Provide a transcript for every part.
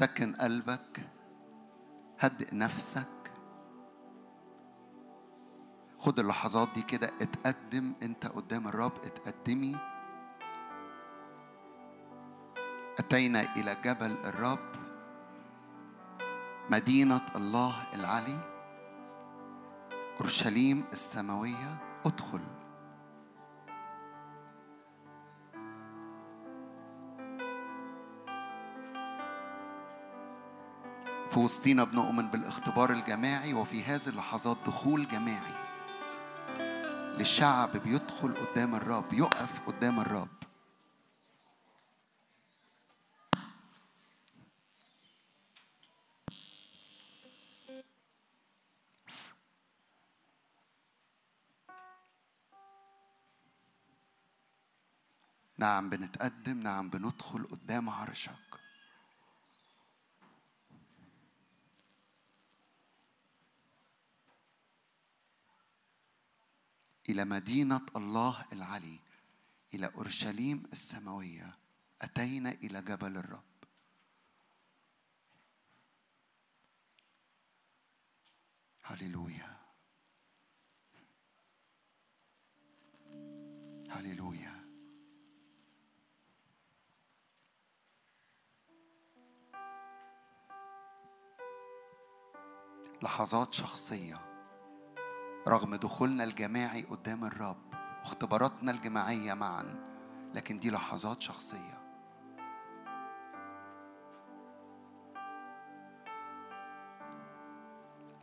سكن قلبك هدئ نفسك. خد اللحظات دي كده اتقدم انت قدام الرب اتقدمي. أتينا إلى جبل الرب مدينة الله العلي أورشليم السماوية. ادخل. في وسطينا بنؤمن بالاختبار الجماعي وفي هذه اللحظات دخول جماعي للشعب بيدخل قدام الرب يقف قدام الرب. نعم بنتقدم نعم بندخل قدام عرشك. إلى مدينة الله العلي إلى أورشليم السماوية أتينا إلى جبل الرب. هللويا. هللويا. لحظات شخصية. رغم دخولنا الجماعي قدام الرب واختباراتنا الجماعية معا لكن دي لحظات شخصية.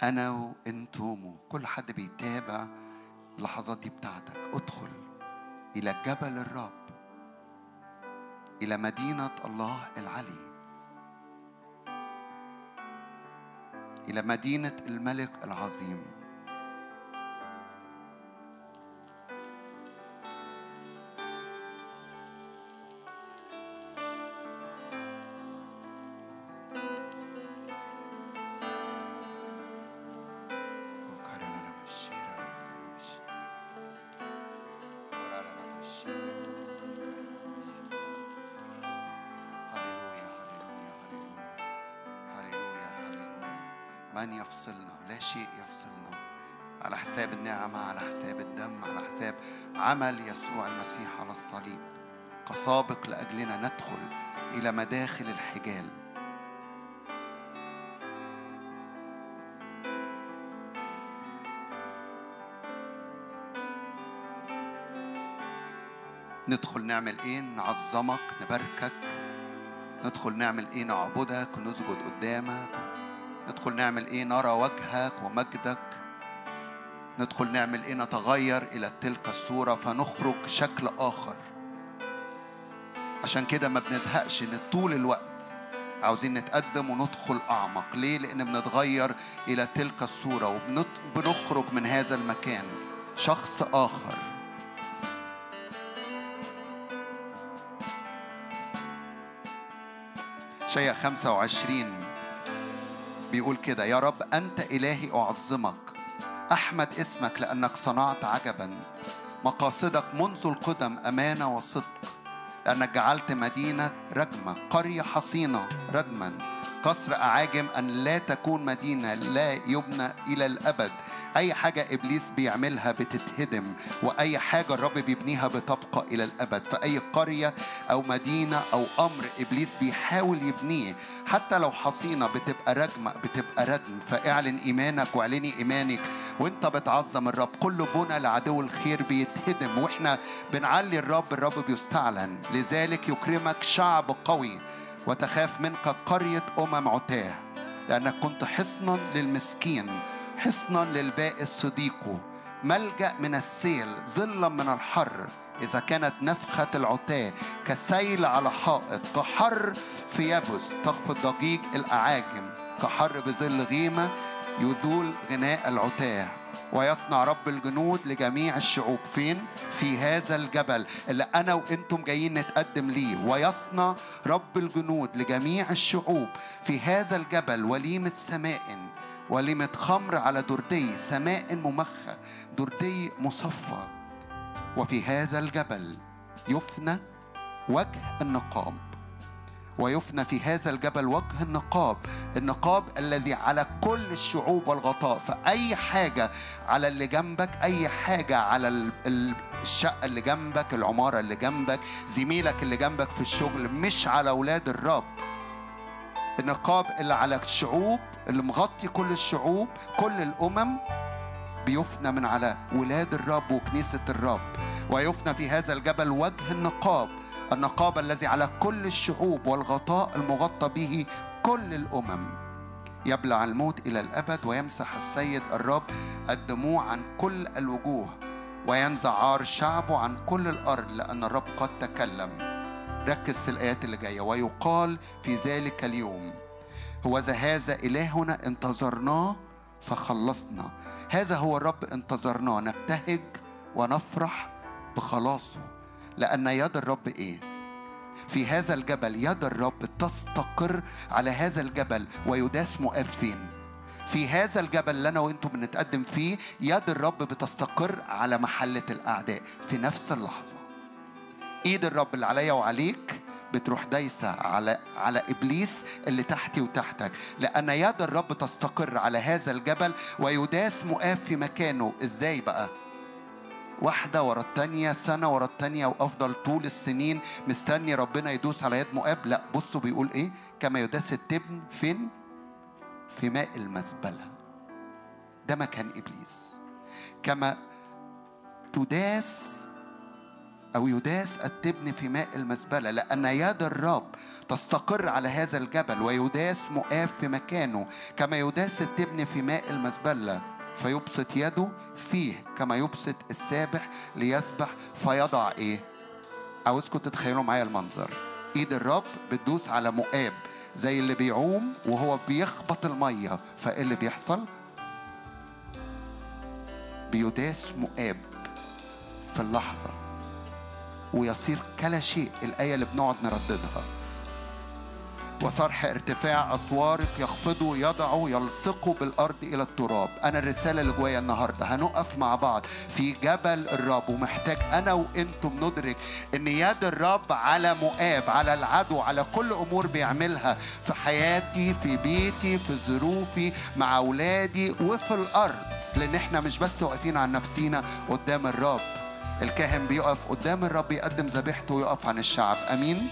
أنا وأنتم كل حد بيتابع اللحظات دي بتاعتك ادخل إلى جبل الرب إلى مدينة الله العلي إلى مدينة الملك العظيم. الصليب كسابق لأجلنا ندخل إلى مداخل الحجال. ندخل نعمل إيه؟ نعظمك نباركك. ندخل نعمل إيه؟ نعبدك ونسجد قدامك. ندخل نعمل إيه؟ نرى وجهك ومجدك. ندخل نعمل إيه؟ نتغير إلى تلك الصورة فنخرج شكل آخر. عشان كده ما بنزهقش إن طول الوقت عاوزين نتقدم وندخل أعمق. ليه؟ لأن بنتغير إلى تلك الصورة وبنخرج من هذا المكان. شخص آخر. شيء 25 بيقول كده يا رب أنت إلهي أعظمك. أحمد اسمك لأنك صنعت عجبا. مقاصدك منذ القدم أمانة وصدق لأنك جعلت مدينة رجمة قرية حصينة ردما قصر أعاجم أن لا تكون مدينة لا يبنى إلى الأبد. أي حاجة إبليس بيعملها بتتهدم وأي حاجة الرب بيبنيها بتبقى إلى الأبد. فأي قرية أو مدينة أو أمر إبليس بيحاول يبنيه حتى لو حصينة بتبقى رجمة بتبقى ردم فاعلن إيمانك واعلني إيمانك. وانت بتعظم الرب. كل بنى لعدو الخير بيتهدم وإحنا بنعلي الرب الرب بيستعلن. لذلك يكرمك شعب قوي وتخاف منك قرية أمم عتاه لأنك كنت حصنا للمسكين حصنا للبائس صديقه ملجأ من السيل ظلا من الحر. إذا كانت نفخة العتاة كسيل على حائط كحر في يبس تخفض ضجيج الأعاجم كحر بظل غيمة يذول غناء العتاه ويصنع رب الجنود لجميع الشعوب. فين؟ في هذا الجبل اللي أنا وأنتم جايين نتقدم ليه. ويصنع رب الجنود لجميع الشعوب. في هذا الجبل وليمة سماء. وليمة خمر على دردي سماء ممخة. دردي مصفى. وفي هذا الجبل يفنى وجه النقام. ويفنى في هذا الجبل وجه النقاب النقاب الذي على كل الشعوب والغطاء فأي حاجة على اللي جنبك أي حاجة على الشقة اللي جنبك العمارة اللي جنبك زميلك اللي جنبك في الشغل مش على أولاد الرب. النقاب اللي على الشعوب اللي مغطي كل الشعوب كل الأمم بيفنى من على ولاد الرب وكنيسة الرب. ويفنى في هذا الجبل وجه النقاب. النقاب الذي على كل الشعوب والغطاء المغطى به كل الأمم. يبلع الموت إلى الأبد ويمسح السيد الرب الدموع عن كل الوجوه وينزع عار شعبه عن كل الأرض لأن الرب قد تكلم. ركز في الآيات اللي جاية. ويقال في ذلك اليوم هو هذا إلهنا انتظرناه فخلصنا. هذا هو الرب انتظرناه نبتهج ونفرح بخلاصه. لأن يد الرب إيه؟ في هذا الجبل يد الرب تستقر على هذا الجبل ويداس مؤاب فين؟ في هذا الجبل اللي أنا وأنتم بنتقدم فيه يد الرب بتستقر على محلة الأعداء في نفس اللحظة إيد الرب اللي عليا وعليك بتروح دايسة على على إبليس اللي تحتي وتحتك لأن يد الرب تستقر على هذا الجبل ويداس مؤاب في مكانه إزاي بقى؟ واحدة ورا التانية سنة ورا التانية وأفضل طول السنين. مستني ربنا يدوس على يد مؤاب. لا بصوا بيقول إيه؟ كما يداس التبن فين؟ في ماء المزبلة ده مكان إبليس. كما تداس أو يداس التبن في ماء المزبلة لأن يد الرب تستقر على هذا الجبل ويداس مؤاب في مكانه. كما يداس التبن في ماء المزبلة فيبسط يده فيه كما يبسط السابح ليسبح فيضع إيه؟ عاوزكم تتخيلوا معايا المنظر. إيد الرب بتدوس على مؤاب زي اللي بيعوم وهو بيخبط المية. فايه اللي بيحصل؟ بيداس مؤاب في اللحظة ويصير كلا شيء الآية اللي بنقعد نرددها. وصرح ارتفاع أسوارك يخفضوا يضعوا يلصقوا بالأرض إلى التراب. أنا الرسالة اللي جوايا النهاردة هنقف مع بعض في جبل الرب ومحتاج أنا وأنتم ندرك أن يد الرب على مؤاب على العدو على كل أمور بيعملها في حياتي في بيتي في ظروفي مع أولادي وفي الأرض. لأن إحنا مش بس واقفين عن نفسينا قدام الرب. الكاهن بيقف قدام الرب يقدم ذبيحته ويقف عن الشعب. أمين؟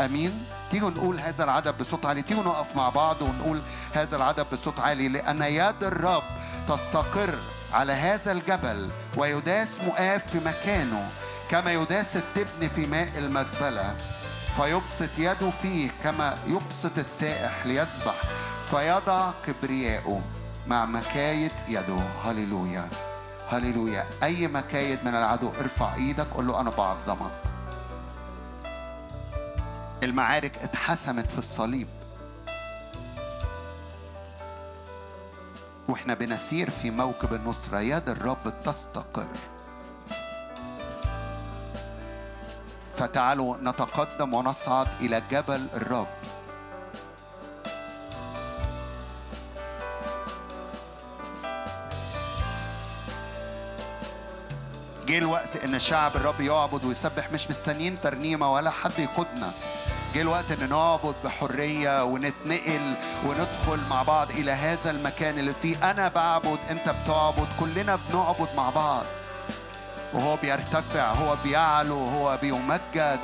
أمين؟ تيجوا نقول هذا العدد بصوت عالي. تيجوا نقف مع بعض ونقول هذا العدد بصوت عالي لأن يد الرب تستقر على هذا الجبل ويداس مؤاب في مكانه كما يداس التبن في ماء المزبلة فيبسط يده فيه كما يبسط السائح ليسبح فيضع كبرياءه مع مكايد يده. هللويا هللويا. أي مكايد من العدو ارفع إيدك قول له أنا بعظمك. المعارك اتحسمت في الصليب. وإحنا بنسير في موكب النصرة يد الرب تستقر. فتعالوا نتقدم ونصعد إلى جبل الرب. جه الوقت إن شعب الرب يعبد ويسبح مش مستنيين ترنيمة ولا حد يقودنا. جه الوقت إن نعبد بحرية ونتنقل وندخل مع بعض إلى هذا المكان اللي فيه. أنا بعبد أنت بتعبد كلنا بنعبد مع بعض. وهو بيرتفع هو بيعلو هو بيمجد.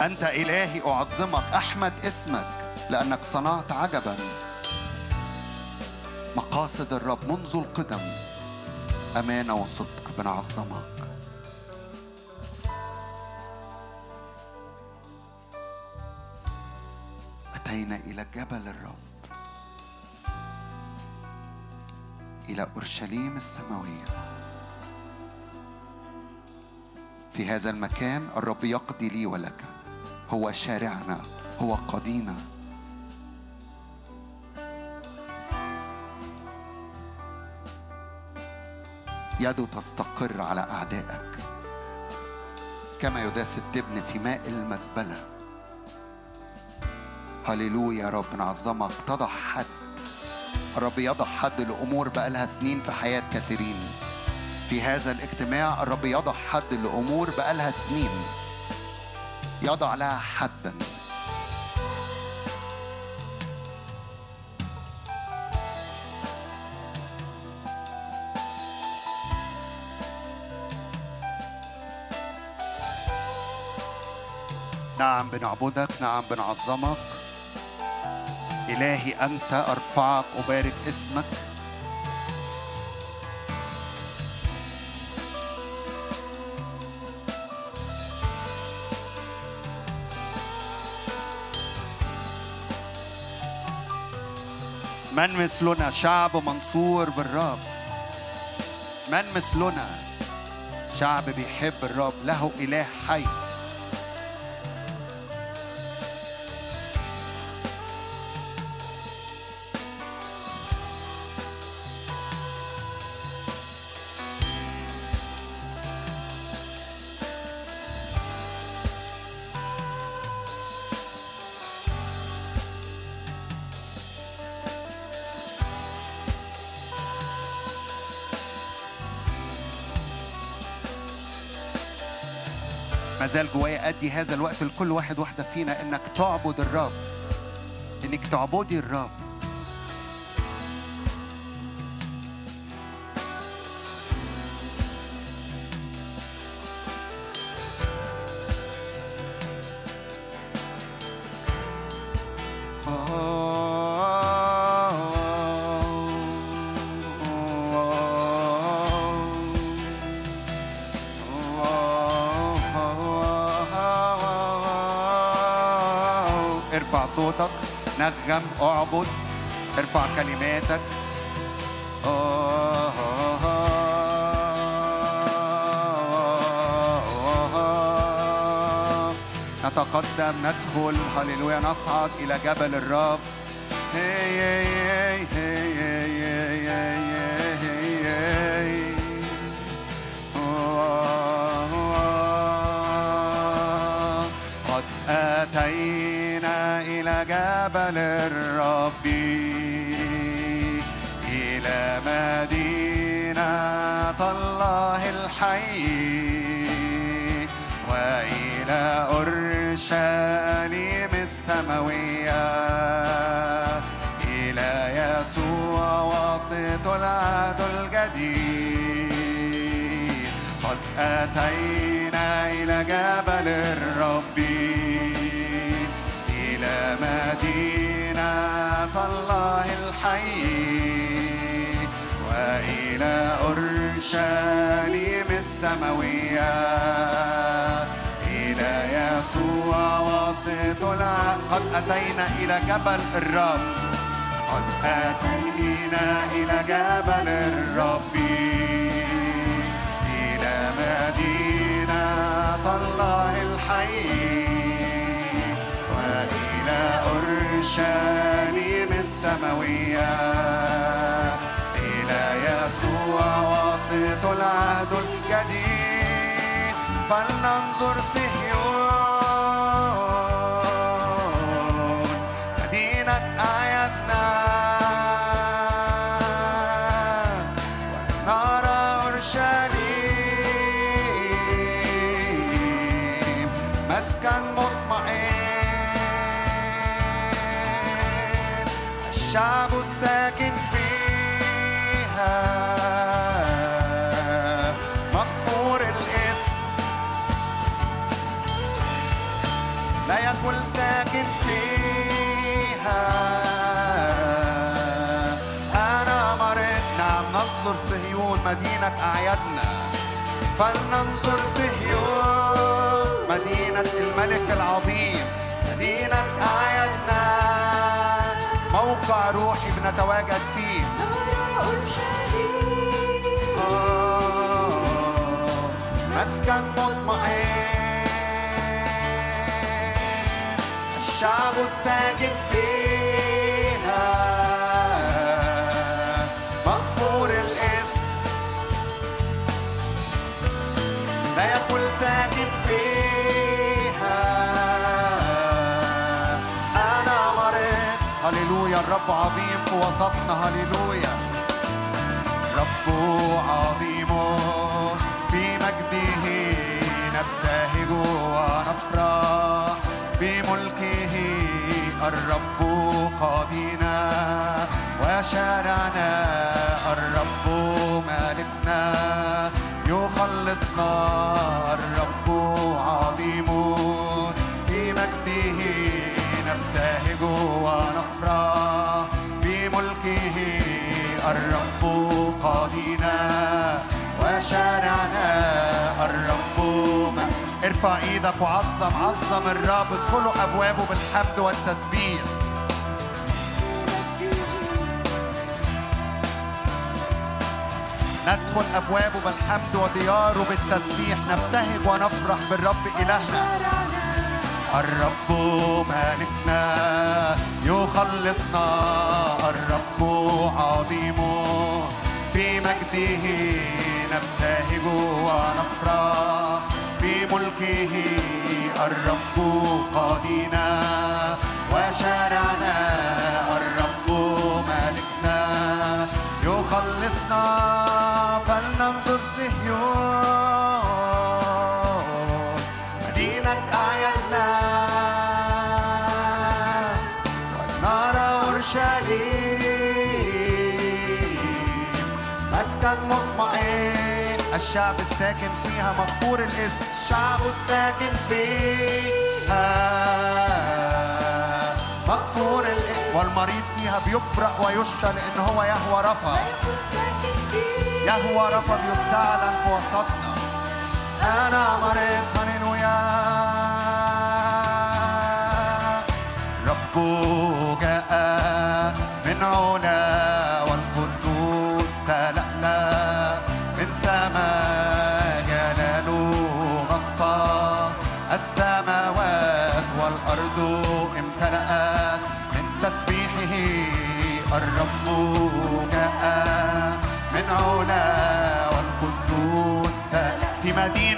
أنت إلهي أعظمك أحمد اسمك لأنك صنعت عجبا. مقاصد الرب منذ القدم أمانة وصدق بنعظمك. أتينا إلى جبل الرب إلى أورشليم السماوية. في هذا المكان الرب يقضي لي ولك. هو شارعنا هو قضينا يده تستقر على أعدائك. كما يداس التبن في ماء المزبلة. هللويا يا رب نعظمك. تضع حد. الرب يضع حد لأمور بقى لها سنين في حياة كثيرين. في هذا الاجتماع الرب يضع حد لأمور بقى لها سنين. يضع لها حدا. نعم بنعبدك نعم بنعظمك. إلهي أنت أرفعك أبارك اسمك. من مثلنا؟ شعب منصور بالرب. من مثلنا؟ شعب بيحب الرب له إله حي. ما زال جوايا أدي هذا الوقت لكل واحد واحدة فينا إنك تعبد الرب. إنك تعبدي الرب. ارفع صوتك. نغم اعبد. ارفع كلماتك. نتقدم ندخل. هللويا نصعد إلى جبل الرب. هي هي هي هي. جبل الرب إلى مدينة الله الحي وإلى أورشليم السماوية إلى يسوع واسط العهد الجديد. قد أتينا إلى جبل الله الحي وإلى أورشليم السماوية إلى يسوع واسط العهد قد أتينا إلى جبل الرب. قد أتينا إلى جبل الرب. إلى مدينة الله الحي. وإلى أورشليم السماوية إلى يسوع واسط العهد الجديد. فلننظر صهيون فلننظر صهيون مدينة الملك العظيم مدينة أعيادنا. موقع روحي بنتواجد فيه. آه، مسكن مطمئن. الشعب الساكن فيها الرب عظيم في وسطنا هللويا. رب عظيم في مجده نبتهج ونفرح. بملكه الرب قاضينا. وشارعنا الرب مالكنا. يخلصنا الرب عظيم في مجده نبتهج ونفرح بملكه الرب قاضينا وشارعنا الرب ارفع إيدك وعظم عظم الرب ادخلوا أبوابه بالحمد والتسبيح. ندخل أبوابه بالحمد ودياره بالتسبيح نبتهج ونفرح بالرب إلهنا. الرب مالكنا يخلصنا. الرب عظيم في مجده نبتهج ونفرح. بملكه الرب قاضينا وشارعنا الرب مالكنا يخلصنا. الشعب الساكن فيها مغفور الاسم. الشعب الساكن فيها مغفور الاسم. والمريض فيها بيبرأ ويشفى لأن هو يهوى رفع يهوى رفض يستعلن في وسطنا أنا مريض هللويا رب جاء من علا.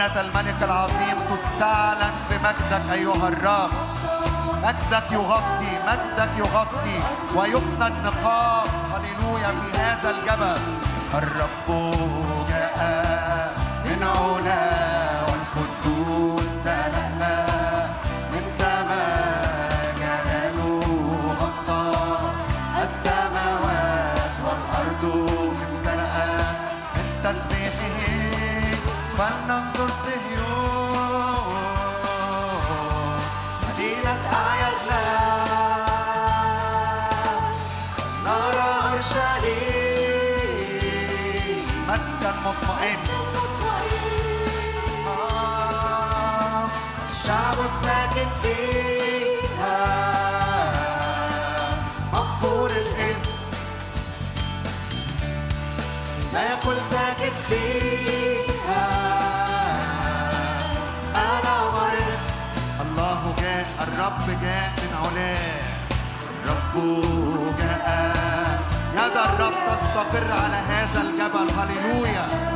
مدينة الملك العظيم تستعلن بمجدك أيها الرب. مجدك يغطي مجدك يغطي ويفنى النقاب. هللويا في هذا الجبل. الرب جاء من علا والقدوس تلألأ مطمئن آه، الشعب الساكن فيها. مغفور الإثم يقول ساكت فيها. أنا مريض. الله جاء الرب جاء من علاه. الرب جاء. يد الرب تستقر على هذا الجبل. هللويا.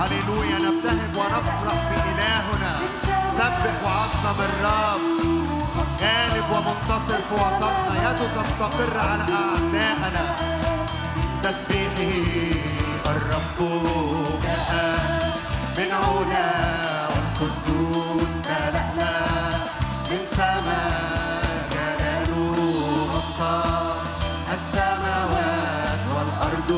هللويا نبتهج ونفرح بإلهنا سبح وعظم الرب غالب ومنتصر في وسطنا يده تستقر على أعدائنا تسبيحه الرب جاء من علا والقدوس تلألأ من سماء جلاله غطى السماوات والأرض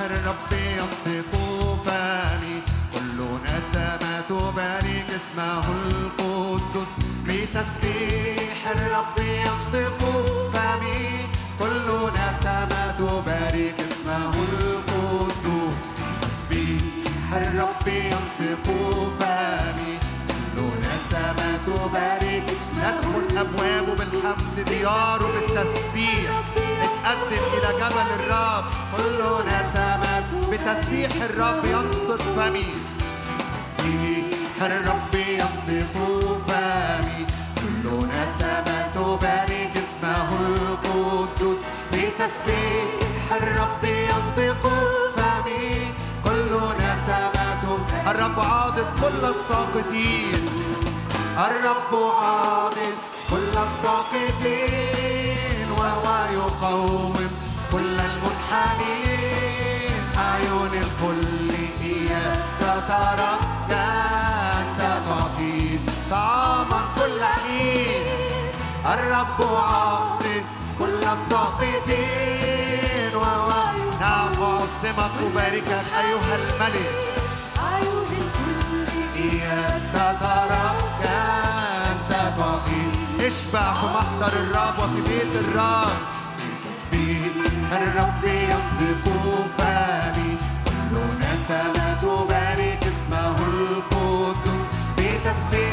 الرب ينطق فمي كل نسمة تبارك اسمه القدس. بتسبيح الرب ينطق اسمه ندخل أبوابه بالحمد دياره بالتسبيح. نتقدم إلى جبل الرب. كل نسمات بتسبيح الرب ينطق فمي. تسبيح الرب ينطق فمي. كل نسمة تبارك اسمه القدوس بتسبيح الرب ينطق فمي. كل نسمة الرب عاضد كل الساقطين. الرب عاضد كل الساقطين وهو يقوم كل المنحنين. أعين الكل إياك ترى أنت تعطي طعاما كل حين. الرب عاطي كل الساقطين وهو نعم أعظمك أباركك أيها الملك. أعين الكل إياك ترى أنت اشبع في محضر الرب وفي بيت الرب الرب ينطق فمي كل نسمة تبارك اسمه القدوس بتسبيح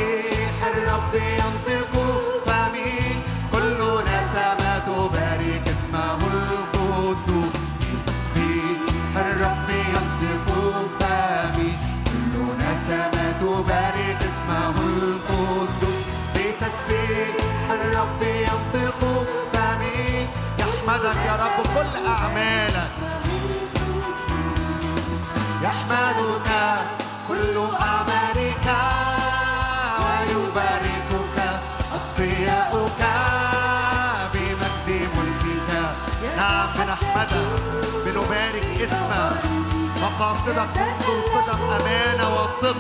اسمك مقاصدك القدم أمانة وصدق.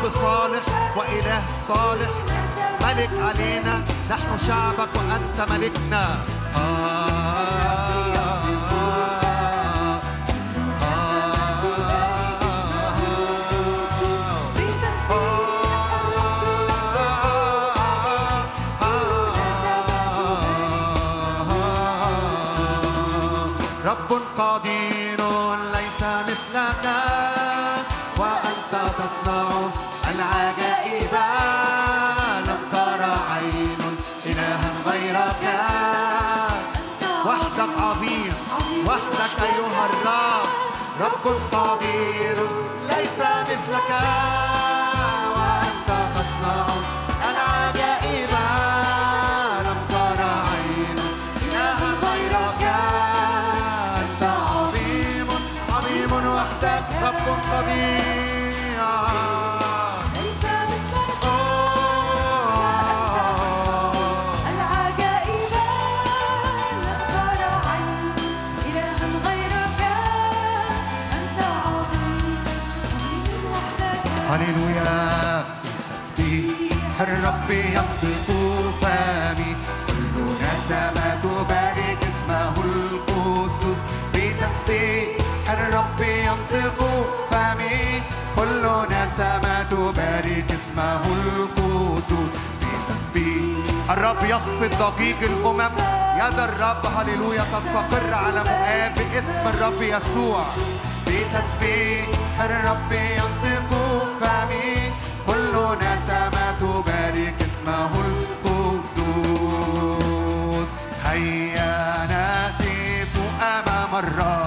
أب صالح وإله صالح. ملك علينا نحن شعبك وأنت ملكنا. رب قدير ليس مثلك. الرب يخفض ضجيج الأمم يد الرب هللويا تستقر على مؤاب باسم الرب يسوع. بتسبيح الرب ينطق فمي. كل نسمة تبارك اسمه القدوس. هيا نهتف أمام الرب.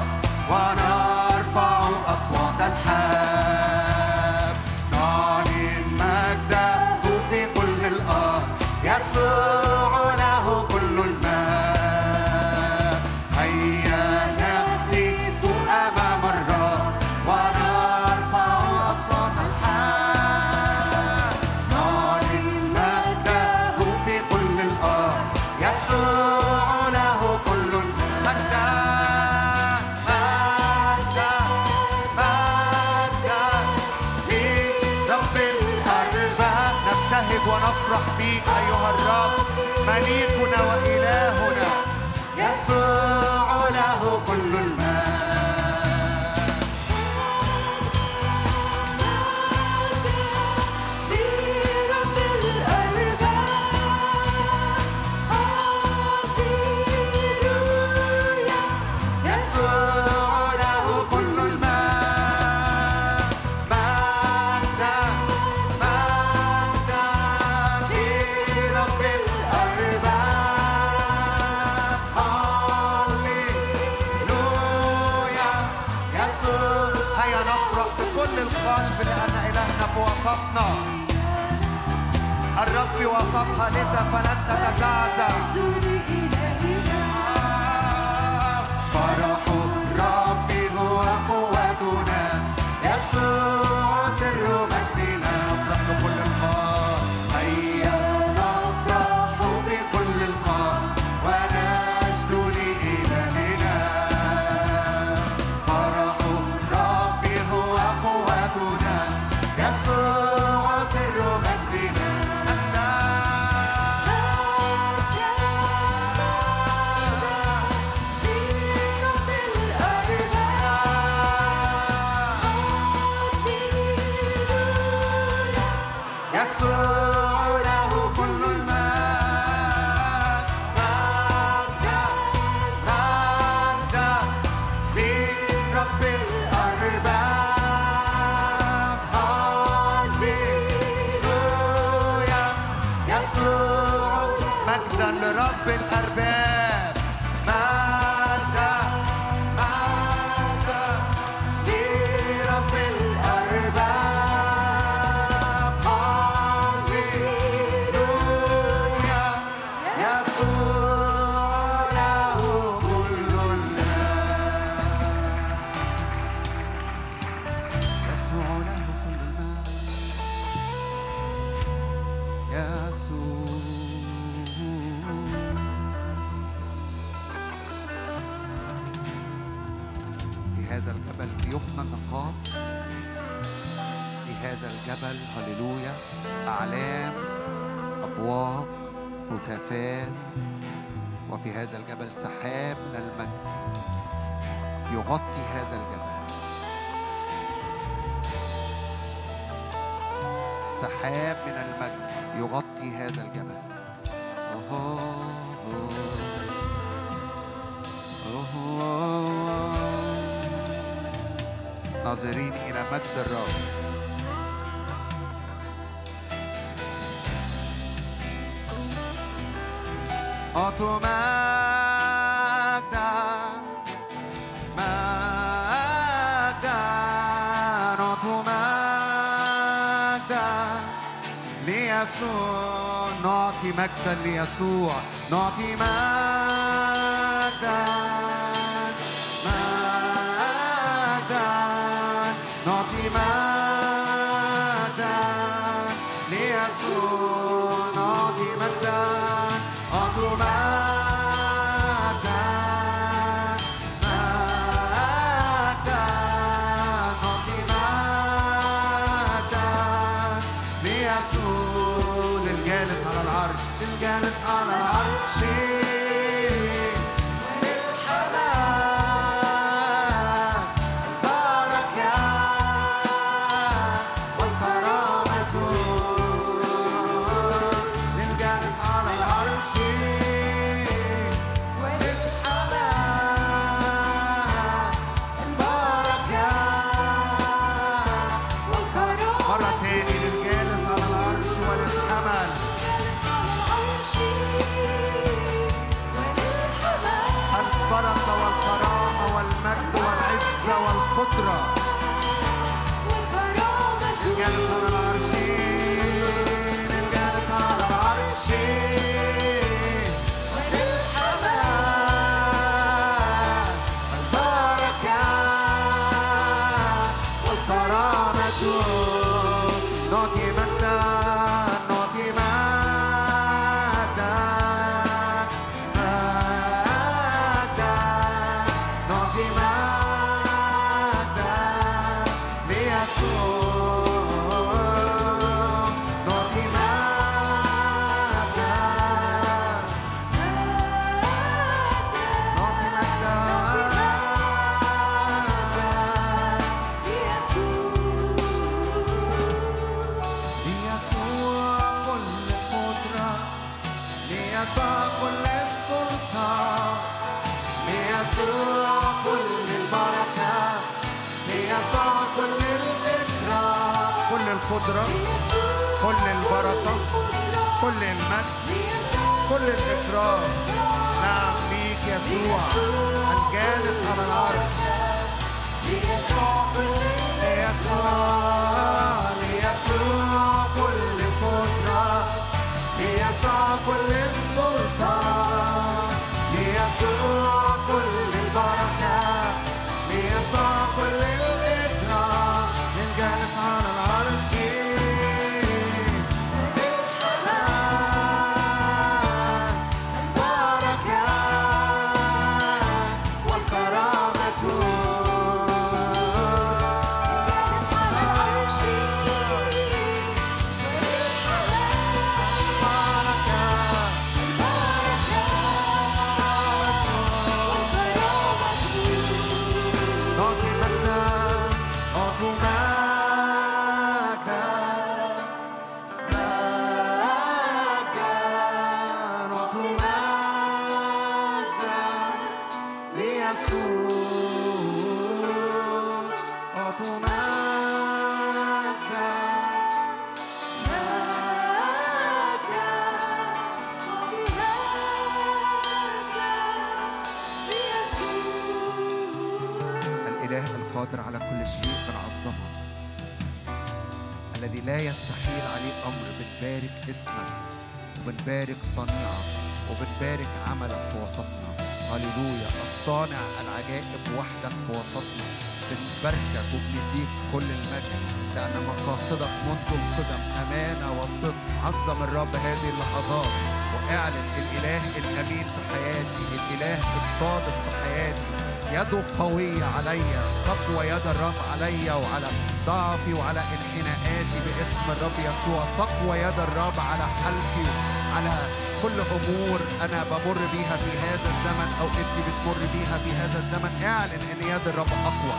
هذا الزمن أو أنت بتمر بيها في هذا الزمن اعلن إن يد الرب أقوى.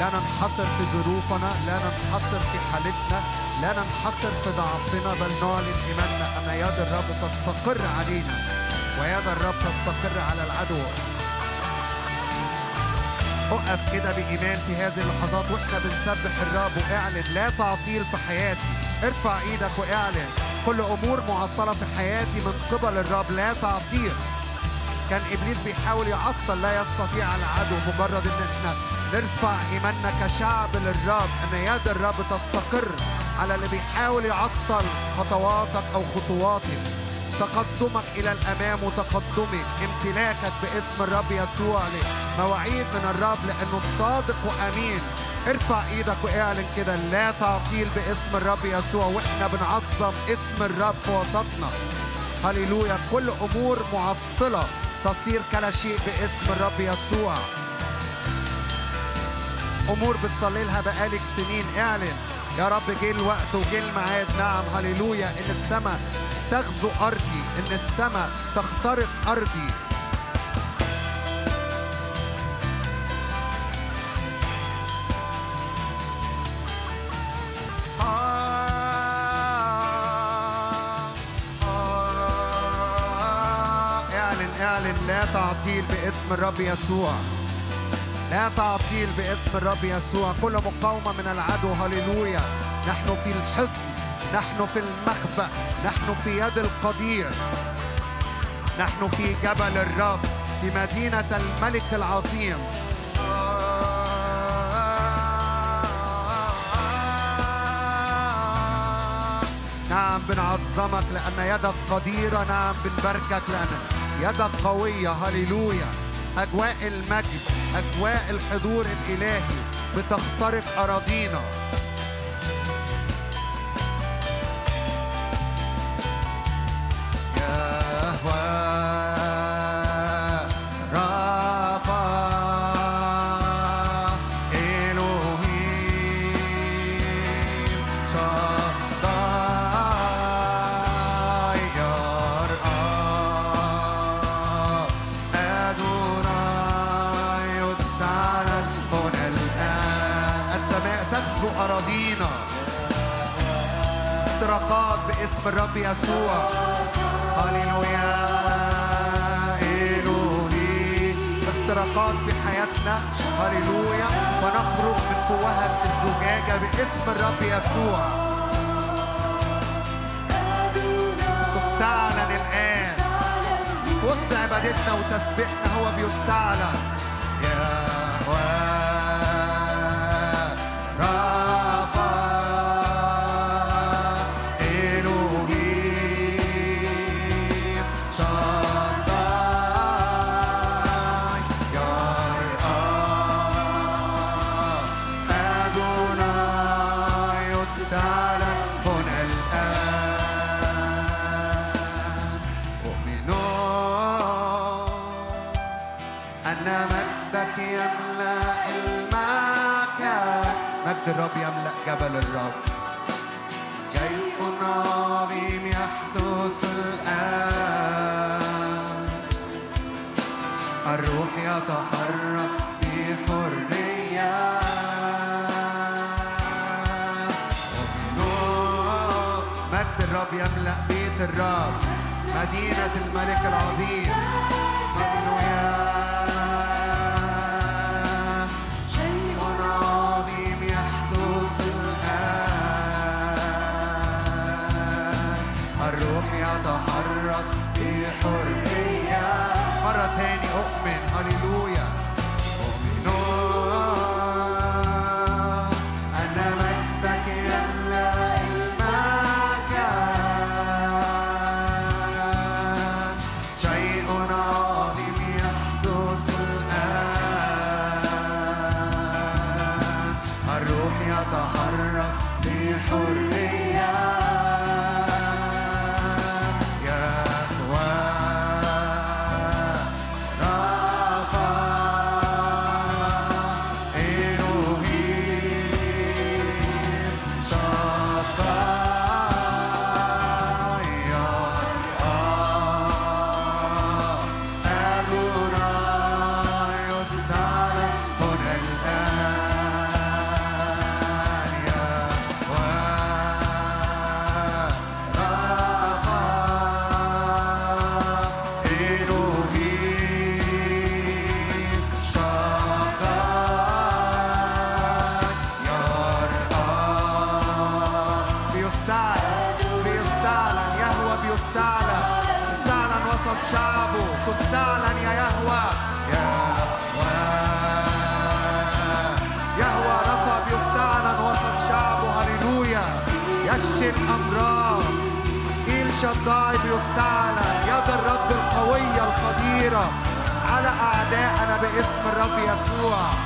لا ننحصر في ظروفنا لا ننحصر في حالتنا لا ننحصر في ضعفنا بل نعلن إيماننا أن يد الرب تستقر علينا ويد الرب تستقر على العدو. أقف كده بإيمان في هذه اللحظات وإحنا بنسبح الرب واعلن لا تعطيل في حياتي. ارفع إيدك واعلن. كل أمور معطلة في حياتي من قبل الرب لا تعطيل. كان إبليس بيحاول يعطل لا يستطيع العدو مجرد إن إحنا نرفع إيماننا كشعب للرب إن يد الرب تستقر على اللي بيحاول يعطل خطواتك أو خطواتك تقدمك إلى الأمام وتقدمك. امتلاكك باسم الرب يسوع مواعيد من الرب لأنه صادق وأمين. ارفع إيدك واعلن كده لا تعطيل باسم الرب يسوع وإحنا بنعظم اسم الرب في وسطنا. هللويا. كل أمور معطلة. تصير كلا شيء باسم الرب يسوع. أمور بتصلي لها بقالك سنين. اعلن. يا رب جه الوقت وجه الميعاد. نعم هللويا. إن السماء تغزو أرضي. إن السماء تخترق أرضي. باسم الرب يسوع. لا تعطيل باسم الرب يسوع. كل مقاومة من العدو هللويا. نحن في الحصن نحن في المخبأ نحن في يد القدير. نحن في جبل الرب في مدينة الملك العظيم. نعم بنعظمك لأن يدك قديرة نعم بنباركك لأن يدك قوية هللويا. أجواء المجد أجواء الحضور الإلهي بتخترق أراضينا. يسوع. هللويا. إلهي. اختراقات في حياتنا. هللويا. فنخرج من فوهة الزجاجة باسم الرب يسوع. تستعلن الآن. في وسط عبادتنا وتسبيحنا هو بيستعلن. جبل الرب. شيء عظيم يحدث الآن. الروح يتحرك بحرية. مجد الرب يملأ بيت الرب مدينة الملك العظيم. القديرة على أعدائنا باسم الرب يسوع.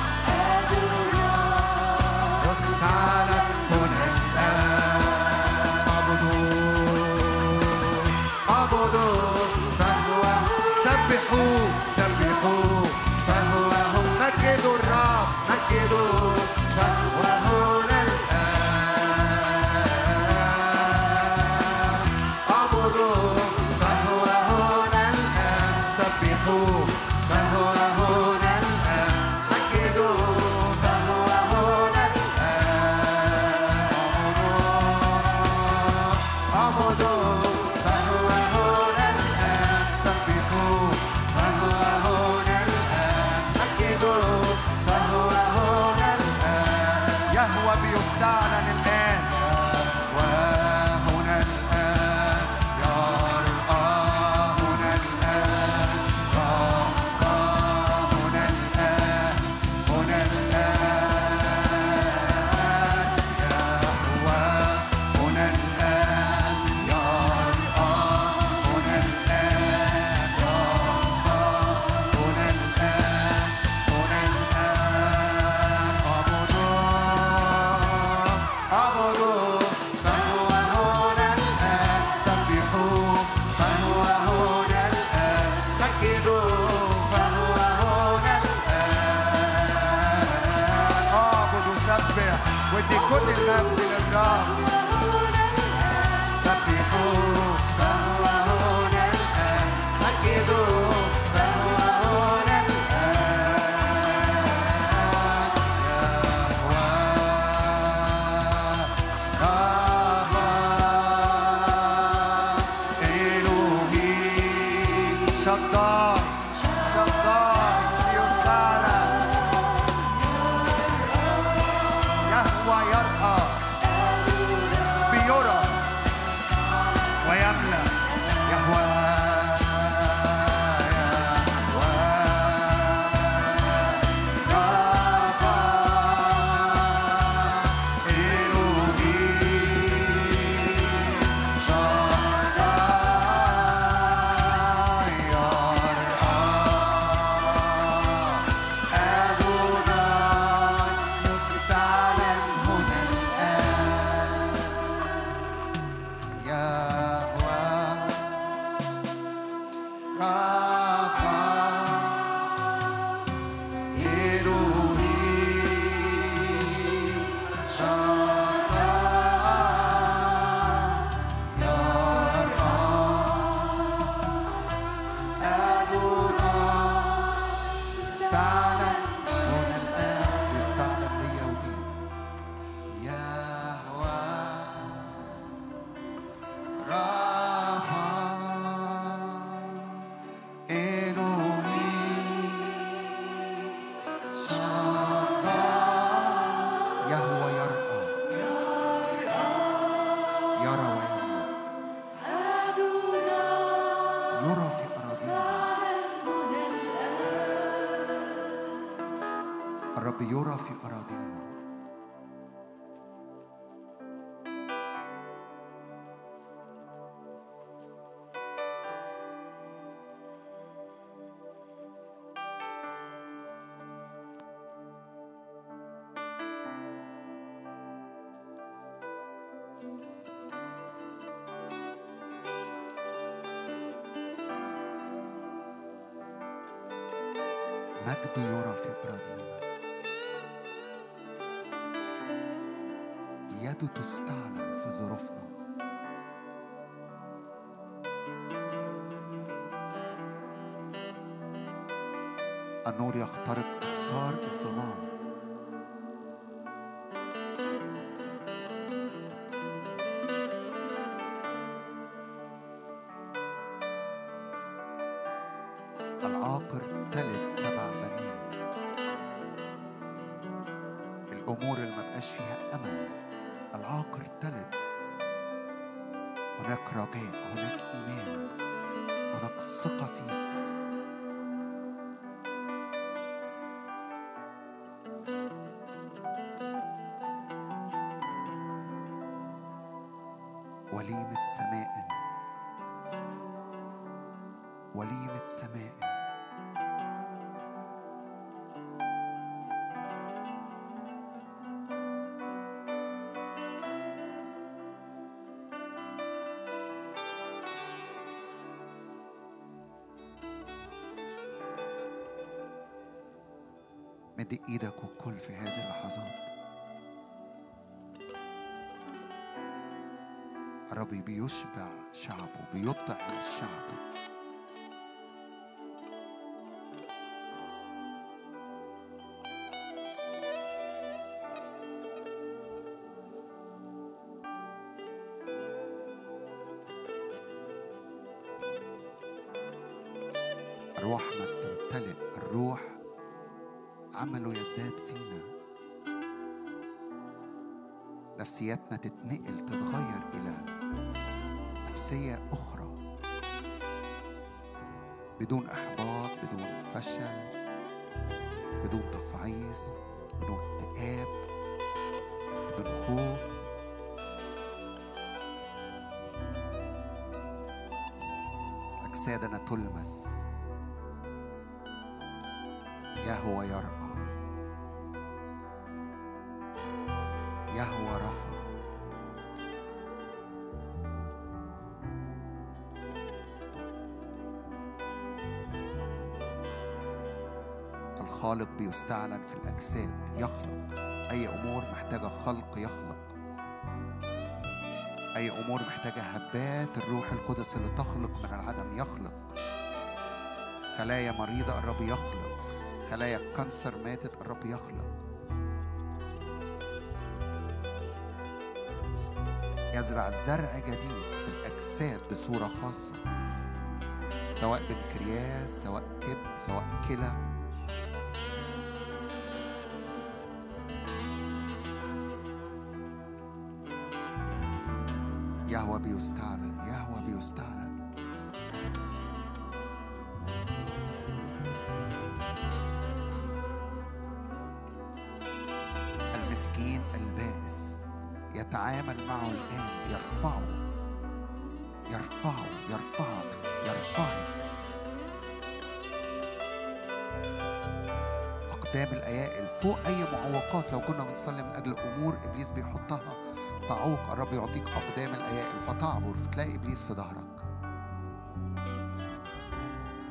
وليمة سماء. وليمة سماء. مد إيدك وكل في هذه اللحظات. الرب بيشبع شعبه بيطعم شعبه بيستعلن في الأجساد يخلق. أي أمور محتاجة خلق يخلق. أي أمور محتاجة هبات الروح القدس اللي تخلق من العدم يخلق. خلايا مريضة الرب يخلق. خلايا الكانسر ماتت الرب يخلق. يزرع زرع جديد في الأجساد بصورة خاصة. سواء بنكرياس سواء كبد سواء كلى. بيستعلن يهوى بيستعلن المسكين البائس يتعامل معه الآن يرفعه. يرفعه يرفعك يرفعك. أقدام الأيائل فوق أي معوقات لو كنا بنصلي من أجل أمور إبليس بيحطها تعوق الرب يعطيك أقدام الأيائل فتعبر فتلاقي إبليس في ظهرك.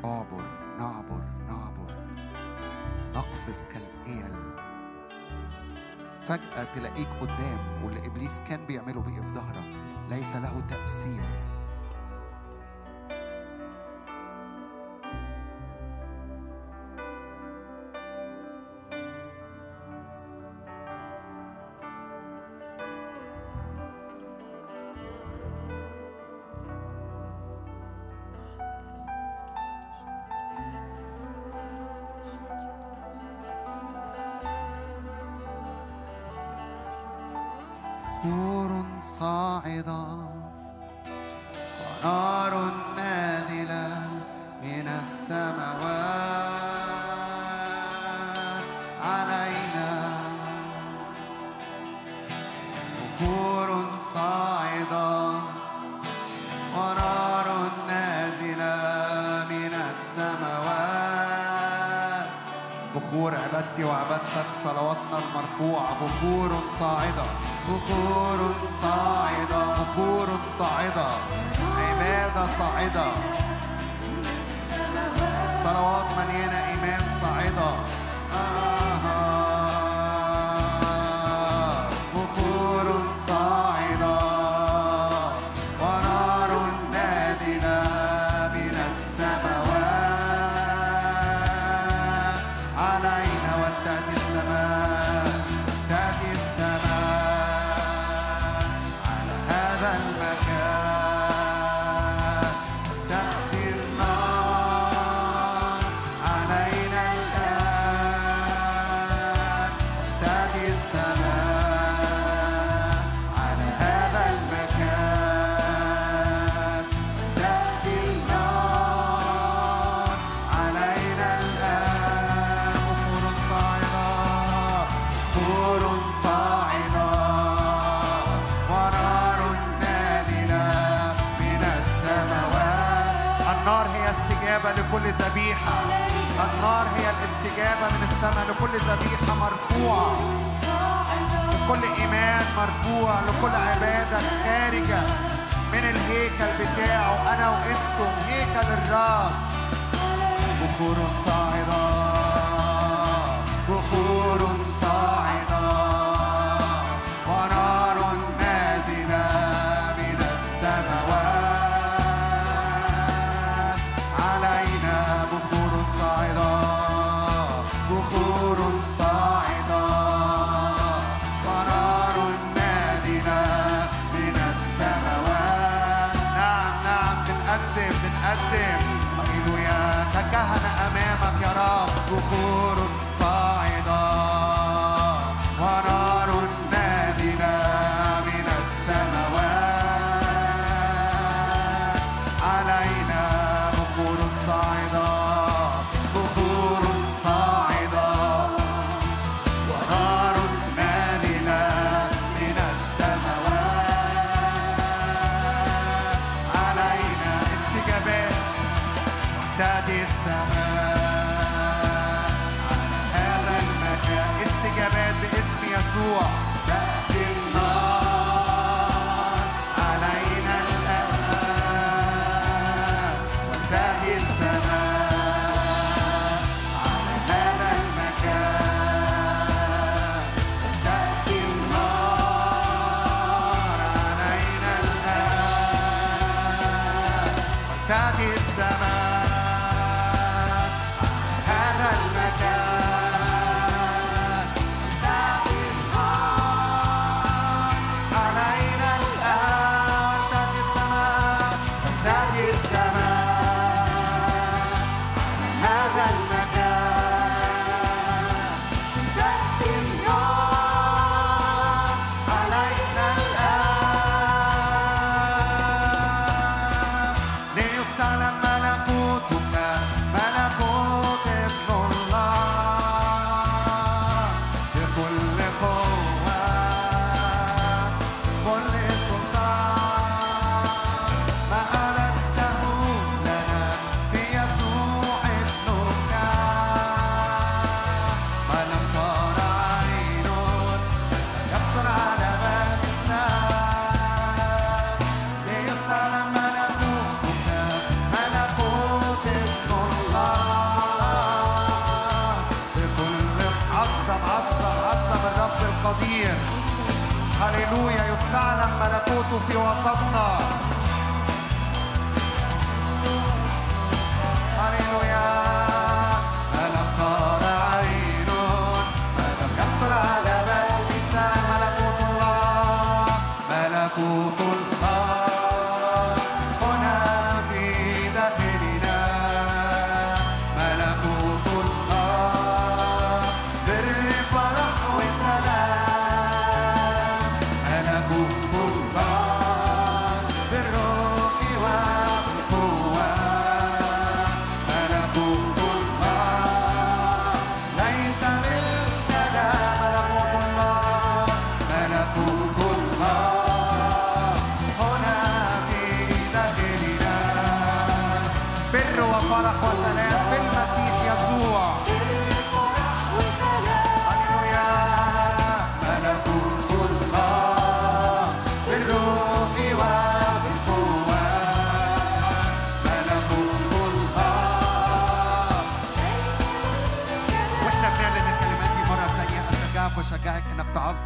اعبر نعبر نعبر. نقفز كالإيل فجأة تلاقيك قدام واللي إبليس كان بيعمله بقي في ظهرك. ليس له تأثير.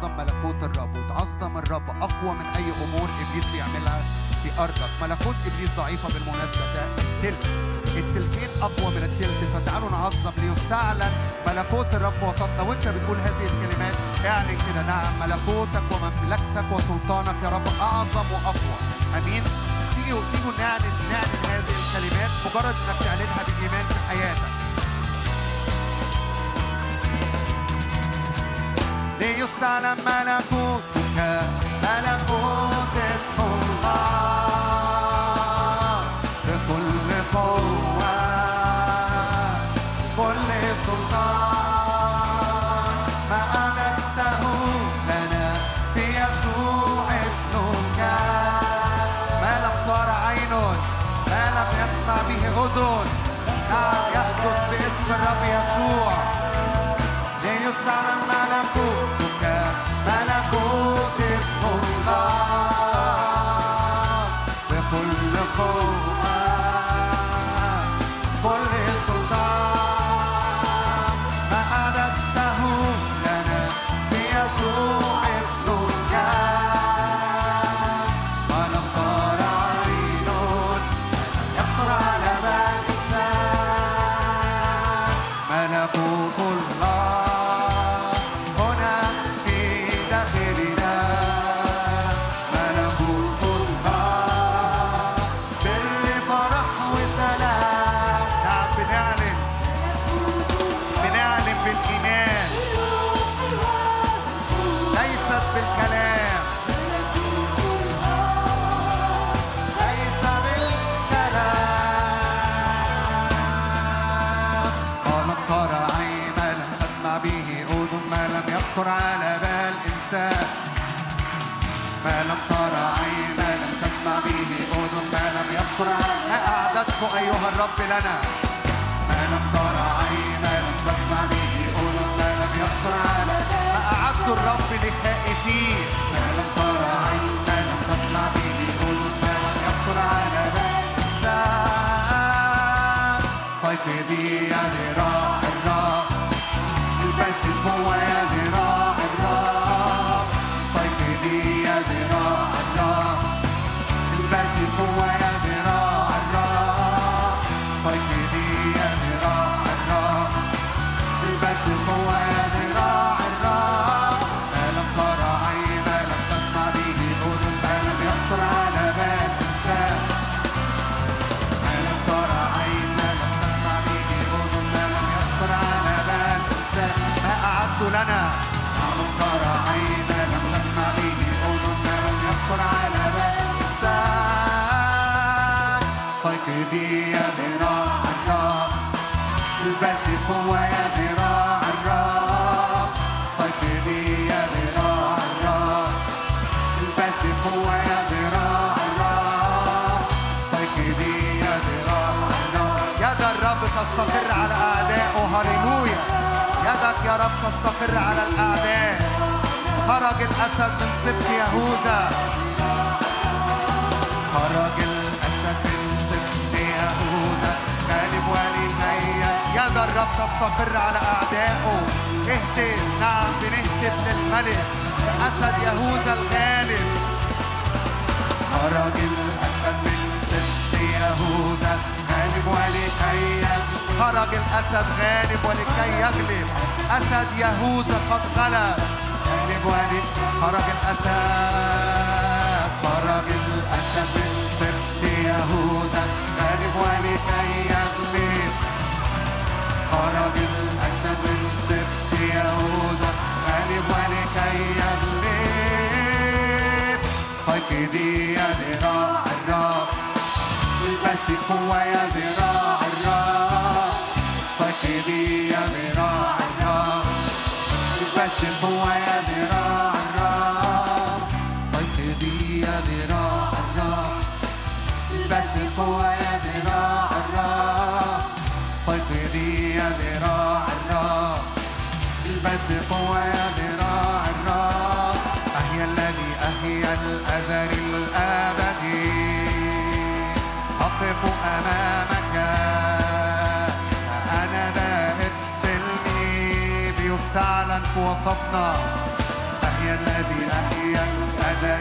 تعظم ملكوت الرب وتعظم الرب أقوى من أي أمور إبليس بيعملها في أرضك. ملكوت إبليس ضعيفة بالمناسبة ده تلت التلتين أقوى من التلت. فتعالوا نعظم ليستعلن ملكوت الرب في وسطنا. وانت بتقول هذه الكلمات اعلن كده. نعم ملكوتك ومملكتك وسلطانك يا رب أعظم وأقوى. آمين. تيجوا تيجوا نعلن نعلن هذه الكلمات مجرد إنك تعلنها بالإيمان في حياتك. ليستعلن ملكوتك ملكوت الله. أيها الرب لنا. يدك يا رب تستقر على الأعداء خرج الأسد من سبط يهوذا. خرج الأسد من سبط يهوذا. غالب ولكي يد الرب تستقر على أعدائه اهتف نعم بنهتف للملك. أسد يهوذا الغالب. خرج الأسد من سبط يهوذا. ولكي يغلب. خرج الأسد غالب ولكي يغلب. أسد يهوذا قد غلب. غالب ولي خرج الأسد. خرج الأسد من سبط يهوذا غالب ولكي يغلب. خرج الأسد من سبط يهوذا غالب ولكي يغلب. ذراع الرب البسي قوة يا ذراع الرب استيقظي يا ذراع الرب البسي قوة يا ذراع الرب استيقظي يا ذراع الرب البسي قوة يا ذراع الرب استيقظي يا ذراع البسي قوة يا ذراع الذي أحيا الأثر الأبدي أقف أمامك. أنا سلمي بيستعلن في وسطنا. أحيا الذي أحيا أنا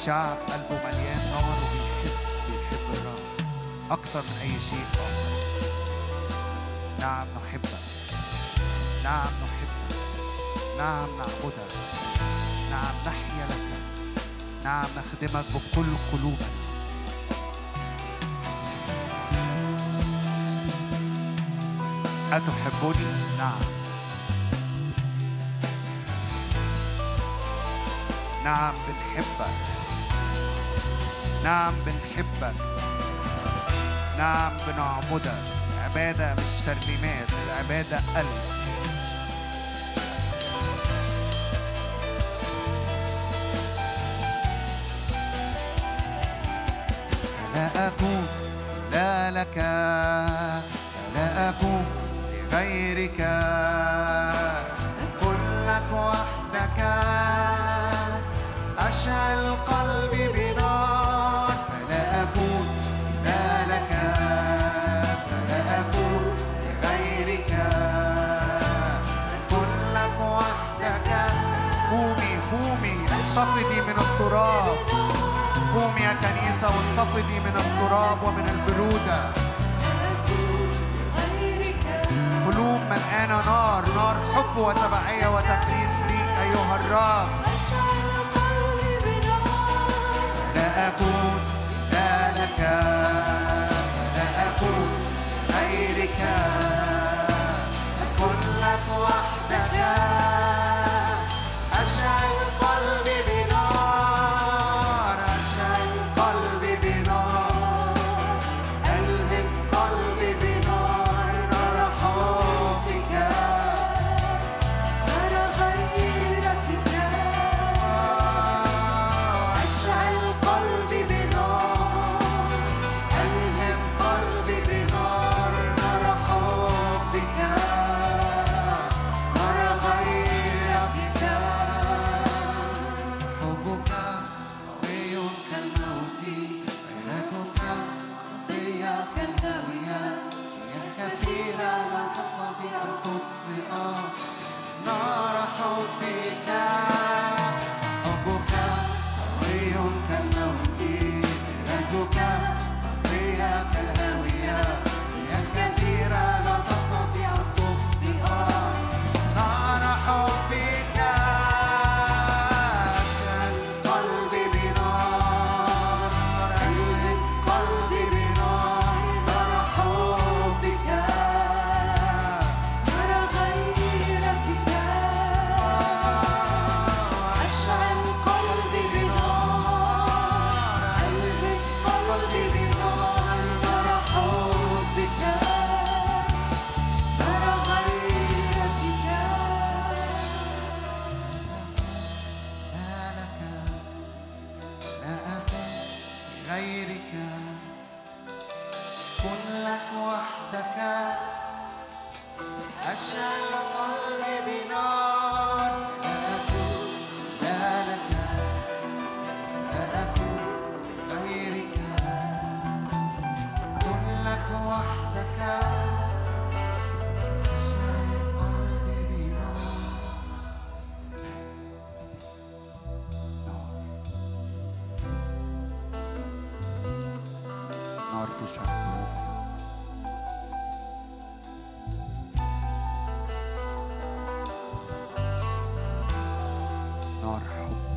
الشعب قلبه مليان نار وبيحب بيحب الرب. أكثر من أي شيء آخر. نعم نحبك. نعم نحبك. نعم نعبدك. نعم نحيا لك. نعم نخدمك بكل قلوبنا. أتحبني؟ نعم. نعم بنحبك. نعم بنحبك. نعم بنعبدك عبادة مش ترنيمات. عبادة قلب. تنتفضي من التراب ومن البرودة قلوب ملقانة نار نار حب وتبعية وتكريس ليك أيها الرب. لا أكون لا لك لا أكون غيرك. Senhor,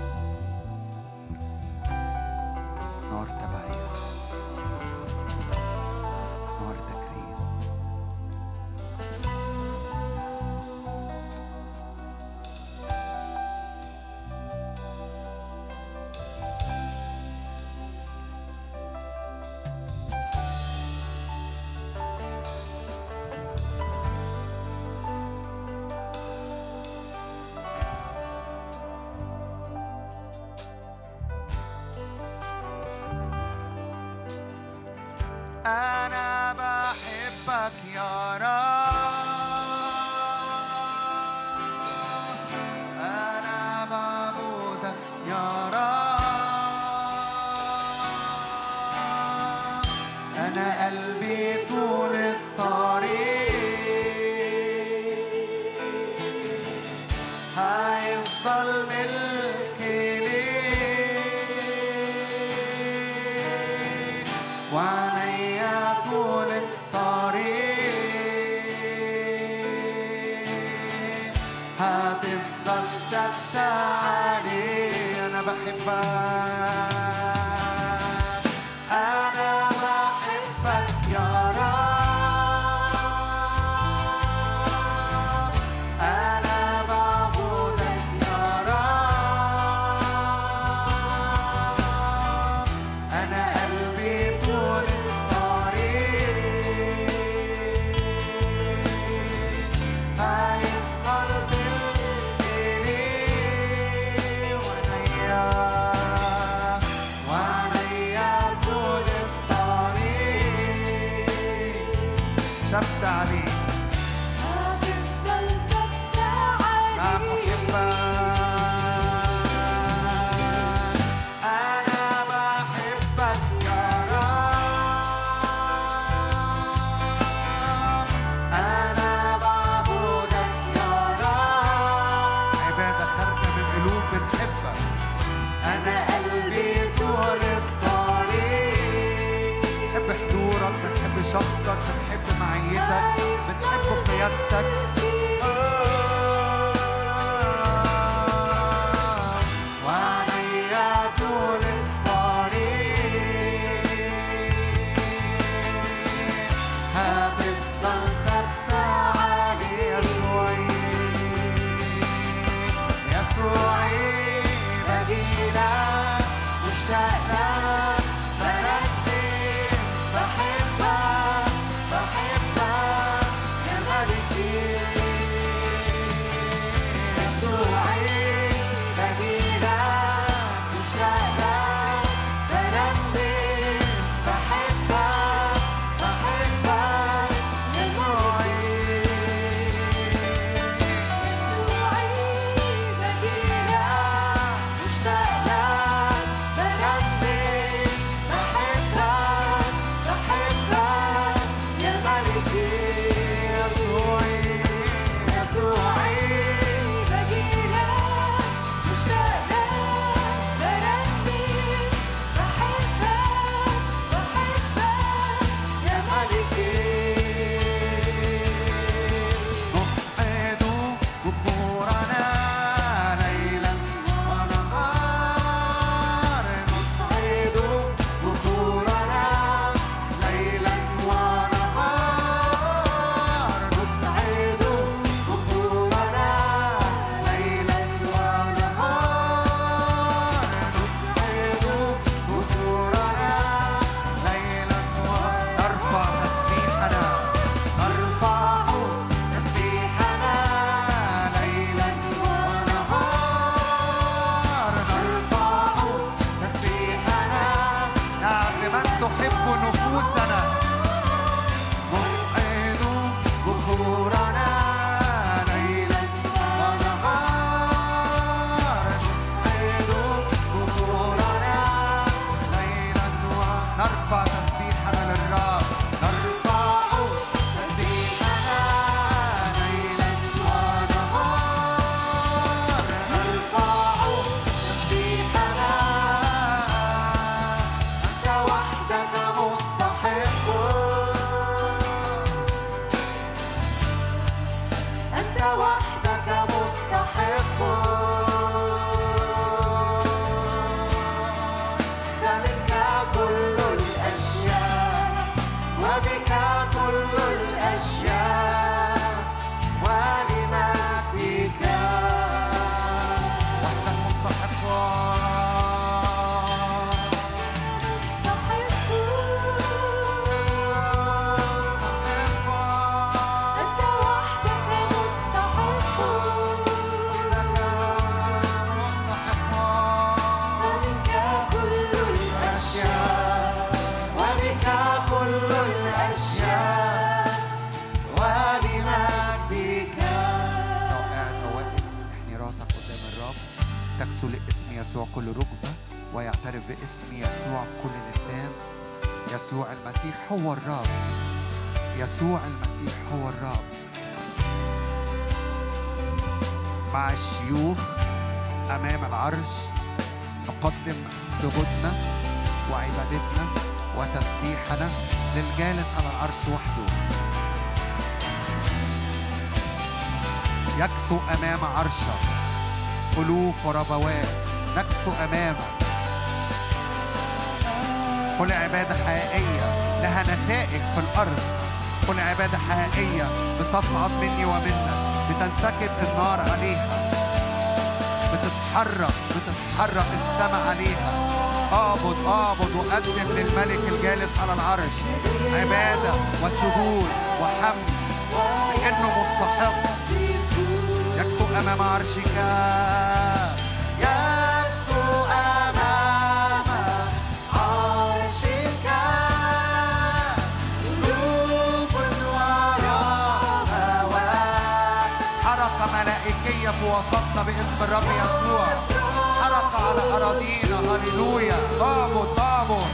نحفر بواب نكفو أمامك كل عبادة حقيقية لها نتائج في الأرض. كل عبادة حقيقية بتصعد مني ومنك. بتنسكب النار عليها. بتتحرك بتتحرك السماء عليها. اعبد اعبد وقدم للملك الجالس على العرش. عبادة وسجود وحمد. لأنه مستحق. يكفو أمام عرشك. وسطنا باسم الرب يسوع. حرق على أراضينا. هللويا. طابوا طابوا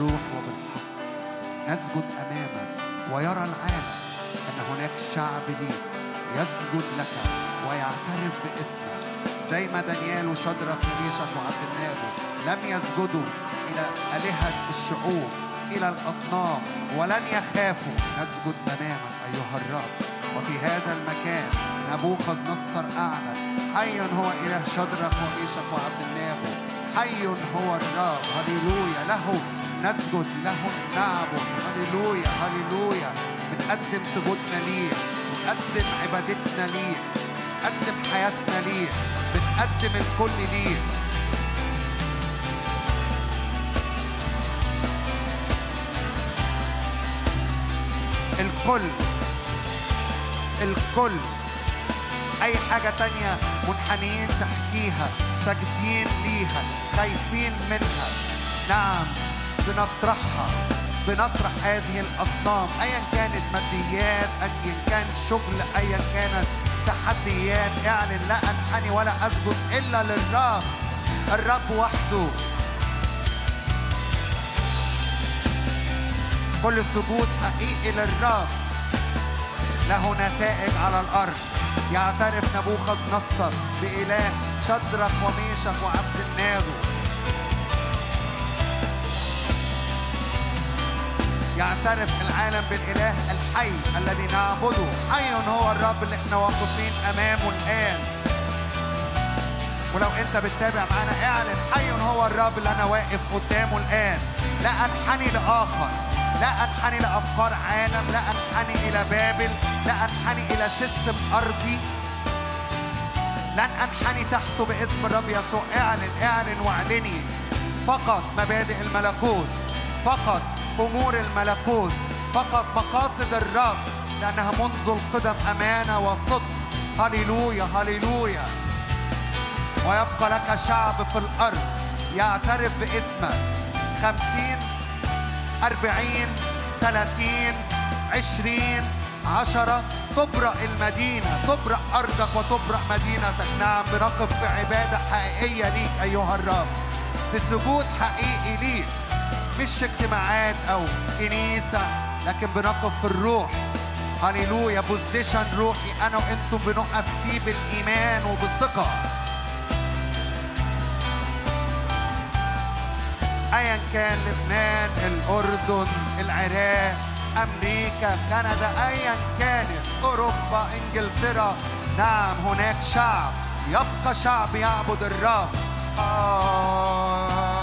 بالروح وبالحق. نسجد أمامك ويرى العالم أن هناك شعب ليك. يسجد لك ويعترف باسمك. زي ما دانيال وشدرخ وميشك وعبد لم يسجدوا إلى آلهة الشعوب إلى الأصنام ولن يخافوا. نسجد أمامك أيها الرب. وفي هذا المكان نبوخذ نصر أعلن حي هو إله شدرخ وميشك وعبد حي هو الرب. هللويا. له نسجد له نعبد هللويا هللويا. بنقدم سجودنا ليه بنقدم عبادتنا ليه بنقدم حياتنا ليه بنقدم الكل ليه الكل الكل. أي حاجة تانية منحنيين تحتيها ساجدين ليها خايفين منها. نعم. بنطرحها بنطرح هذه الأصنام أيا كانت ماديات أيا كان شغل أيا كانت تحديات. اعلن لا أنحني ولا أسجد إلا للرب الرب وحده. كل سجود حقيقي للرب. له نتائج على الأرض. يعترف نبوخذ نصر بإله شدرك وميشك وعبد الناغو يعترف العالم بالإله الحي الذي نعبده. حي هو الرب اللي إحنا واقفين أمامه الآن؟ ولو أنت بتتابع معانا اعلن حي هو الرب اللي أنا واقف قدامه الآن؟ لا انحني لآخر لا انحني لأفكار عالم لا انحني إلى بابل لا انحني إلى سيستم أرضي. لن أنحني تحته باسم الرب يسوع. اعلن اعلن واعلني. فقط مبادئ الملكوت فقط امور الملكوت فقط مقاصد الرب لأنها منذ القدم أمانة وصدق. هللويا هللويا. ويبقى لك شعب في الأرض يعترف باسمك خمسين أربعين ثلاثين عشرين عشرة. تبرأ المدينة تبرأ أرضك وتبرأ مدينتك. نعم بنقف في عبادة حقيقية ليك أيها الرب. في سجود حقيقي ليك. مش اجتماعات أو كنيسة لكن بنقف في الروح. هللويا بوزيشن روحي أنا وأنتم بنقف فيه بالإيمان وبالثقة. ايا كان لبنان الأردن العراق أمريكا كندا ايا كانت أوروبا إنجلترا. نعم هناك شعب. يبقى شعب يعبد الرب. آه.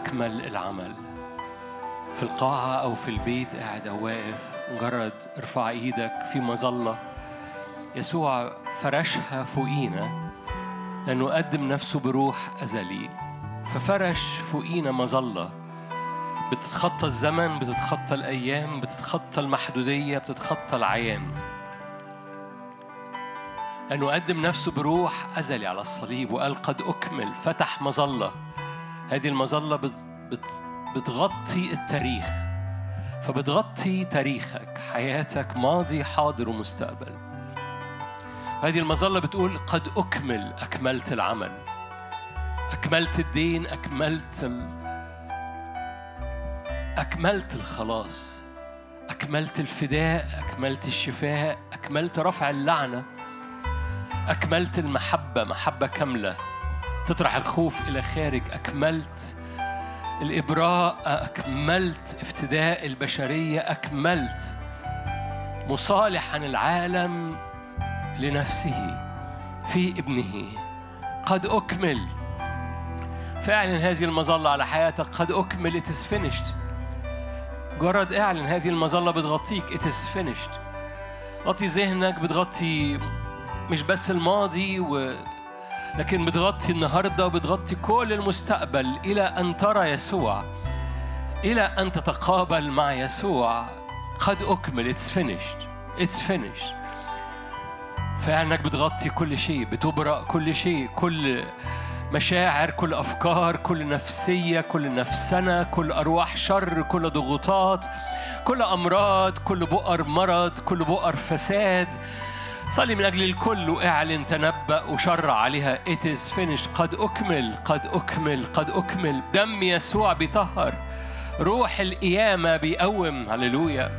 أكمل العمل. في القاعة أو في البيت قاعد أو واقف مجرد ارفع إيدك في مظلة. يسوع فرشها فوقينا لأنه قدم نفسه بروح أزلي. ففرش فوقينا مظلة. بتتخطى الزمن بتتخطى الأيام بتتخطى المحدودية بتتخطى العيان. لأنه قدم نفسه بروح أزلي على الصليب وقال قد أكمل فتح مظلة. هذه المظلة بت بت بتغطي التاريخ فبتغطي تاريخك حياتك ماضي حاضر ومستقبل. هذه المظلة بتقول قد أكمل أكملت العمل. أكملت الدين أكملت ال... أكملت الخلاص. أكملت الفداء أكملت الشفاء أكملت رفع اللعنة. أكملت المحبة محبة كاملة. تطرح الخوف إلى خارج. أكملت الإبراء أكملت افتداء البشرية أكملت مصالحا العالم لنفسه في ابنه. قد أكمل. فاعلن هذه المظلة على حياتك. قد أكمل. It is finished. جرد اعلن هذه المظلة بتغطيك. It is finished. غطي ذهنك بتغطي مش بس الماضي و... لكن بتغطي النهارده وبتغطي كل المستقبل إلى أن ترى يسوع. إلى أن تتقابل مع يسوع. قد أكمل. It's finished. It's finished. فعلنك بتغطي كل شيء. بتبرأ كل شيء. كل مشاعر كل أفكار كل نفسية كل نفسنة كل أرواح شر كل ضغوطات كل أمراض كل بؤر مرض كل بؤر فساد. صلي من أجل الكل واعلن تنبأ وشرع عليها. It is finished. قد أكمل قد أكمل قد أكمل. دم يسوع بيطهر روح القيامة بيقوم. هللويا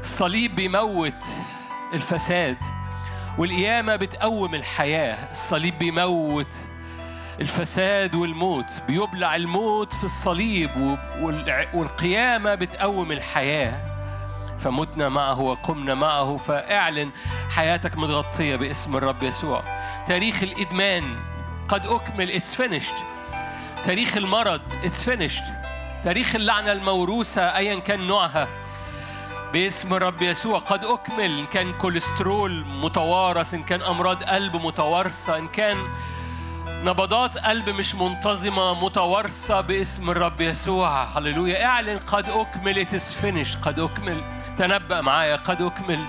الصليب بيموت الفساد والقيامة بتقوم الحياة. الصليب بيموت الفساد والموت. بيبلع الموت في الصليب والقيامة بتقوم الحياة. فمتنا معه وقمنا معه فاعلن حياتك متغطية باسم الرب يسوع. تاريخ الإدمان قد أكمل it's finished. تاريخ المرض it's finished. تاريخ اللعنة الموروثة أيا كان نوعها باسم الرب يسوع قد أكمل. إن كان كوليسترول متوارث إن كان أمراض قلب متوارثة إن كان نبضات قلب مش منتظمة متوارثة باسم الرب يسوع. هللويا. اعلن قد أكمل. Finished. قد أكمل. تنبأ معايا. قد أكمل.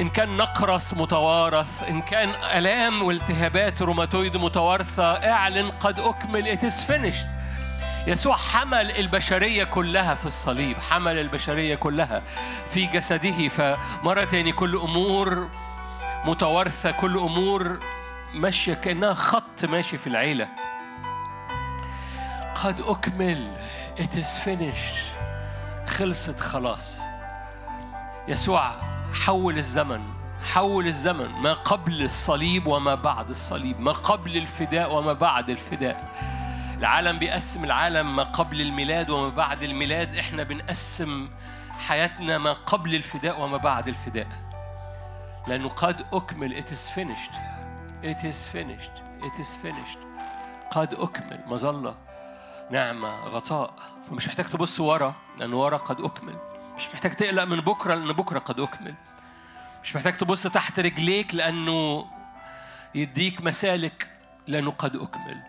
إن كان نقرس متوارث إن كان آلام والتهابات روماتويد متوارثة اعلن قد أكمل. Finished. يسوع حمل البشرية كلها في الصليب. حمل البشرية كلها في جسده. فمرة تاني كل أمور متوارثة كل أمور ماشية كأنها خط ماشي في العيلة. قد أكمل. It is finished. خلصت خلاص. يسوع حول الزمن. حول الزمن. ما قبل الصليب وما بعد الصليب. ما قبل الفداء وما بعد الفداء. العالم بيقسم العالم. ما قبل الميلاد وما بعد الميلاد. إحنا بنقسم حياتنا ما قبل الفداء وما بعد الفداء. لأنه قد أكمل. It is finished. It is finished. It is finished. قد أكمل. مظلة نعمة غطاء. فمش محتاج تبص ورا لأن ورا قد أكمل. مش محتاج تقلق من بكرة لأن بكرة قد أكمل. مش محتاج تبص تحت رجليك لأنه يديك مسالك لأنه قد أكمل.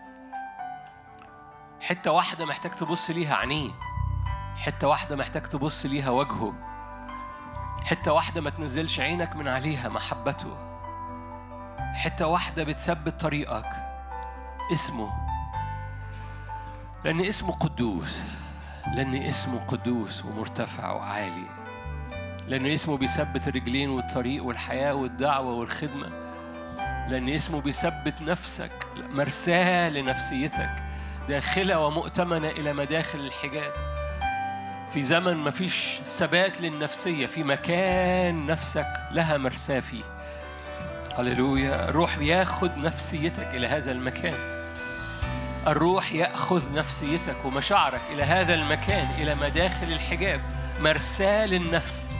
حتة واحدة محتاج تبص ليها عينيه. حتة واحدة محتاج تبص ليها وجهه. حتة واحدة ما تنزلش عينك من عليها محبته. حتة واحدة بتثبت طريقك. اسمه. لأن اسمه قدوس. لأن اسمه قدوس ومرتفع وعالي. لأن اسمه بيثبت الرجلين والطريق والحياة والدعوة والخدمة. لأن اسمه بيثبت نفسك مرساة لنفسيتك داخلة ومؤتمنة إلى مداخل الحجاب. في زمن مفيش ثبات للنفسية في مكان نفسك لها مرساة فيه. هللويا. الروح ياخد نفسيتك إلى هذا المكان. الروح يأخذ نفسيتك ومشاعرك إلى هذا المكان إلى مداخل الحجاب. مرساة للنفس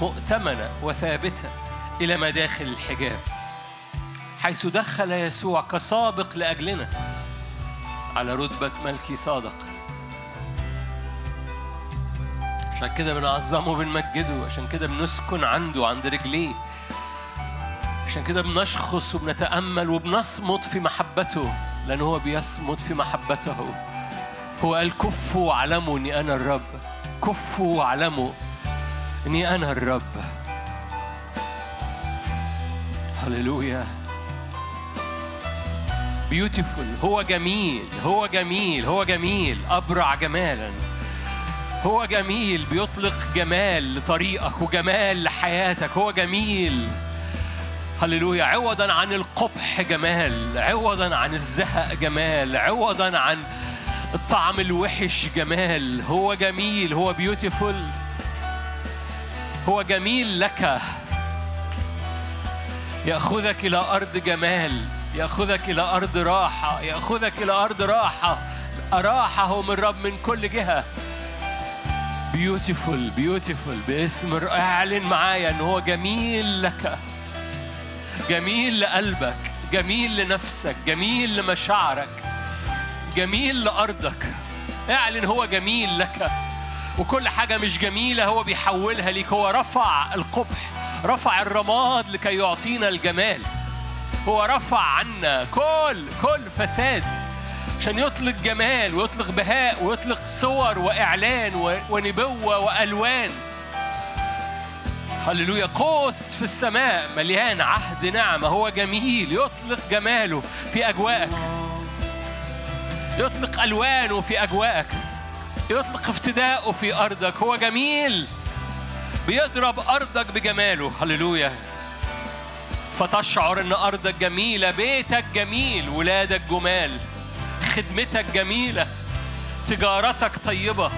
مؤتمنة وثابتة إلى مداخل الحجاب. حيث دخل يسوع كسابق لأجلنا على رتبة ملكي صادق. عشان كده بنعظمه وبنمجده عشان كده بنسكن عنده عند رجليه. عشان كده بنشخص وبنتأمل وبنصمت في محبته لأن هو بيصمت في محبته. هو قال كفوا واعلموا إني أنا الرب كفوا واعلموا إني أنا الرب. هللويا. بيوتيفول هو جميل هو جميل هو جميل. أبرع جمالا. هو جميل. بيطلق جمال لطريقك وجمال لحياتك. هو جميل. هللويا. عوضا عن القبح جمال عوضا عن الزهق جمال عوضا عن الطعم الوحش جمال. هو جميل هو beautiful هو جميل لك. يأخذك إلى أرض جمال يأخذك إلى أرض راحة يأخذك إلى أرض راحة. راحه من رب من كل جهة. beautiful beautiful باسم اعلن معايا ان هو جميل لك. جميل لقلبك جميل لنفسك جميل لمشاعرك جميل لأرضك. اعلن هو جميل لك. وكل حاجة مش جميلة هو بيحولها ليك. هو رفع القبح رفع الرماد لكي يعطينا الجمال. هو رفع عنا كل كل فساد عشان يطلق جمال ويطلق بهاء ويطلق صور وإعلان ونبوة وألوان. هللويا. قوس في السماء مليان عهد نعمة هو جميل يطلق جماله في أجواءك. يطلق ألوانه في أجواءك. يطلق افتداءه في أرضك هو جميل. بيضرب أرضك بجماله. هللويا. فتشعر إن أرضك جميلة بيتك جميل ولادك جمال. خدمتك جميلة تجارتك طيبة.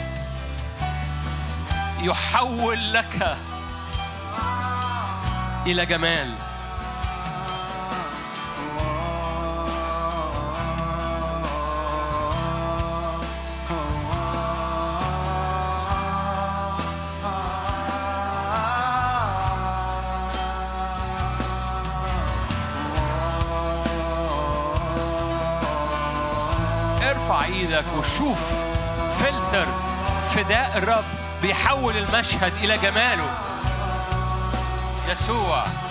يحول لك إلى جمال. ارفع إيدك وشوف فلتر فداء الرب بيحول المشهد إلى جماله. يسوع.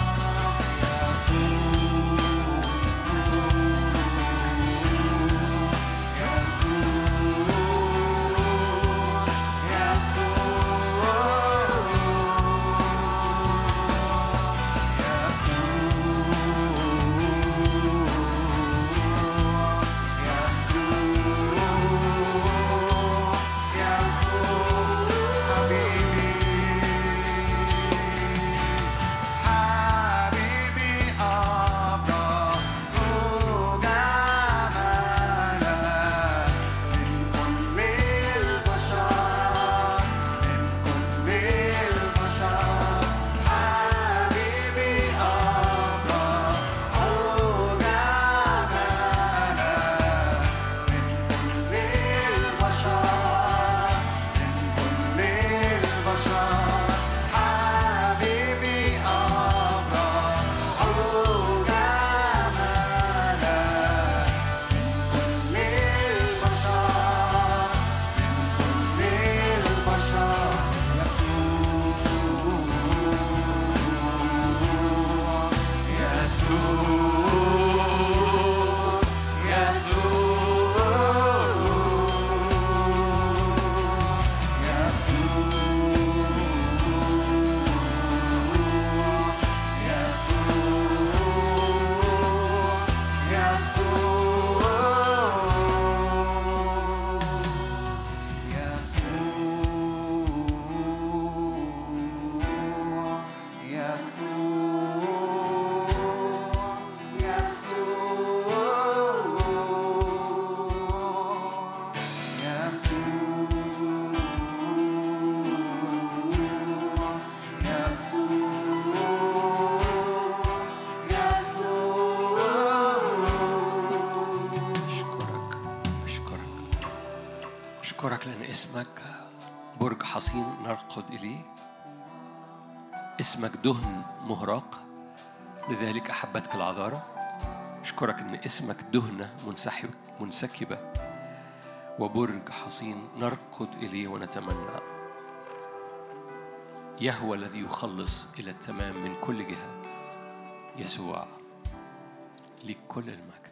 نرقد إليه. اسمك دهن مهراق لذلك أحبتك العذارى. أشكرك أن اسمك دهنة منسحب منسكبة. وبرج حصين نرقد إليه ونتمنى. يهوى الذي يخلص إلى التمام من كل جهة. يسوع لكل المجد.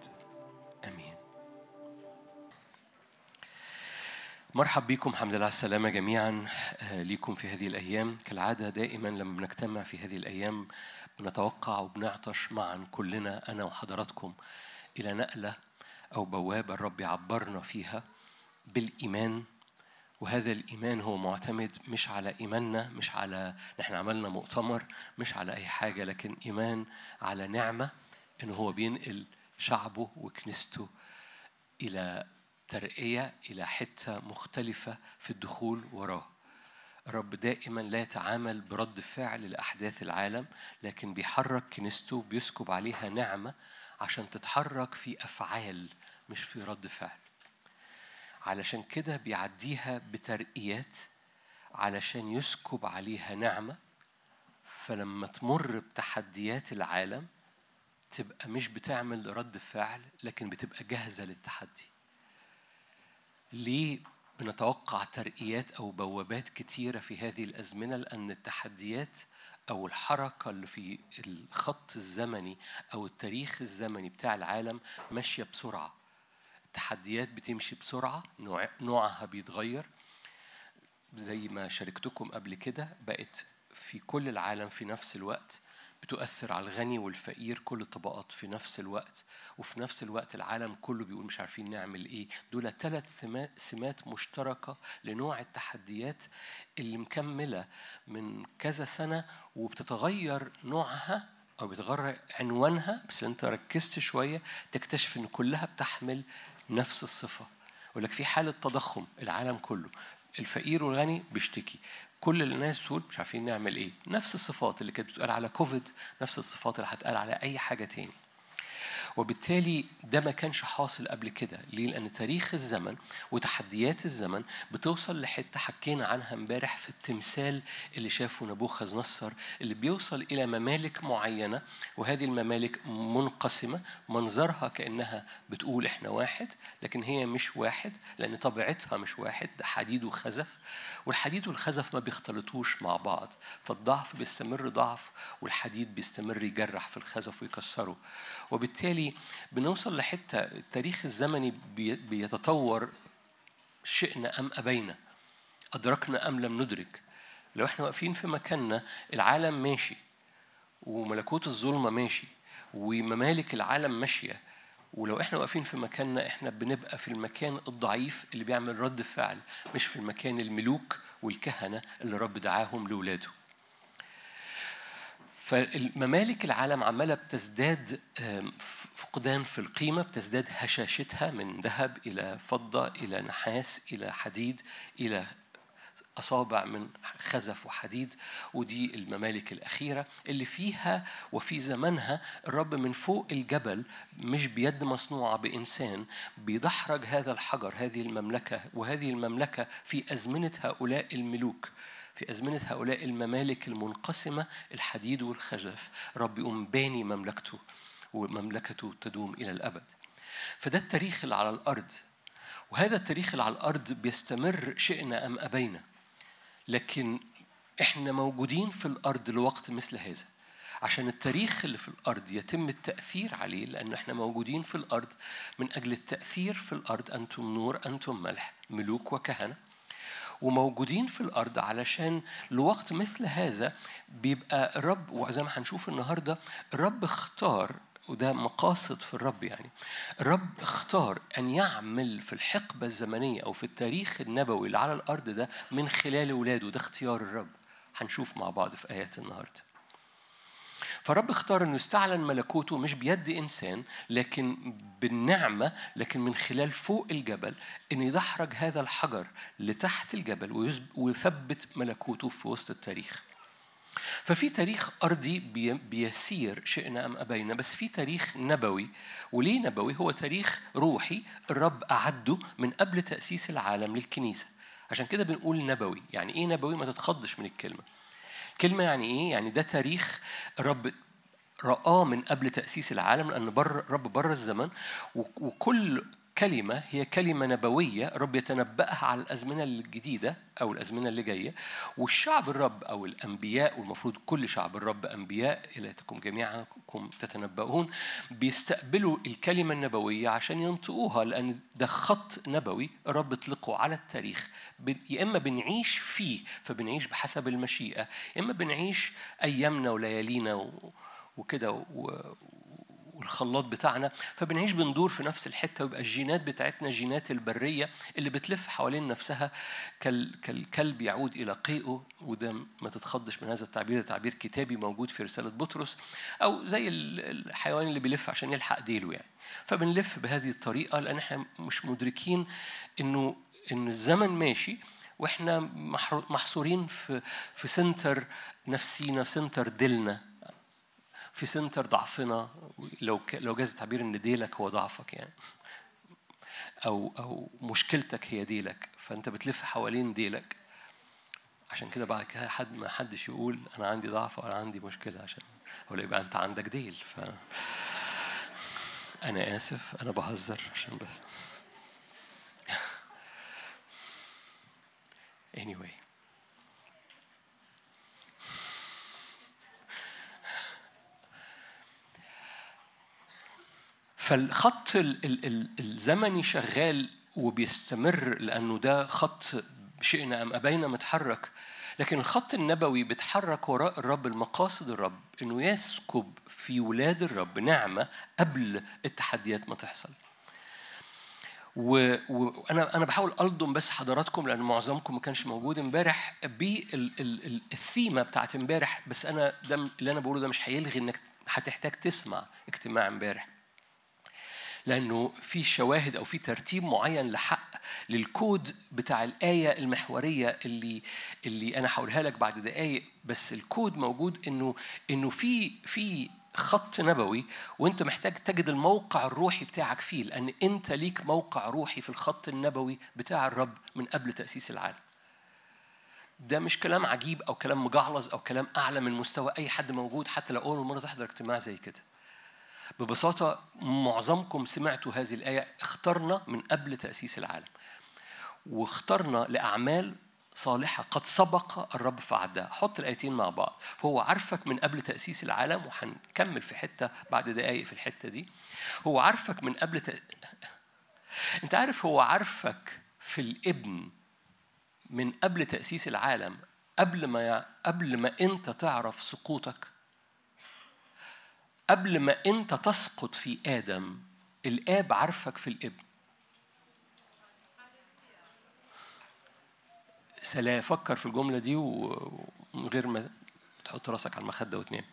مرحب بكم الحمد لله على السلامة جميعا آه، ليكم في هذه الأيام. كالعادة دائما لما بنجتمع في هذه الأيام بنتوقع وبنعطش معا كلنا أنا وحضراتكم إلى نقلة أو بوابة الرب يعبرنا فيها بالإيمان. وهذا الإيمان هو معتمد مش على إيماننا مش على نحن عملنا مؤتمر مش على أي حاجة لكن إيمان على نعمة إن هو بينقل شعبه وكنيسته إلى ترقية إلى حتة مختلفة في الدخول وراه. الرب دائما لا يتعامل برد فعل لأحداث العالم لكن بيحرك كنيسته بيسكب عليها نعمة عشان تتحرك في أفعال مش في رد فعل. علشان كده بيعديها بترقيات علشان يسكب عليها نعمة. فلما تمر بتحديات العالم تبقى مش بتعمل رد فعل لكن بتبقى جاهزة للتحدي. ليه بنتوقع ترقيات أو بوابات كتيرة في هذه الأزمنة؟ لأن التحديات أو الحركة اللي في الخط الزمني أو التاريخ الزمني بتاع العالم ماشية بسرعة. التحديات بتمشي بسرعة نوع- نوعها بيتغير. زي ما شاركتكم قبل كده بقت في كل العالم في نفس الوقت بتؤثر على الغني والفقير كل الطبقات في نفس الوقت وفي نفس الوقت العالم كله بيقول مش عارفين نعمل إيه. دول ثلاث سما- سمات مشتركة لنوع التحديات اللي مكملة من كذا سنة وبتتغير نوعها أو بيتغير عنوانها. بس أنت ركزت شوية تكتشف إن كلها بتحمل نفس الصفة. يقول لك في حالة تضخم العالم كله. الفقير والغني بيشتكي. كل الناس بتقول مش عارفين نعمل إيه. نفس الصفات اللي كانت بتقال على كوفيد نفس الصفات اللي هتقال على أي حاجة تاني. وبالتالي ده ما كانش حاصل قبل كده. ليه؟ لأن تاريخ الزمن وتحديات الزمن بتوصل لحتة حكينا عنها امبارح في التمثال اللي شافه نبوخذ نصر اللي بيوصل إلى ممالك معينة وهذه الممالك منقسمة منظرها كأنها بتقول إحنا واحد لكن هي مش واحد لأن طبيعتها مش واحد ده حديد وخزف والحديد والخزف ما بيختلطوش مع بعض. فالضعف بيستمر ضعف والحديد بيستمر يجرح في الخزف ويكسره. وبالتالي بنوصل لحتة التاريخ الزمني بي- بيتطور شئنا أم أبينا. أدركنا أم لم ندرك. لو إحنا واقفين في مكاننا العالم ماشي. وملكوت الظلمة ماشي. وممالك العالم ماشية. ولو إحنا واقفين في مكاننا إحنا بنبقى في المكان الضعيف اللي بيعمل رد فعل مش في المكان الملوك والكهنة اللي رب دعاهم لاولاده فالممالك العالم عمالة بتزداد فقدان في القيمة بتزداد هشاشتها من ذهب إلى فضة إلى نحاس إلى حديد إلى أصابع من خزف وحديد ودي الممالك الأخيرة اللي فيها وفي زمنها الرب من فوق الجبل مش بيد مصنوعة بإنسان بيدحرج هذا الحجر هذه المملكة وهذه المملكة في أزمنة هؤلاء الملوك. في أزمنة هؤلاء الممالك المنقسمة الحديد والخزف رب يقوم باني مملكته ومملكته تدوم إلى الأبد. فده التاريخ اللي على الأرض. وهذا التاريخ اللي على الأرض بيستمر شئنا أم أبينا. لكن إحنا موجودين في الأرض لوقت مثل هذا. عشان التاريخ اللي في الأرض يتم التأثير عليه لأن إحنا موجودين في الأرض من أجل التأثير في الأرض أنتم نور أنتم ملح ملوك وكهنة. وموجودين في الأرض علشان لوقت مثل هذا بيبقى الرب وزي ما هنشوف النهارده الرب اختار وده مقاصد في الرب يعني الرب اختار أن يعمل في الحقبة الزمنية أو في التاريخ النبوي اللي على الأرض ده من خلال اولاده ده اختيار الرب. هنشوف مع بعض في آيات النهارده. فالرب اختار إنه يستعلن ملكوته مش بيد إنسان لكن بالنعمة لكن من خلال فوق الجبل إنه يدحرج هذا الحجر لتحت الجبل ويثب- ويثبت ملكوته في وسط التاريخ. ففي تاريخ أرضي بي- بيسير شئنا أم أبينا بس في تاريخ نبوي. وليه نبوي؟ هو تاريخ روحي الرب أعده من قبل تأسيس العالم للكنيسة. عشان كده بنقول نبوي. يعني إيه نبوي؟ ما تتخضش من الكلمة. كلمة يعني إيه؟ يعني ده تاريخ الرب رآه من قبل تأسيس العالم لأن بر الرب بره الزمن وكل كلمة هي كلمة نبوية الرب يتنبأها على الأزمنة الجديدة أو الأزمنة اللي جاية. والشعب الرب أو الأنبياء والمفروض كل شعب الرب أنبياء إلهكم جميعكم تتنبؤون بيستقبلوا الكلمة النبوية عشان ينطقوها لأن ده خط نبوي الرب اطلقه على التاريخ. يا إما بنعيش فيه فبنعيش بحسب المشيئة يا إما بنعيش أيامنا وليالينا وكده والخلاط بتاعنا فبنعيش بندور في نفس الحتة ويبقى الجينات بتاعتنا جينات البرية اللي بتلف حوالين نفسها كال كالكلب يعود إلى قيئه وده ما تتخضش من هذا التعبير ده تعبير كتابي موجود في رسالة بطرس أو زي ال- الحيوان اللي بيلف عشان يلحق ديله يعني. فبنلف بهذه الطريقة لأن إحنا مش مدركين إنه إن الزمن ماشي وإحنا محصورين في في center نفسينا في center ديلنا في center ضعفنا لو. لو جاز التعبير إن ديلك هو ضعفك يعني أو أو مشكلتك هي ديلك فأنت بتلف حوالين ديلك عشان كده بعد كده حد ما حدش يقول أنا عندي ضعف أو أنا عندي مشكلة عشان ولا يبقى أنت عندك ديل ف أنا آسف أنا بهزر عشان بس anyway فالخط ال- ال- ال- الزمني شغال وبيستمر لأنه ده خط شئنا أم أبينا متحرك لكن الخط النبوي بيتحرك وراء الرب المقاصد الرب إنه يسكب في ولاد الرب نعمة قبل التحديات ما تحصل. وأنا أنا بحاول ألضم بس حضراتكم لأن معظمكم ما كانش موجود امبارح بالثيمه بتاعت امبارح بس أنا ده اللي أنا بقوله ده مش هيلغي إنك هتحتاج تسمع اجتماع امبارح. لأنه في شواهد أو في ترتيب معين لحق للكود بتاع الآية المحورية اللي اللي أنا هقولها لك بعد دقائق بس الكود موجود إنه إنه في في خط نبوي وأنت محتاج تجد الموقع الروحي بتاعك فيه لأن أنت ليك موقع روحي في الخط النبوي بتاع الرب من قبل تأسيس العالم. ده مش كلام عجيب أو كلام مجعلظ أو كلام أعلى من مستوى أي حد موجود حتى لو أول مرة تحضر اجتماع زي كده. ببساطة معظمكم سمعتوا هذه الآية اخترنا من قبل تأسيس العالم. واخترنا لأعمال صالحة قد سبق الرب فعدها حط الآيتين مع بعض. فهو عارفك من قبل تأسيس العالم وهنكمل في حتة بعد دقايق في الحتة دي. هو عارفك من قبل ت... أنت عارف هو عارفك في الابن من قبل تأسيس العالم قبل ما قبل ما أنت تعرف سقوطك؟ قبل ما انت تسقط في آدم الآب عارفك في الابن. سلام فكر في الجملة دي ومن غير ما تحط راسك على المخدة وتنام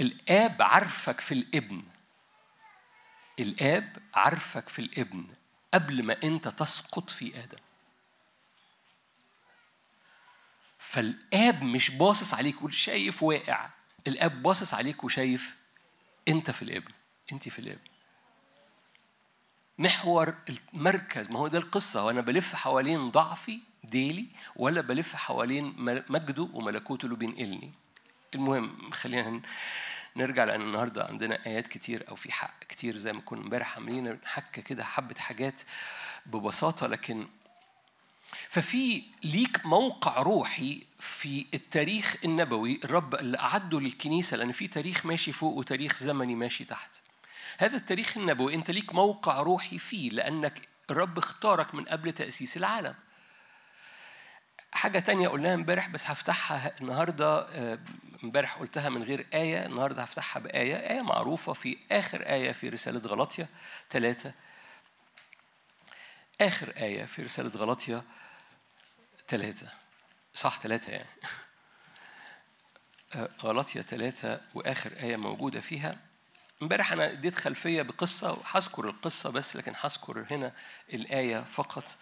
الآب عارفك في الابن. الآب عارفك في الابن قبل ما انت تسقط في آدم. فالآب مش باصص عليك يقول شايف واقع. الاب باصص عليك وشايف انت في الابن انت في الابن. محور المركز ما هو ده القصة وأنا بلف حوالين ضعفي ديلي ولا بلف حوالين مجده وملكوته اللي بينقلني. المهم خلينا نرجع لأن النهارده عندنا آيات كتير أو في حق كتير زي ما كنا امبارح عاملين حكة كده حبة حاجات ببساطة لكن ففي ليك موقع روحي في التاريخ النبوي الرب اللي أعده للكنيسة لأن في تاريخ ماشي فوق وتاريخ زمني ماشي تحت. هذا التاريخ النبوي أنت ليك موقع روحي فيه لأنك الرب اختارك من قبل تأسيس العالم. حاجة تانية قلناها امبارح بس هفتحها النهاردة آه، امبارح قلتها من غير آية النهاردة هفتحها بآية. آية معروفة في آخر آية في رسالة غلطية ثلاثة. آخر آية في رسالة غلطية ثلاثة صح ثلاثة يعني. آه، غلطية ثلاثة وآخر آية موجودة فيها. امبارح أنا اديت خلفية بقصة وهذكر القصة بس لكن هذكر هنا الآية فقط.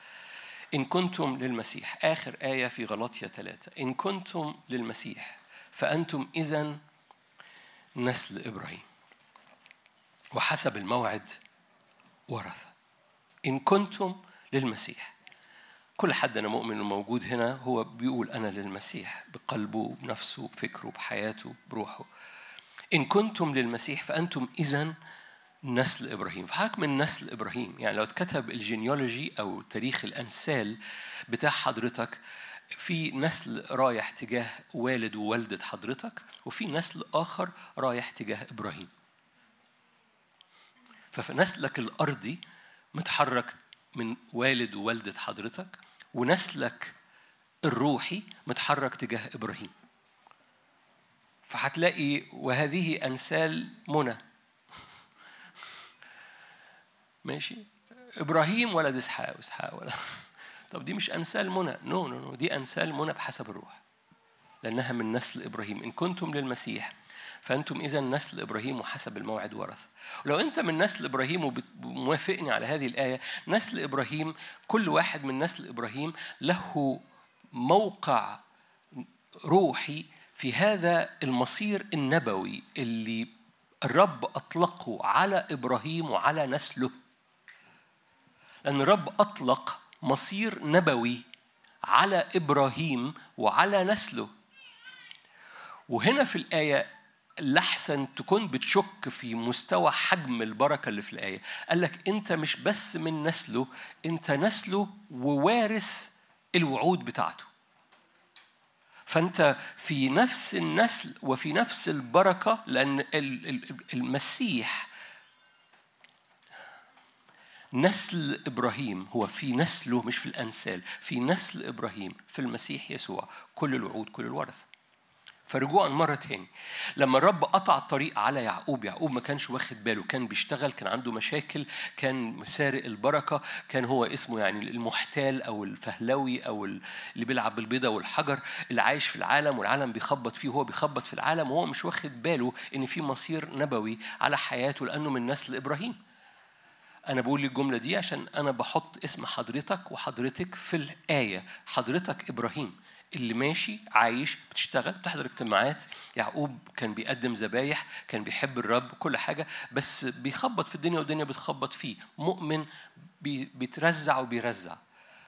إن كنتم للمسيح. آخر آية في غلطية ثلاثة إن كنتم للمسيح فأنتم إذا نسل إبراهيم. وحسب الموعد ورثة. إن كنتم للمسيح. كل حد أنا مؤمن موجود هنا هو بيقول أنا للمسيح بقلبه بنفسه بفكره بحياته بروحه. إن كنتم للمسيح فأنتم إذا نسل إبراهيم. فحضرتك من نسل إبراهيم يعني لو اتكتب الجينيولوجي أو تاريخ الأنسال بتاع حضرتك في نسل رايح تجاه والد ووالدة حضرتك وفي نسل آخر رايح تجاه إبراهيم. ففي نسلك الأرضي متحرك من والد ووالدة حضرتك ونسلك الروحي متحرك تجاه إبراهيم. فهتلاقي وهذه أنسال منى. ماشي؟ إبراهيم ولد إسحاق وإسحاق ولد. طب دي مش أنسال منى. no no no دي أنسال منى بحسب الروح. لأنها من نسل إبراهيم. إن كنتم للمسيح فأنتم إذا نسل إبراهيم وحسب الموعد ورث. ولو أنت من نسل إبراهيم وموافقني على هذه الآية نسل إبراهيم كل واحد من نسل إبراهيم له موقع روحي في هذا المصير النبوي اللي الرب أطلقه على إبراهيم وعلى نسله. لأن الرب أطلق مصير نبوي على إبراهيم وعلى نسله. وهنا في الآية لحسن تكون بتشك في مستوى حجم البركة اللي في الآية. قال لك أنت مش بس من نسله أنت نسله ووارث الوعود بتاعته. فأنت في نفس النسل وفي نفس البركة لأن ال- ال- المسيح نسل إبراهيم هو في نسله مش في الأنسال في نسل إبراهيم في المسيح يسوع. كل الوعود كل الورث فرجوعا مرة تاني. لما الرب قطع الطريق على يعقوب يعقوب ما كانش واخد باله كان بيشتغل كان عنده مشاكل كان سارق البركة كان هو اسمه يعني المحتال أو الفهلوي أو اللي بيلعب بالبيضة والحجر اللي عايش في العالم والعالم بيخبط فيه وهو بيخبط في العالم وهو مش واخد باله إن في مصير نبوي على حياته لأنه من نسل إبراهيم. أنا بقول الجملة دي عشان أنا بحط اسم حضرتك وحضرتك في الآية. حضرتك إبراهيم. اللي ماشي عايش بتشتغل بتحضر اجتماعات. يعقوب كان بيقدم ذبايح كان بيحب الرب كل حاجة بس بيخبط في الدنيا والدنيا بتخبط فيه. مؤمن بي- بيترزع وبيرزع.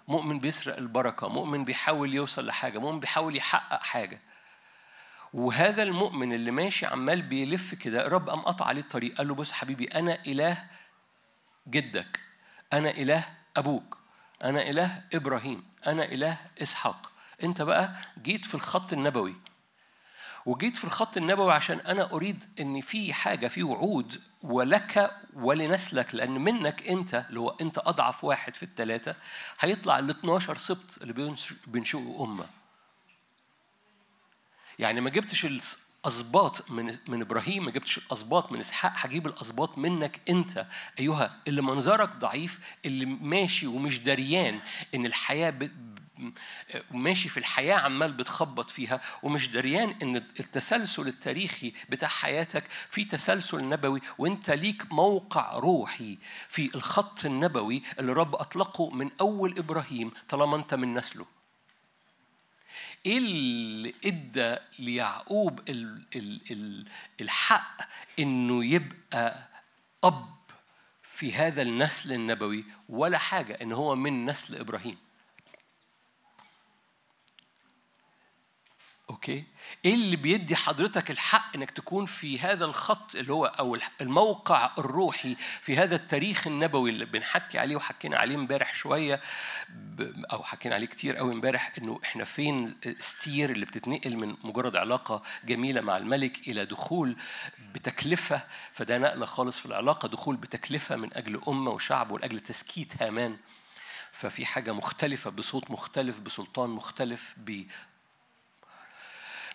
مؤمن بيسرق البركة مؤمن بيحاول يوصل لحاجة مؤمن بيحاول يحقق حاجة. وهذا المؤمن اللي ماشي عمال بيلف كده الرب قام قطع عليه الطريق قال له بص حبيبي أنا إله جدك أنا إله أبوك أنا إله إبراهيم أنا إله إسحاق. أنت بقى جيت في الخط النبوي. وجيت في الخط النبوي عشان أنا أريد إن في حاجة في وعود ولك ولنسلك لأن منك أنت اللي هو أنت أضعف واحد في الثلاثة هيطلع ال 12 سبط اللي بينش- بينشئوا أمة. يعني ما جبتش الاسباط من من إبراهيم ما جبتش الاسباط من إسحاق هجيب الاسباط منك أنت. أيها اللي منظرك ضعيف اللي ماشي ومش دريان إن الحياة ب... ب- ماشي في الحياة عمال بتخبط فيها ومش دريان إن التسلسل التاريخي بتاع حياتك في تسلسل نبوي وإنت ليك موقع روحي في الخط النبوي اللي رب أطلقه من أول إبراهيم طالما إنت من نسله. إيه اللي إدى ليعقوب ال ال ال الحق إنه يبقى أب في هذا النسل النبوي؟ ولا حاجة إن هو من نسل إبراهيم. okay. إيه اللي بيدي حضرتك الحق إنك تكون في هذا الخط اللي هو أو الموقع الروحي في هذا التاريخ النبوي اللي بنحكي عليه وحكينا عليه امبارح شوية أو حكينا عليه كتير قوي امبارح إنه إحنا في أستير اللي بتتنقل من مجرد علاقة جميلة مع الملك إلى دخول بتكلفة فده نقلة خالص في العلاقة دخول بتكلفة من أجل أمة وشعب ولاجل تسكيت هامان. ففي حاجة مختلفة بصوت مختلف بسلطان مختلف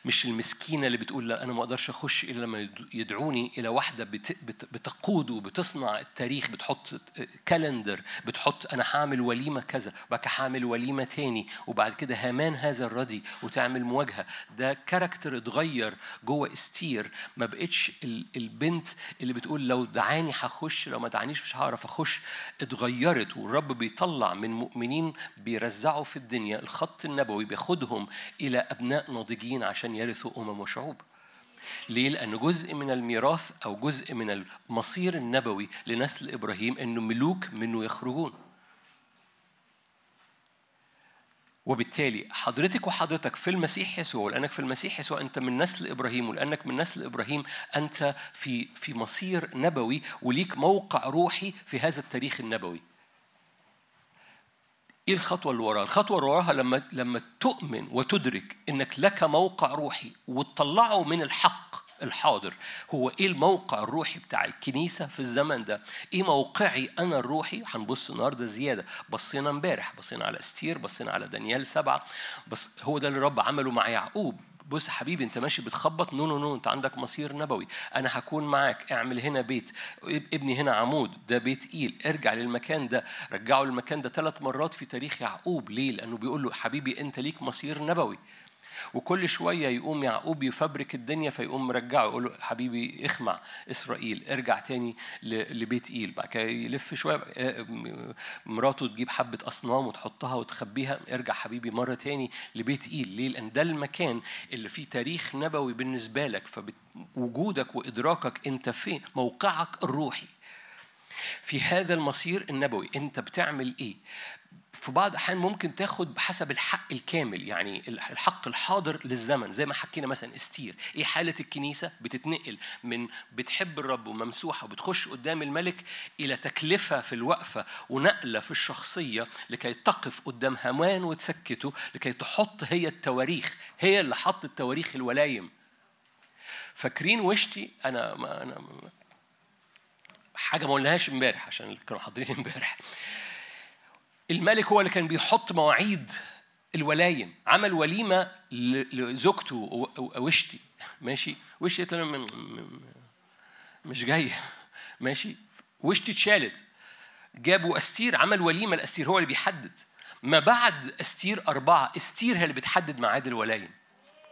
مش المسكينة اللي بتقول لا أنا ما أقدرش أخش إلا لما يد- يدعوني بت بت بتقود وبتصنع التاريخ بتحط كالندر بتحط أنا هعمل وليمة كذا وبعد كده هعمل وليمة تاني وبعد كده هامان هذا الردي وتعمل مواجهة. ده كاركتر اتغير جوه استير. ما بقتش ال- البنت اللي بتقول لو دعاني هخش لو ما دعانيش مش هعرف أخش. اتغيرت والرب بيطلع من مؤمنين بيرزعوا في الدنيا. الخط النبوي بياخدهم إلى أبناء ناضجين عشان يرثوا أمم وشعوب ليه؟ لأن جزء من الميراث أو جزء من المصير النبوي لنسل إبراهيم إنه ملوك منه يخرجون. وبالتالي حضرتك وحضرتك في المسيح يسوع ولأنك في المسيح يسوع أنت من نسل إبراهيم ولأنك من نسل إبراهيم أنت في في مصير نبوي وليك موقع روحي في هذا التاريخ النبوي. إيه الخطوة اللي وراها؟ الخطوة اللي وراها لما لما تؤمن وتدرك إنك لك موقع روحي وتطلعه من الحق الحاضر هو إيه الموقع الروحي بتاع الكنيسة في الزمن ده؟ إيه موقعي أنا الروحي؟ هنبص النهارده زيادة، بصينا امبارح، بصينا على أستير، بصينا على دانيال سبعة، بس هو ده اللي الرب عمله مع يعقوب، بص حبيبي انت ماشي بتخبط. no no no انت عندك مصير نبوي. أنا هكون معاك. اعمل هنا بيت. ابني هنا عمود. ده بيت إيل. ارجع للمكان ده. رجعه للمكان ده ثلاث مرات في تاريخ يعقوب. ليه؟ لأنه بيقول له حبيبي انت ليك مصير نبوي. وكل شوية يقوم يعقوب يفبرك الدنيا فيقوم مرجعه يقول له حبيبي اجمع إسرائيل ارجع تاني لبيت إيل. بعد كده يلف شوية آه، مراته تجيب حبة أصنام وتحطها وتخبيها ارجع حبيبي مرة تاني لبيت إيل. ليه؟ لأن ده المكان اللي فيه تاريخ نبوي بالنسبة لك فوجودك وإدراكك أنت فين موقعك الروحي. في هذا المصير النبوي أنت بتعمل إيه؟ في بعض الأحيان ممكن تاخد بحسب الحق الكامل يعني الحق الحاضر للزمن زي ما حكينا مثلا إستير. إيه حالة الكنيسة؟ بتتنقل من بتحب الرب وممسوحة وبتخش قدام الملك إلى تكلفة في الوقفة ونقلة في الشخصية لكي تقف قدام هامان وتسكته لكي تحط هي التواريخ هي اللي حطت تواريخ الولايم. فاكرين وشتي؟ أنا ما أنا حاجة ما قلناهاش امبارح عشان كانوا حاضرين امبارح. الملك هو اللي كان بيحط مواعيد الولايم. عمل وليمة لزوجته وشتي ماشي؟ وشتي مش جاية ماشي؟ وشتي اتشالت. جابوا أستير عمل وليمة لأستير هو اللي بيحدد. ما بعد أستير أربعة أستير هي اللي بتحدد ميعاد الولايم.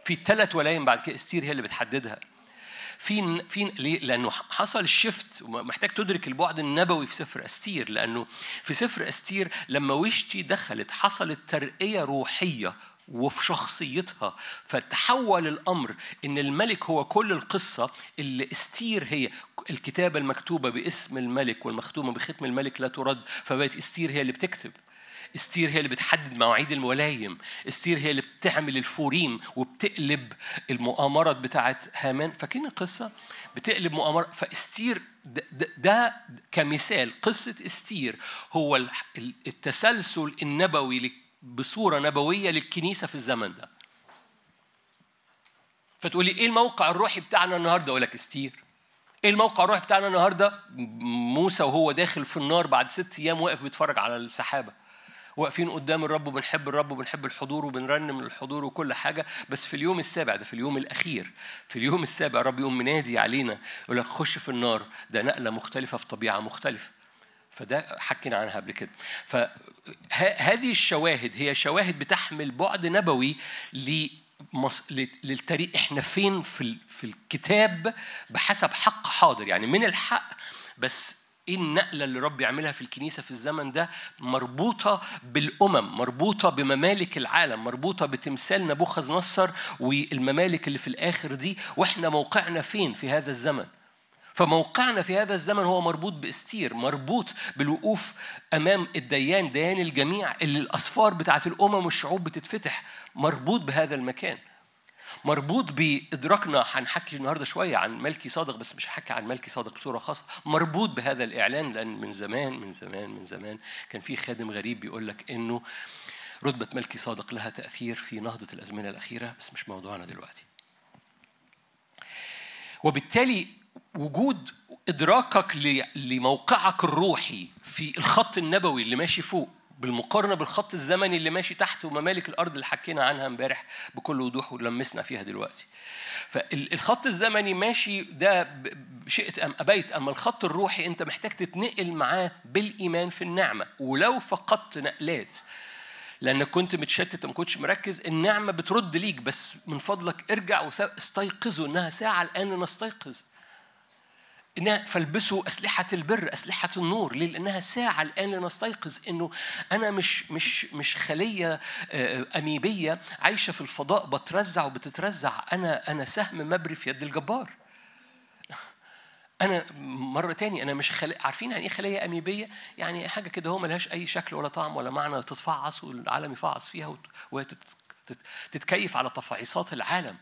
في ثلاث ولايم بعد كده أستير هي اللي بتحددها. في في ليه؟ لأنه حصل الشفت ومحتاج تدرك البعد النبوي في سفر أستير لأنه في سفر أستير لما وشتي دخلت حصلت ترقية روحية وفي شخصيتها فتحول الأمر إن الملك هو كل القصة اللي أستير هي الكتابة المكتوبة باسم الملك والمختومة بختم الملك لا ترد فبقت أستير هي اللي بتكتب استير هي اللي بتحدد مواعيد الولايم استير هي اللي بتعمل الفوريم وبتقلب المؤامرات بتاعت هامان. فاكرين القصة؟ بتقلب مؤامرة. فاستير ده, ده, ده كمثال قصة استير هو التسلسل النبوي بصورة نبوية للكنيسة في الزمن ده. فتقولي إيه الموقع الروحي بتاعنا النهارده؟ أقول لك استير إيه الموقع الروحي بتاعنا النهارده؟ موسى وهو داخل في النار بعد ست أيام واقف بيتفرج على السحابة. واقفين قدام الرب وبنحب الرب وبنحب الحضور وبنرنم الحضور وكل حاجة. بس في اليوم السابع ده في اليوم الأخير في اليوم السابع الرب يقوم منادي علينا يقول لك خش في النار. ده نقلة مختلفة في طبيعة مختلفة. فده حكينا عنها قبل كده. فهذه الشواهد هي شواهد بتحمل بعد نبوي. ل- للتاريخ. إحنا فين؟ في. في الكتاب بحسب حق حاضر. يعني من الحق بس إيه النقلة اللي رب يعملها في الكنيسة في الزمن ده؟ مربوطة بالأمم مربوطة بممالك العالم مربوطة بتمثال نبوخذ نصر والممالك اللي في الآخر دي. وإحنا موقعنا فين في هذا الزمن؟ فموقعنا في هذا الزمن هو مربوط بإستير مربوط بالوقوف أمام الديان ديان الجميع اللي الاسفار بتاعت الأمم والشعوب بتتفتح مربوط بهذا المكان. مربوط بإدراكنا هنحكي النهارده شوية عن ملكي صادق بس مش هحكي عن ملكي صادق بصورة خاصة. مربوط بهذا الإعلان لأن من زمان من زمان من زمان كان في خادم غريب بيقول لك إنه رتبة ملكي صادق لها تأثير في نهضة الأزمنة الأخيرة بس مش موضوعنا دلوقتي. وبالتالي وجود إدراكك ل- لموقعك الروحي في الخط النبوي اللي ماشي فوق بالمقارنة بالخط الزمني اللي ماشي تحت وممالك الأرض اللي حكينا عنها امبارح بكل وضوح ولمسنا فيها دلوقتي. فالخط الزمني ماشي ده بشئت أم أبيت أما الخط الروحي أنت محتاج تتنقل معاه بالإيمان في النعمة. ولو فقدت نقلات لأنك كنت متشتت ما كنتش مركز النعمة بترد ليك بس من فضلك ارجع واستيقظوا إنها ساعة الآن نستيقظ. إنها فالبسوا أسلحة البر أسلحة النور. ليه؟ لأنها ساعة الآن لنستيقظ إنه أنا مش مش مش خلية آه، أميبية عايشة في الفضاء بترزع وبتترزع. أنا أنا سهم مبري في يد الجبار. أنا مرة تاني أنا مش خلي... عارفين يعني إيه خلية أميبية؟ يعني حاجة كده هو ملهاش أي شكل ولا طعم ولا معنى تتفعص والعالم يفعص فيها وت... وهي تت... تت... تتكيف على تفعيصات العالم.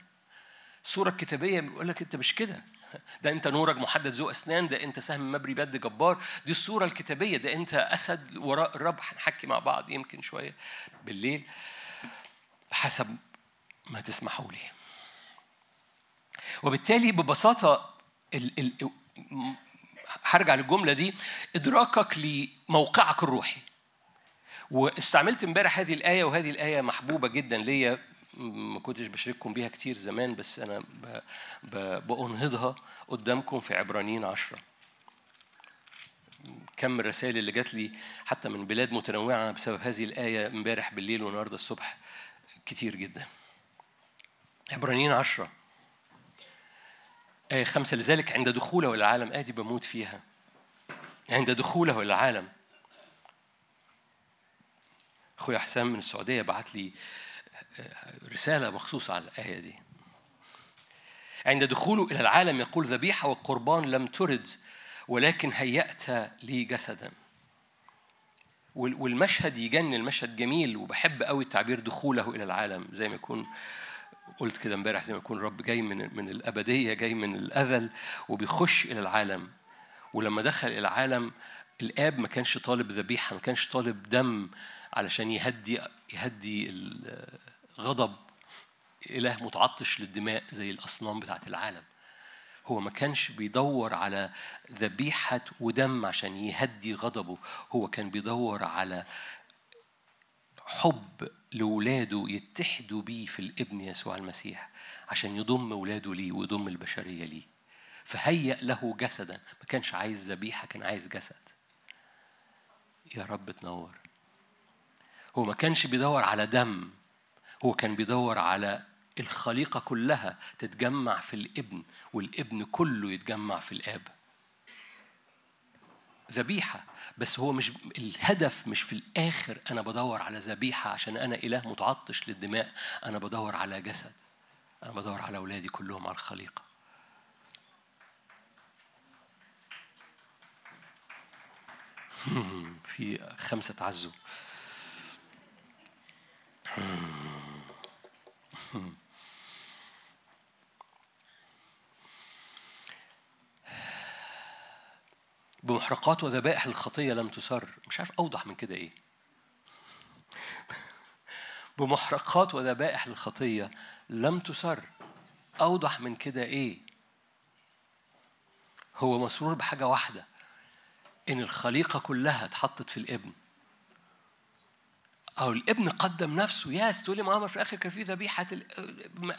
الصورة الكتابية بيقول لك أنت مش كده. ده انت نورك محدد ذو اسنان ده انت سهم مبري بيد جبار. دي الصورة الكتابية ده انت أسد وراء الرب هنحكي مع بعض يمكن شوية بالليل حسب ما تسمحوا لي. وبالتالي ببساطة ال ال هرجع للجملة دي إدراكك لموقعك الروحي. واستعملت امبارح هذه الآية وهذه الآية محبوبة جدا ليا ما كنتش بشارككم بيها كتير زمان بس أنا بأنهضها قدامكم في عبرانيين عشرة. كم الرسائل اللي جات لي حتى من بلاد متنوعة بسبب هذه الآية امبارح بالليل والنهاردة الصبح كتير جدا. عبرانيين عشرة. آية خمسة لذلك عند دخوله العالم آدي بموت فيها. عند دخوله العالم. أخويا حسام من السعودية بعت لي رسالة مخصوصة على الآية دي. عند دخوله إلى العالم يقول ذبيحة والقربان لم ترد ولكن هيأت لي جسدا. وال- والمشهد يجنن المشهد جميل وبحب قوي تعبير دخوله إلى العالم زي ما يكون قلت كده امبارح زي ما يكون الرب جاي من من الأبدية جاي من الازل وبيخش إلى العالم. ولما دخل إلى العالم الآب ما كانش طالب ذبيحة ما كانش طالب دم علشان يهدي يهدي الغضب إله متعطش للدماء زي الأصنام بتاعت العالم. هو ما كانش بيدور على ذبيحة ودم عشان يهدي غضبه هو كان بيدور على حب لولاده يتحدوا بيه في الابن يسوع المسيح عشان يضم ولاده ليه ويضم البشرية ليه. فهيأ له جسدا. ما كانش عايز ذبيحة كان عايز جسد. يا رب تنور. هو ما كانش بيدور على دم. هو كان بيدور على الخليقة كلها تتجمع في الابن والابن كله يتجمع في الآب. ذبيحة بس هو مش الهدف مش في الآخر أنا بدور على ذبيحة عشان أنا إله متعطش للدماء أنا بدور على جسد أنا بدور على أولادي كلهم على الخليقة. في خمسة عزو بمحرقات وذبائح الخطية لم تسر. مش عارف أوضح من كده إيه. بمحرقات وذبائح الخطية لم تسر. أوضح من كده إيه. هو مسرور بحاجة واحدة إن الخليقة كلها اتحطت في الابن. أو الابن قدم نفسه ياس ما في الآخر كان في ذبيحة.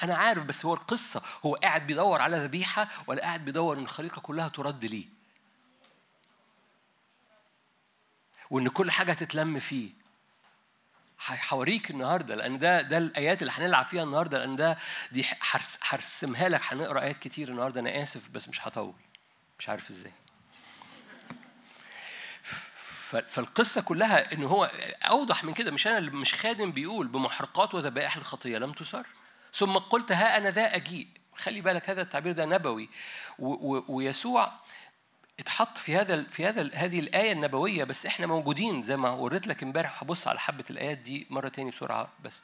أنا عارف بس هو القصة هو قاعد بيدور على ذبيحة ولا قاعد بيدور إن الخليقة كلها ترد ليه؟ وإن كل حاجة تتلم فيه. هوريك النهارده لأن ده ده الآيات اللي هنلعب فيها النهارده لأن ده دي هرس- هرسمها لك هنقرأ آيات كتير النهارده أنا آسف بس مش هطول. مش عارف إزاي. ف- فالقصة كلها إن هو أوضح من كده. مش أنا اللي مش خادم بيقول بمحرقات وذبائح الخطية لم تسر. ثم قلت ها أنا ذا أجيء. خلي بالك هذا التعبير ده نبوي. ويسوع اتحط في هذا في هذا هذه الآية النبوية بس إحنا موجودين زي ما وريت لك إمبارح. هبص على حبة الآيات دي مرة تاني بسرعة بس.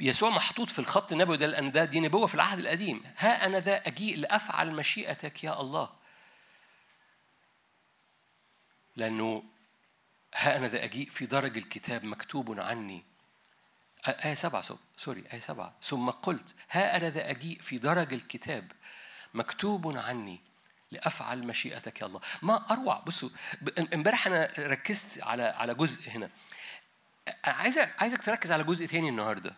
يسوع محطوط في الخط النبوي ده لأن ده دي نبوة في العهد القديم. ها أنا ذا أجيء لأفعل مشيئتك يا الله. لأنه ها أنا ذا أجيء في درج الكتاب مكتوب عني. آية سبعة so- sorry آية سبعة. ثم قلت ها أنا ذا أجيء في درج الكتاب مكتوب عني لأفعل مشيئتك يا الله. ما أروع بصوا إمبارح أنا ركزت على على جزء هنا. عايزك عايزك تركز على جزء تاني النهارده.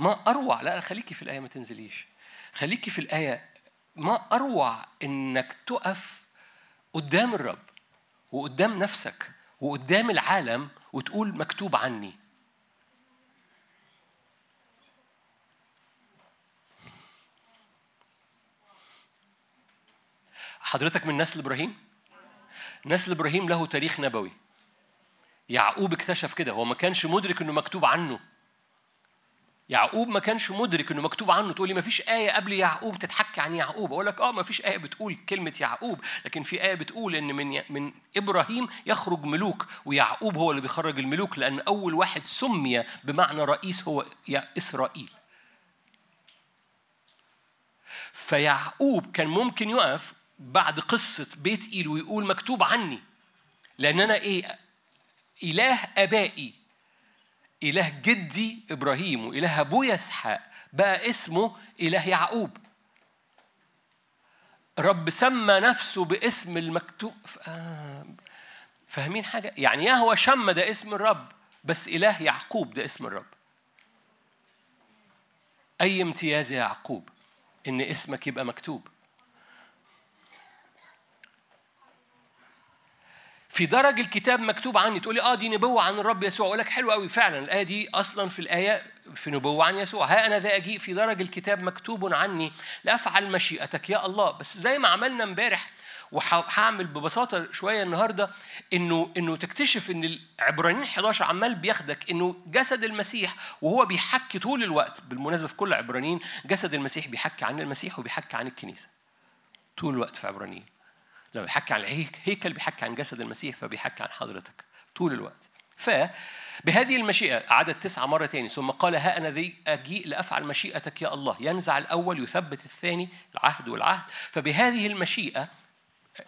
ما أروع لا خليكي في الآية ما تنزليش. خليكي في الآية. ما أروع إنك تقف قدام الرب. وقدام نفسك وقدام العالم وتقول مكتوب عني. حضرتك من نسل إبراهيم؟ نسل إبراهيم له تاريخ نبوي. يعقوب اكتشف كده هو ما كانش مدرك إنه مكتوب عنه. يعقوب ما كانش مدرك إنه مكتوب عنه. تقول لي ما فيش آية قبل يعقوب تتحكي عن يعقوب؟ أقول لك آه ما فيش آية بتقول كلمة يعقوب لكن في آية بتقول إن من من إبراهيم يخرج ملوك ويعقوب هو اللي بيخرج الملوك لأن أول واحد سمي بمعنى رئيس هو إسرائيل. فيعقوب كان ممكن يقف بعد قصة بيت ايل ويقول مكتوب عني لأن أنا إيه إله آبائي. إله جدي إبراهيم وإله أبويا إسحاق بقى اسمه إله يعقوب. رب سمى نفسه باسم المكتوب آه، فاهمين حاجة؟ يعني يهوى شم ده اسم الرب بس إله يعقوب ده اسم الرب. أي امتياز يا يعقوب إن اسمك يبقى مكتوب؟ في درج الكتاب مكتوب عني. تقولي آه دي نبوة عن الرب يسوع. أقول لك حلو قوي فعلا الآية دي أصلا في الآية في نبوة عن يسوع. ها أنا ذا أجيء في درج الكتاب مكتوب عني لأفعل مشيئتك يا الله. بس زي ما عملنا امبارح وهعمل ببساطة شوية النهارده إنه إنه تكتشف إن عبرانيين 11 عمال بياخدك إنه جسد المسيح وهو بيحكي طول الوقت. بالمناسبة في كل عبرانيين جسد المسيح بيحكي عن المسيح وبيحكي عن الكنيسة. طول الوقت في عبرانيين. لما بيحكي عن الهيكل بيحكي عن جسد المسيح فبيحكي عن حضرتك طول الوقت. فبهذه المشيئة عدد تسعة مرة تاني. ثم قال ها أنا ذي أجيء لأفعل مشيئتك يا الله. ينزع الأول يثبت الثاني العهد والعهد. فبهذه المشيئة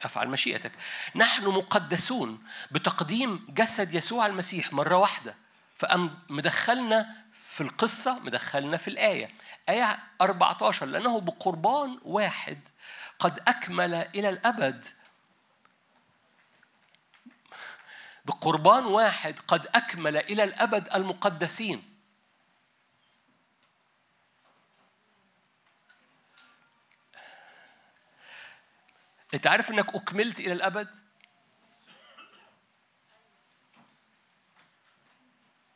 أفعل مشيئتك. نحن مقدسون بتقديم جسد يسوع المسيح مرة واحدة. فأم مدخلنا في القصة مدخلنا في الآية. آية 14 لأنه بقربان واحد قد أكمل إلى الأبد بقربان واحد قد أكمل إلى الأبد المقدسين أنت عارف إنك أكملت إلى الأبد؟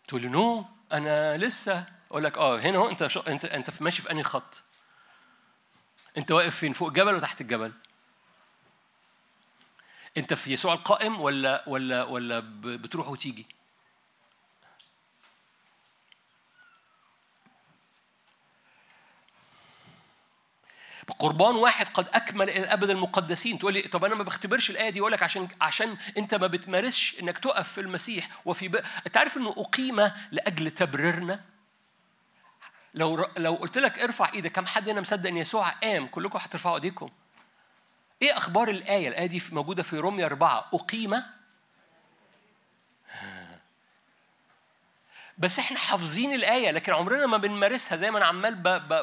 تقول نو أنا لسه أقول لك أه هنا هو أنت شو أنت في- ماشي في أنهي خط؟ أنت واقف فين؟ فوق الجبل ولا تحت الجبل؟ أنت في يسوع القائم ولا ولا ولا بتروح وتيجي؟ بقربان واحد قد أكمل إلى الابد المقدسين تقول لي طب أنا ما بختبرش الآية دي أقول لك عشان عشان أنت ما بتمارسش إنك تقف في المسيح وفي. أنت عارف إنه اقيم لأجل تبريرنا لو. لو قلت لك ارفع إيدك كم حد هنا مصدق إن يسوع قام؟ كلكم هترفعوا ايديكم. إيه أخبار الآية؟ الآية دي موجودة في روميا أربعة. أقيم. بس إحنا حافظين الآية لكن عمرنا ما بنمارسها زي ما أنا عمال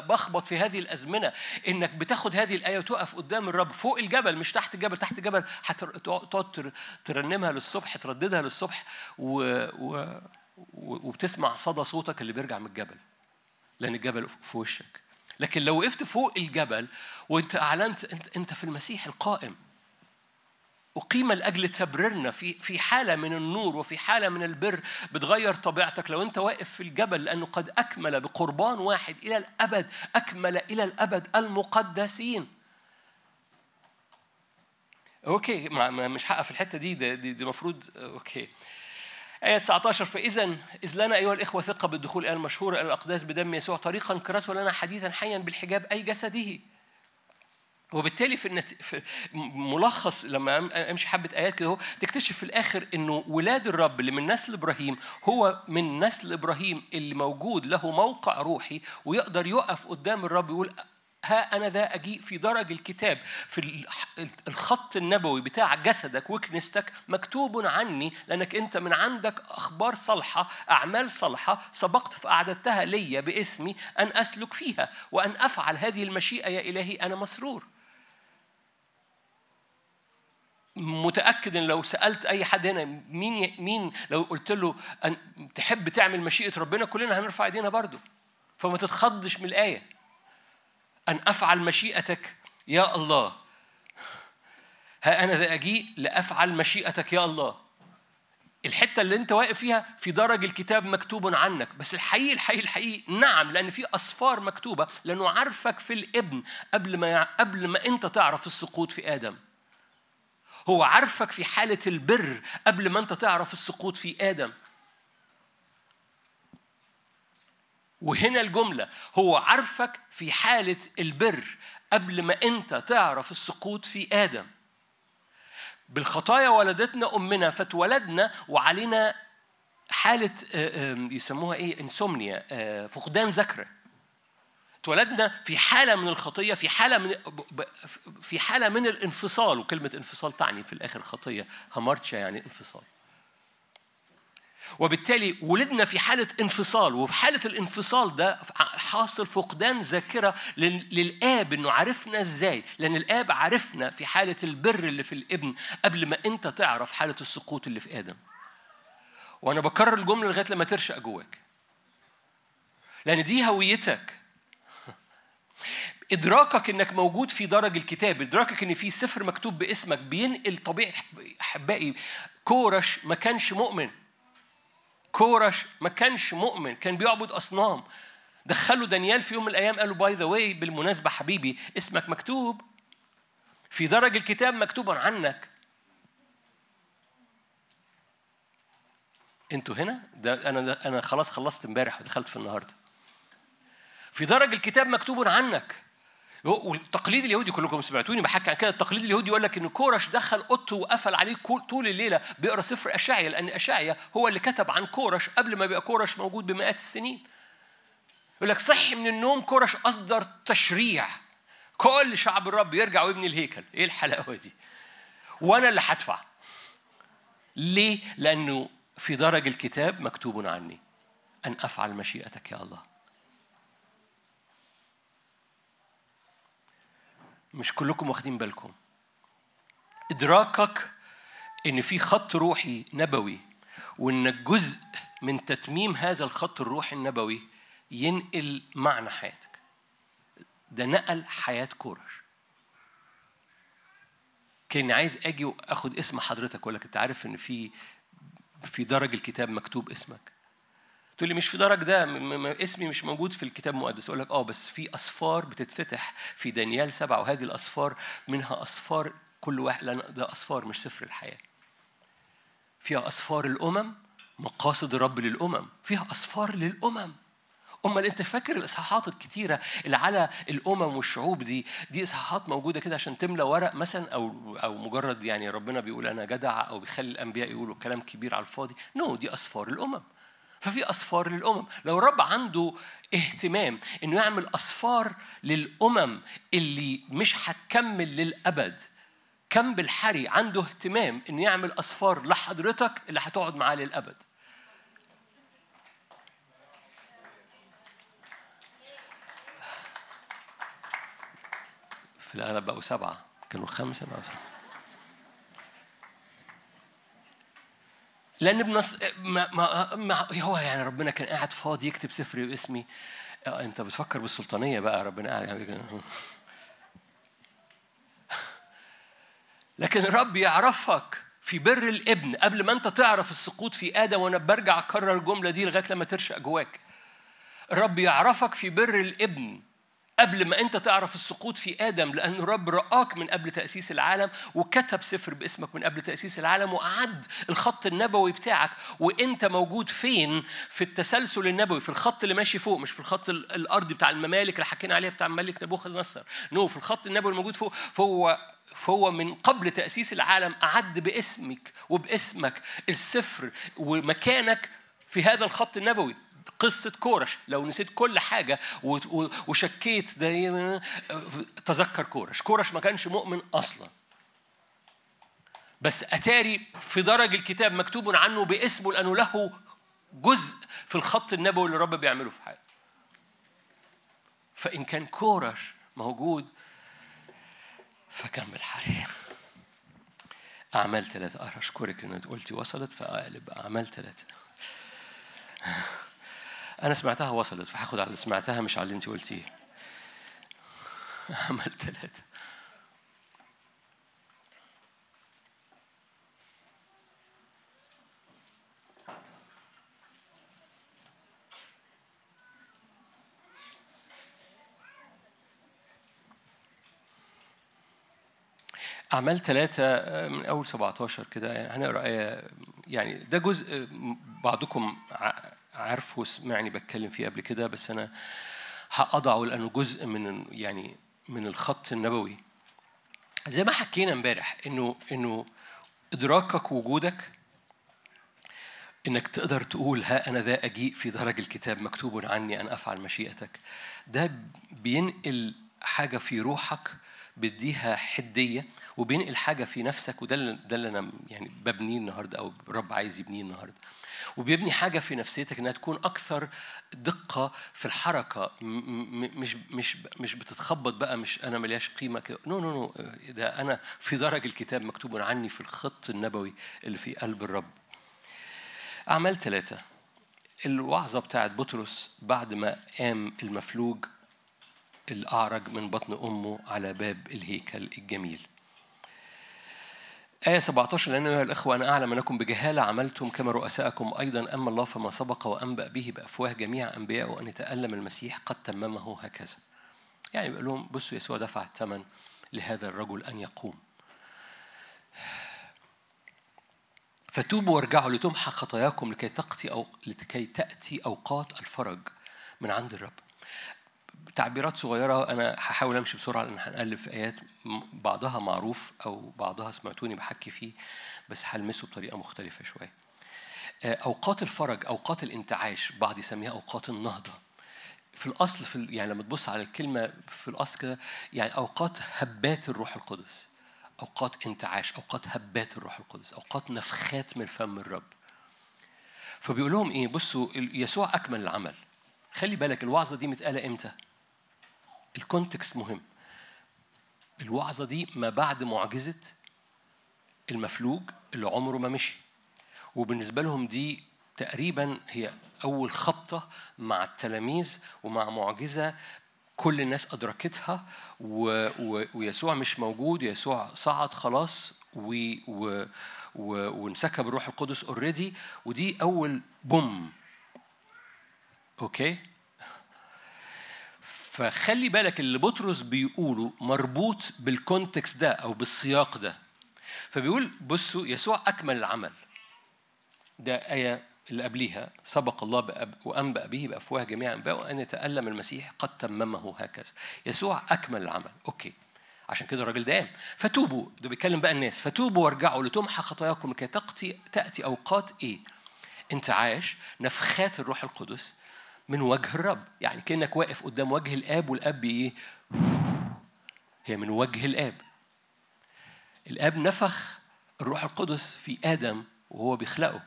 بخبط في هذه الأزمنة. إنك بتاخد هذه الآية وتقف قدام الرب فوق الجبل مش تحت الجبل تحت الجبل هتقعد تر- ترنمها للصبح ترددها للصبح. و... و- وبتسمع صدى صوتك اللي بيرجع من الجبل. لأن الجبل في وشك. لكن لو وقفت فوق الجبل وانت أعلنت أنت في المسيح القائم. أقيم لأجل تبريرنا في في حالة من النور وفي حالة من البر بتغير طبيعتك. لو أنت واقف في الجبل لأنه قد أكمل بقربان واحد إلى الأبد أكمل إلى الأبد المقدسين. okay مش هقف في الحتة دي دي, دي, دي مفروض okay. آية 19 فإذا إذ لنا أيها الإخوة ثقة بالدخول إلى المشهور إلى الأقداس بدم يسوع طريقا كرسه لنا حديثا حيا بالحجاب أي جسده وبالتالي في. في ملخص لما أمشي حبة آيات كده تكتشف في الآخر إنه ولاد الرب اللي من نسل إبراهيم هو من نسل إبراهيم اللي موجود له موقع روحي ويقدر يقف قدام الرب يقول ها أنا ذا أجيء في درج الكتاب في الخط النبوي بتاع جسدك وكنيستك مكتوب عني لأنك أنت من عندك أخبار صالحة أعمال صالحة سبقت فاعددتها لي باسمي أن أسلك فيها وأن أفعل هذه المشيئة يا إلهي أنا مسرور متأكد إن لو سألت أي حد هنا مين. مين لو قلت له أن تحب تعمل مشيئة ربنا كلنا هنرفع إيدينا برضه فما تتخضش من الآية أن أفعل مشيئتك يا الله. ها أنا ذا اجيء لأفعل مشيئتك يا الله. الحتة اللي أنت واقف فيها في درج الكتاب مكتوب عنك بس الحقيقي الحقيقي الحقيقي نعم لأن في اصفار مكتوبة لأنه عارفك في الابن قبل ما قبل ما أنت تعرف السقوط في آدم. هو عارفك في حالة البر قبل ما أنت تعرف السقوط في آدم. وهنا الجملة هو عارفك في حالة البر قبل ما انت تعرف السقوط في آدم. بالخطايا ولدتنا أمنا فاتولدنا وعلينا حالة آه، يسموها إيه؟ انسومنيا آه، فقدان ذكر اتولدنا في حالة من الخطية في حالة من في حالة من الانفصال وكلمة انفصال تعني في الآخر خطية همارتشا يعني انفصال. وبالتالي ولدنا في حالة انفصال وفي حالة الانفصال ده حاصل فقدان ذاكرة لل- للآب إنه عرفنا إزاي؟ لأن الآب عرفنا في حالة البر اللي في الابن قبل ما أنت تعرف حالة السقوط اللي في آدم. وأنا بكرر الجملة لغاية لما ترشق جواك. لأن دي هويتك. إدراكك إنك موجود في درج الكتاب إدراكك إن في سفر مكتوب باسمك بينقل طبيعة احبائي كورش ما كانش مؤمن. كورش ما كانش مؤمن كان بيعبد أصنام. دخلوا دانيال في يوم من الأيام قالوا by the way بالمناسبة حبيبي اسمك مكتوب في درج الكتاب مكتوبا عنك. أنتوا هنا؟ ده أنا ده أنا خلاص خلصت امبارح ودخلت في النهارده. في درج الكتاب مكتوب عنك. والتقليد اليهودي كلكم سمعتوني بحكي عن كده. التقليد اليهودي يقول لك إن كورش دخل أوضته وقفل عليه طول الليلة بيقرأ سفر اشعيا لأن اشعيا هو اللي كتب عن كورش قبل ما يبقى كورش موجود بمئات السنين. يقول لك صحي من النوم كورش أصدر تشريع. كل شعب الرب يرجع ويبني الهيكل. إيه الحلاوة دي؟ وأنا اللي هدفع. ليه؟ لأنه في درج الكتاب مكتوب عني. أن أفعل مشيئتك يا الله. مش كلكم واخدين بالكم. إدراكك إن في خط روحي نبوي وانك جزء من تتميم هذا الخط الروحي النبوي ينقل معنى حياتك. ده نقل حياة كورش. كان عايز أجي وآخد اسم حضرتك أقول لك أنت عارف إن في في درج الكتاب مكتوب اسمك. تقول لي مش في درج ده اسمي مش موجود في الكتاب المقدس. أقول لك آه بس في اسفار بتتفتح في دانيال سبعة وهذه الاسفار منها اسفار كل واحد لأن ده اسفار مش سفر الحياة. فيها اسفار الأمم مقاصد الرب للأمم. فيها اسفار للأمم. أمال أنت فاكر الإصحاحات الكتيرة اللي على الأمم والشعوب دي؟ دي إصحاحات موجودة كده عشان تملى ورق مثلا أو أو مجرد يعني ربنا بيقول أنا جدع أو بيخلي الأنبياء يقولوا كلام كبير على الفاضي. نو no, دي اسفار الأمم. ففي اسفار للأمم. لو الرب عنده اهتمام إنه يعمل اسفار للأمم اللي مش هتكمل للأبد كم بالحري عنده اهتمام إنه يعمل اسفار لحضرتك اللي هتقعد معاه للأبد؟ في الأغلب بقوا سبعة كانوا خمسة بقوا سبعة. لأن بنص... ما... ما... ما... هو يعني ربنا كان قاعد فاضي يكتب سفر باسمي آه، أنت بتفكر بالسلطانية بقى ربنا قاعد لكن الرب يعرفك في بر الابن. قبل ما أنت تعرف السقوط في آدم وأنا برجع أكرر الجملة دي لغاية لما ترشق جواك. الرب يعرفك في بر الابن. قبل ما انت تعرف السقوط في آدم لأن الرب رآك من قبل تأسيس العالم وكتب سفر باسمك من قبل تأسيس العالم وأعد الخط النبوي بتاعك. وإنت موجود فين؟ في التسلسل النبوي في الخط اللي ماشي فوق مش في الخط ال- الارضي بتاع الممالك اللي حكينا عليها بتاع الملك نبوخذ نصر نو في الخط النبوي الموجود فوق. فهو فهو من قبل تأسيس العالم أعد باسمك وباسمك السفر ومكانك في هذا الخط النبوي. قصة كورش. لو نسيت كل حاجة وشكيت ده تذكر كورش. كورش ما كانش مؤمن أصلا. بس أتاري في درج الكتاب مكتوب عنه باسمه لأنه له جزء في الخط النبوي اللي الرب بيعمله في حياته. فإن كان كورش موجود فكمل حريم. أعمال ثلاثة أشكرك إنك قلتي وصلت فأقلب أعمال ثلاثة أنا سمعتها وصلت فهاخد على اللي سمعتها مش على اللي أنت قلتيه. أعمال ثلاثة أعمال ثلاثة آه، من أول 17 كده يعني هنقرأ آية يعني ده جزء آه، بعضكم عارفه وسمعني بتكلم فيه قبل كده بس أنا هأضعه لأنه جزء من يعني من الخط النبوي. زي ما حكينا امبارح إنه إنه إدراكك ووجودك إنك تقدر تقول ها أنا ذا أجيء في درج الكتاب مكتوب عني أن أفعل مشيئتك. ده بينقل حاجة في روحك بيديها حدية وبينقل حاجة في نفسك وده اللي ده اللي أنا يعني ببنيه النهاردة أو الرب عايز يبنيه النهاردة. وبيبني حاجة في نفسيتك إنها تكون أكثر دقة في م- مش مش مش بتتخبط بقى مش أنا ملياش قيمة كده. no no no ده أنا في درج الكتاب مكتوب عني في الخط النبوي اللي في قلب الرب. أعمال ثلاثة الوعظة بتاعت بطرس بعد ما قام المفلوج الأعرج من بطن أمه على باب الهيكل الجميل. آية 17 لأن أيها الأخوة أنا أعلم أنكم بجهالة عملتم كما رؤساءكم أيضا أما الله فما سبق وأنبأ به بأفواه جميع أنبياء أن يتألم المسيح قد تممه هكذا. يعني بيقول لهم بصوا يسوع دفع الثمن لهذا الرجل أن يقوم. فتوبوا وارجعوا لتمحى خطاياكم لكي تأتي أو لكي تأتي أوقات الفرج من عند الرب. تعبيرات صغيرة أنا هحاول أمشي بسرعة لأن هنقلب في آيات بعضها معروف أو بعضها سمعتوني بحكي فيه بس هلمسه بطريقة مختلفة شوية. آه، أوقات الفرج أوقات الانتعاش بعض يسميها أوقات النهضة. في الأصل في يعني لما تبص على الكلمة في الأصل كده يعني أوقات هبات الروح القدس. أوقات انتعاش أوقات هبات الروح القدس أوقات نفخات من فم الرب فبيقول لهم إيه بصوا يسوع أكمل العمل خلي بالك الوعظة دي متقالة إمتى الكونتكست مهم. الوعظة دي ما بعد معجزة المفلوج اللي عمره ما مشي. وبالنسبة لهم دي تقريبا هي أول خبطة مع التلاميذ ومع معجزة كل الناس أدركتها. و... و... ويسوع مش موجود يسوع صعد خلاص و... و... و... وانسكب الروح القدس already ودي أول يوم. okay فخلي بالك اللي بطرس بيقوله مربوط بال context ده أو بالسياق ده. فبيقول بصوا يسوع أكمل العمل. ده آية اللي قبليها. سبق الله وأنبأ به بأفواه جميع أنبيائه وأن يتألم المسيح قد تممه هكذا. يسوع أكمل العمل. أوكي. عشان كده الراجل ده قام فتوبوا. ده بيتكلم بقى الناس. فتوبوا وارجعوا لتمحى خطاياكم لكي تأتي تأتي أوقات إيه؟ انتعاش نفخات الروح القدس من وجه الرب. يعني كأنك واقف قدام وجه الآب والآب إيه؟ هي من وجه الآب. الآب نفخ الروح القدس في آدم وهو بيخلقه.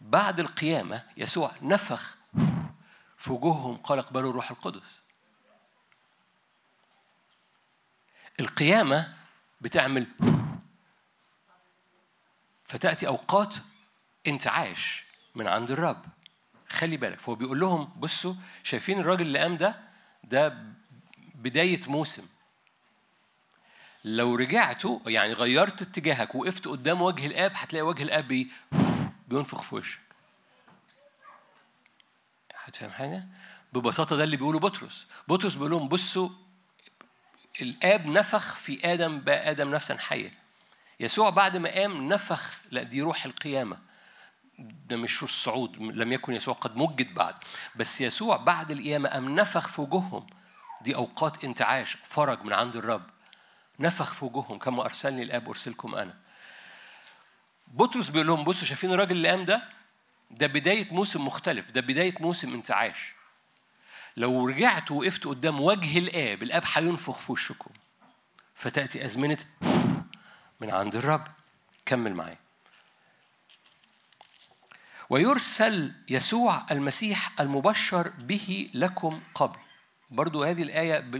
بعد القيامة يسوع نفخ في وجوههم قال اقبلوا الروح القدس. القيامة بتعمل فتأتي أوقات انتعاش من عند الرب. خلي بالك. فهو بيقول لهم بصوا شايفين الراجل اللي قام ده؟ ده بداية موسم. لو رجعتوا يعني غيرت اتجاهك وقفت قدام وجه الآب هتلاقي وجه الآب بي- بينفخ في وشك. هتفهم حاجة؟ ببساطة ده اللي بيقوله بطرس. بطرس بيقول لهم بصوا الآب نفخ في آدم بقى آدم نفسا حيا يسوع بعد ما قام نفخ لا دي روح القيامة. ده مش الصعود لم يكن يسوع قد مجد بعد بس يسوع بعد القيامة قام نفخ في وجوههم دي أوقات انتعاش فرج من عند الرب. نفخ في وجوههم كما أرسلني الآب أرسلكم أنا. بطرس بيقول لهم بصوا شايفين الراجل اللي قام ده؟ ده بداية موسم مختلف ده بداية موسم انتعاش. لو رجعت وقفت قدام وجه الآب الآب هينفخ في وشكم. فتأتي أزمنة من عند الرب. كمل معايا. ويرسل يسوع المسيح المبشر به لكم قبل. برضو هذه الآية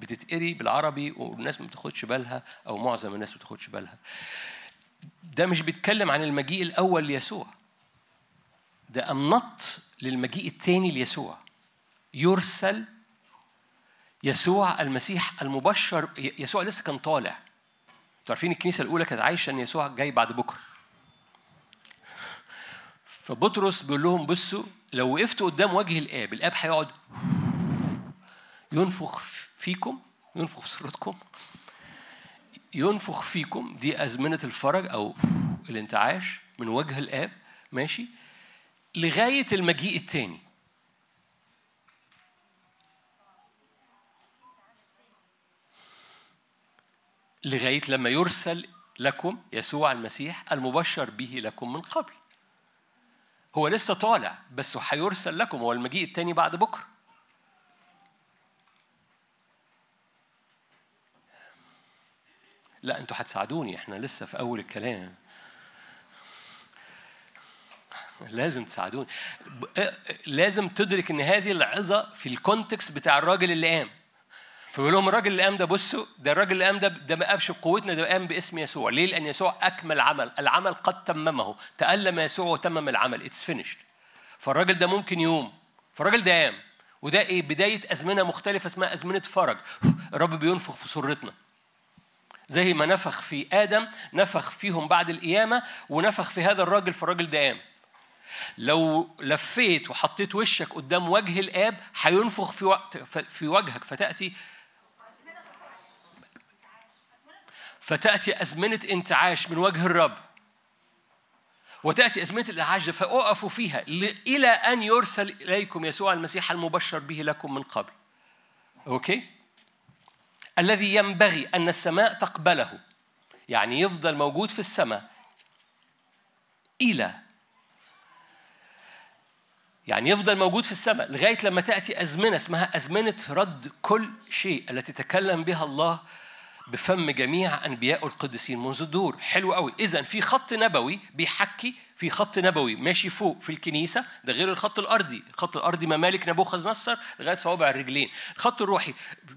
بتتقري بالعربي والناس ما بتاخدش بالها أو معظم الناس ما بتاخدش بالها. ده مش بيتكلم عن المجيء الأول ليسوع. ده النط للمجيء الثاني ليسوع. يرسل يسوع المسيح المبشر يسوع لسه كان طالع. أنتوا عارفين الكنيسة الأولى كانت عايشة إن يسوع جاي بعد بكرة. فبطرس بيقول لهم بصوا لو وقفتوا قدام وجه الآب الآب هيقعد ينفخ فيكم ينفخ في سرتكم ينفخ فيكم دي أزمنة الفرج أو الانتعاش من وجه الآب ماشي؟ لغاية المجيء التاني. لغاية لما يرسل لكم يسوع المسيح المبشر به لكم من قبل. هو لسه طالع بس هيرسل لكم هو المجيء التاني بعد بكرة. لا أنتوا هتساعدوني إحنا لسه في أول الكلام. لازم تساعدوني. اه- لازم تدرك إن هذه العظة في ال context بتاع الراجل اللي قام. فبيقول لهم الراجل اللي قام ده بصوا ده الراجل اللي قام ده ده ما قامش بقوتنا ده قام باسم يسوع. ليه؟ لأن يسوع أكمل عمل. العمل قد تممه. تألم يسوع وتمم العمل. it's finished فالراجل ده ممكن يقوم فالراجل ده قام. وده إيه؟ بداية أزمنة مختلفة اسمها أزمنة فرج. الرب بينفخ في سرتنا زي ما نفخ في آدم نفخ فيهم بعد القيامة ونفخ في هذا الراجل فالراجل ده قام. لو لفيت وحطيت وشك قدام وجه الآب هينفخ في وقت في وجهك فتأتي فتأتي أزمنة انتعاش من وجه الرب وتأتي أزمنة الإعاش فأقفوا فيها إلى أن يرسل إليكم يسوع المسيح المبشر به لكم من قبل أوكي؟ الذي ينبغي أن السماء تقبله يعني يفضل موجود في السماء إلى يعني يفضل موجود في السماء لغاية لما تأتي أزمنة اسمها أزمنة رد كل شيء التي تكلم بها الله بفم جميع أنبياء القديسين منذ الدور. حلو قوي. إذا في خط نبوي بيحكي في خط نبوي ماشي فوق في الكنيسة ده غير الخط الأرضي. الخط الأرضي ممالك نبوخذ نصر لغاية صوابع الرجلين. الخط الروحي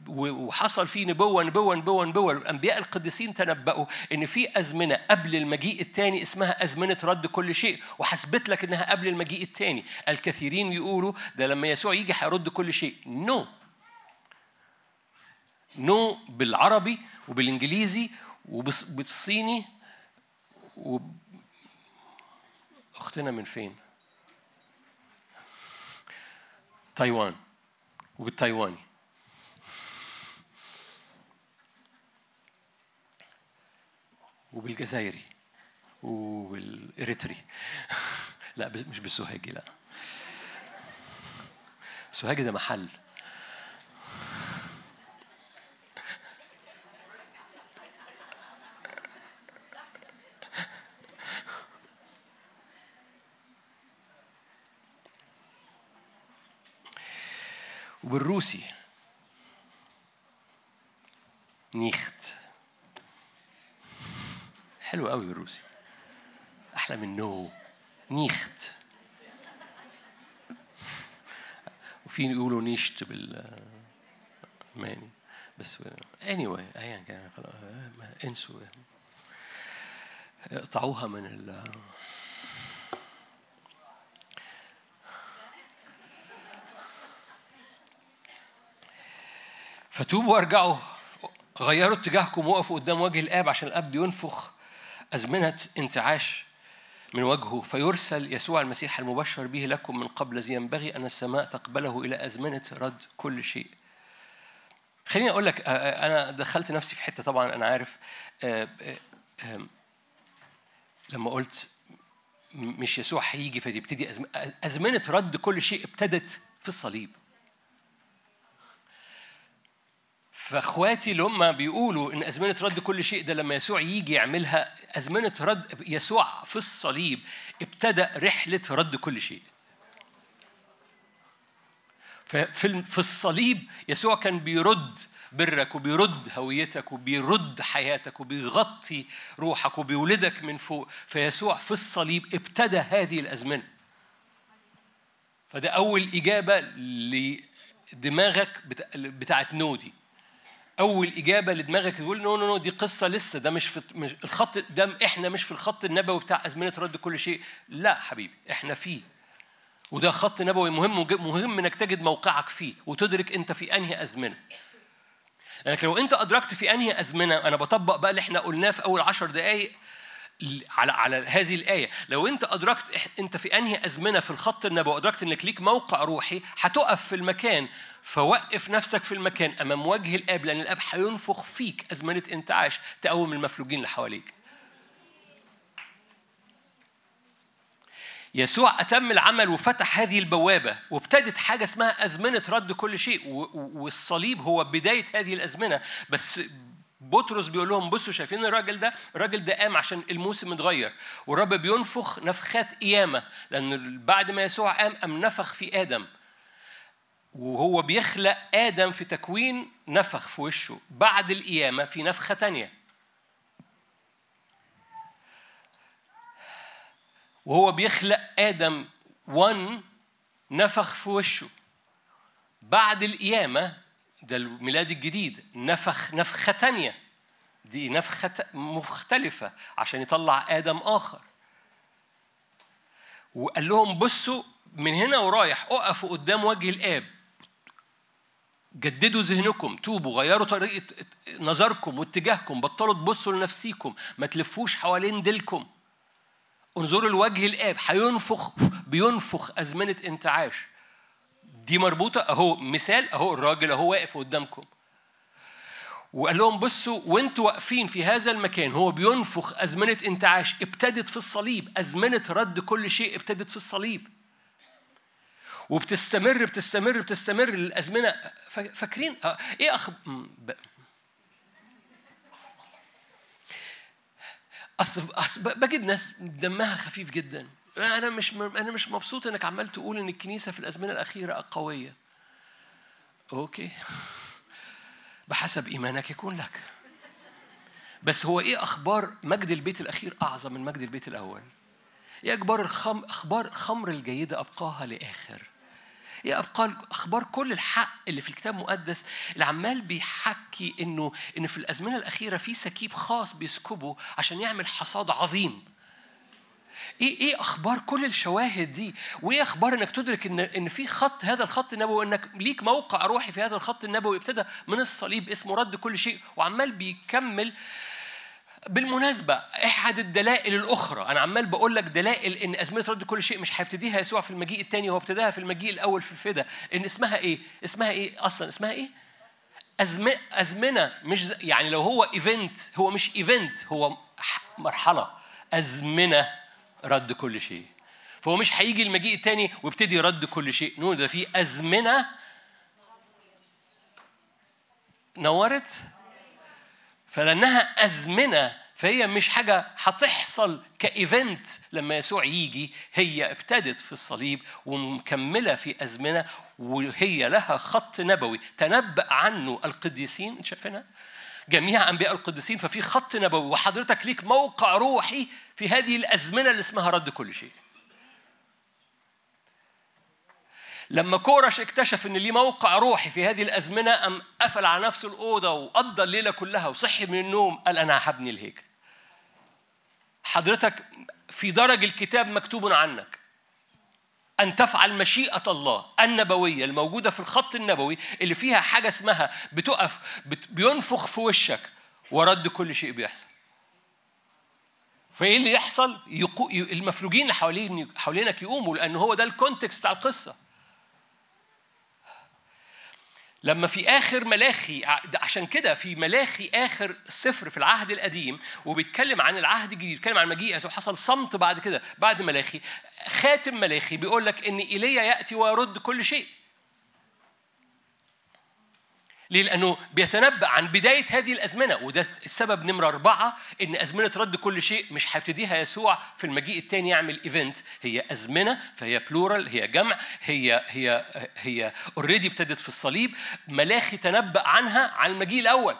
وحصل فيه نبوة نبوة نبوة نبوة. الأنبياء القديسين تنبأوا إن في أزمنة قبل المجيء الثاني اسمها أزمنة رد كل شيء وحسبت لك إنها قبل المجيء الثاني. الكثيرين يقولوا ده لما يسوع يجي هيرد كل شيء. نو no. نو بالعربي وبالإنجليزي وبالصيني و أختنا من فين؟ تايوان وبالتايواني. وبالجزائري وبالإريتري. لا مش بالسوهاجي لا. السوهاجي ده محل. وبالروسي نيخت. حلو قوي بالروسي. أحلى من نو. نيخت. وفي يقولوا نيشت بالماني بس anyway ايا كان انسوا. اقطعوها من ال فتوبوا وارجعوا غيروا اتجاهكم وقفوا قدام وجه الآب عشان الآب بينفخ أزمنة انتعاش من وجهه فيرسل يسوع المسيح المبشر به لكم من قبل الذي ينبغي أن السماء تقبله إلى أزمنة رد كل شيء. خليني أقول لك آه، آه، أنا دخلت نفسي في حتة طبعا أنا عارف آه، لما قلت مش يسوع هيجي فتبتدي أزم- أزمنة رد كل شيء ابتدت في الصليب. فاخواتي اللي هم بيقولوا إن أزمنة رد كل شيء ده لما يسوع يجي يعملها أزمنة رد يسوع في الصليب ابتدى رحلة رد كل شيء. ففي في الصليب يسوع كان بيرد برك وبيرد هويتك وبيرد حياتك وبيغطي روحك وبيولدك من فوق. فيسوع في الصليب ابتدى هذه الأزمنة. فده أول إجابة ل... دماغك بتا... بتاعت no دي. أول إجابة لدماغك تقول no no no دي قصة لسه ده مش في مش الخط ده إحنا مش في الخط النبوي بتاع أزمنة رد كل شيء. لا حبيبي إحنا فيه. وده خط نبوي مهم مهم إنك تجد موقعك فيه وتدرك أنت في أنهي أزمنة. لأنك لو أنت أدركت في أنهي أزمنة أنا بطبق بقى اللي إحنا قلناه في أول عشر دقائق على على هذه الآية. لو أنت أدركت أنت في أنهي أزمنة في الخط النبوي ادركت إنك ليك موقع روحي هتقف في المكان فوقف نفسك في المكان أمام وجه الآب لأن الآب هينفخ فيك أزمنة انتعاش تقوم المفلوجين اللي حواليك. يسوع أتم العمل وفتح هذه البوابة وابتدت حاجة اسمها أزمنة رد كل شيء والصليب هو بداية هذه الأزمنة بس بطرس بيقول لهم بصوا شايفين الراجل ده؟ الراجل ده قام عشان الموسم اتغير والرب بينفخ نفخات قيامة لأن بعد ما يسوع قام قام نفخ في آدم. وهو بيخلق آدم في تكوين نفخ في وشه. بعد القيامة في نفخة تانية. وهو بيخلق آدم 1 نفخ في وشه. بعد القيامة ده الميلاد الجديد نفخ نفخة تانية. دي نفخة مختلفة عشان يطلع آدم آخر. وقال لهم بصوا من هنا ورايح أقفوا قدام وجه الآب. جددوا ذهنكم توبوا غيروا طريقة نظركم واتجاهكم بطلوا تبصوا لنفسيكم ما تلفوش حوالين ديلكم. انظروا لوجه الآب هينفخ بينفخ أزمنة انتعاش. دي مربوطة أهو مثال أهو الراجل أهو واقف قدامكم. وقال لهم بصوا وانتوا واقفين في هذا المكان هو بينفخ أزمنة انتعاش ابتدت في الصليب أزمنة رد كل شيء ابتدت في الصليب. وبتستمر بتستمر بتستمر الأزمنة فا- فاكرين؟ آه، إيه أخ أصل بجد ناس دمها خفيف جدا. أنا مش أنا مش مبسوط إنك عمال تقول إن الكنيسة في الأزمنة الأخيرة قوية. okay. بحسب إيمانك يكون لك. بس هو إيه أخبار مجد البيت الأخير أعظم من مجد البيت الأول؟ إيه أخبار الخم أخبار خمر الجيدة أبقاها لآخر؟ إيه أبقى أخبار كل الحق اللي في الكتاب المقدس؟ اللي عمال بيحكي إنه إن في الأزمنة الأخيرة في سكيب خاص بيسكبه عشان يعمل حصاد عظيم. إيه إيه أخبار كل الشواهد دي وايه أخبار انك تدرك ان ان في خط هذا الخط النبوي انك ليك موقع روحي في هذا الخط النبوي ابتدى من الصليب اسمه رد كل شيء وعمال بيكمل بالمناسبة أحد الدلائل الأخرى أنا عمال بقول لك دلائل إن أزمنة رد كل شيء مش هيبتديها يسوع في المجيء الثاني هو ابتداها في المجيء الأول في الفدا إن اسمها إيه؟ اسمها إيه أصلا؟ اسمها إيه؟ أزمنة أزمنة مش يعني لو هو event هو مش event هو مرحلة أزمنة رد كل شيء. فهو مش هيجي المجيء الثاني ويبتدي رد كل شيء. no ده في أزمنة. نورت؟ فلأنها أزمنة فهي مش حاجة هتحصل ك event لما يسوع يجي. هي ابتدت في الصليب ومكملة في أزمنة وهي لها خط نبوي. تنبأ عنه القديسين شايفينها؟ جميع أنبياء القديسين ففي خط نبوي وحضرتك ليك موقع روحي في هذه الأزمنة اللي اسمها رد كل شيء. لما كورش اكتشف إن ليه موقع روحي في هذه الأزمنة قام قفل على نفسه الأوضة وقضى الليلة كلها وصحي من النوم قال أنا هبني الهيكل. حضرتك في درج الكتاب مكتوب عنك أن تفعل مشيئة الله النبوية الموجودة في الخط النبوي اللي فيها حاجة اسمها بتقف بت بينفخ في وشك ورد كل شيء بيحصل. فإيه اللي يحصل؟ المفلوجين اللي حوالين حوالينك يقوموا لأن هو ده ال context بتاع القصة. لما في آخر ملاخي عشان كده في ملاخي آخر سفر في العهد القديم وبيتكلم عن العهد الجديد بيتكلم عن مجيء يسوع حصل صمت بعد كده بعد ملاخي. ختام ملاخي بيقول لك إن إيليا يأتي ويرد كل شيء. ليه؟ لأنه بيتنبأ عن بداية هذه الأزمنة وده السبب نمرة أربعة إن أزمنة رد كل شيء مش هيبتديها يسوع في المجيء الثاني يعمل event هي أزمنة فهي plural هي جمع هي هي هي already ابتدت في الصليب. ملاخي تنبأ عنها عن المجيء الأول.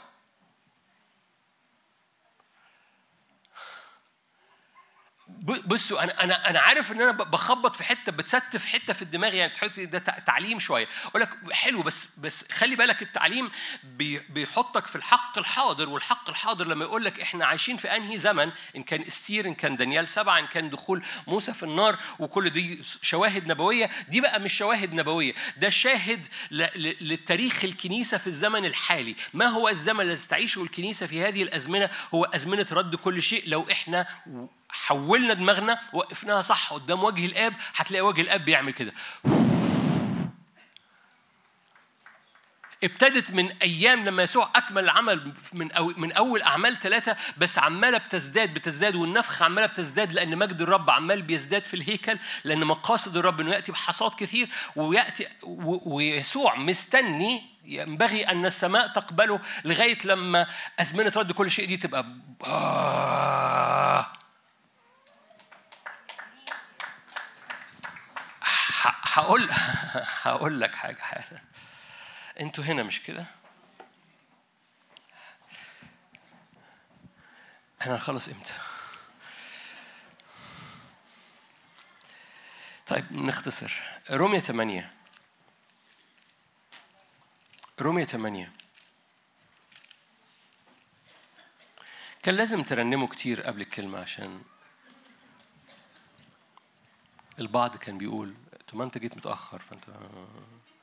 بصوا أنا أنا أنا عارف إن أنا بخبط في حتة بتستف حتة في الدماغ يعني تحط ده تع- تعليم شوية. أقول لك حلو بس بس خلي بالك التعليم بي- بيحطك في الحق الحاضر والحق الحاضر لما يقول لك إحنا عايشين في أنهي زمن؟ إن كان إستير إن كان دانيال سبعة إن كان دخول موسى في النار وكل دي شواهد نبوية. دي بقى مش شواهد نبوية ده شاهد ل- ل- للتاريخ الكنيسة في الزمن الحالي. ما هو الزمن الذي تعيشه الكنيسة في هذه الأزمنة؟ هو أزمنة رد كل شيء لو إحنا حولنا دماغنا وقفناها صح قدام وجه الآب هتلاقي وجه الآب بيعمل كده. ابتدت من أيام لما يسوع أكمل العمل من أو من أول أعمال ثلاثة بس عمالة بتزداد بتزداد والنفخ عمالة بتزداد لأن مجد الرب عمال بيزداد في الهيكل لأن مقاصد الرب إنه يأتي بحصاد كثير ويأتي ويسوع مستني ينبغي أن السماء تقبله لغاية لما أزمنة رد كل شيء دي تبقى هقول هقول لك حاجة حالا. أنتوا هنا مش كده؟ إحنا هنخلص إمتى؟ طيب نختصر. رومية 8 رومية 8 كان لازم ترنموا كتير قبل الكلمة عشان البعض كان بيقول طب ما انت جيت متأخر فانت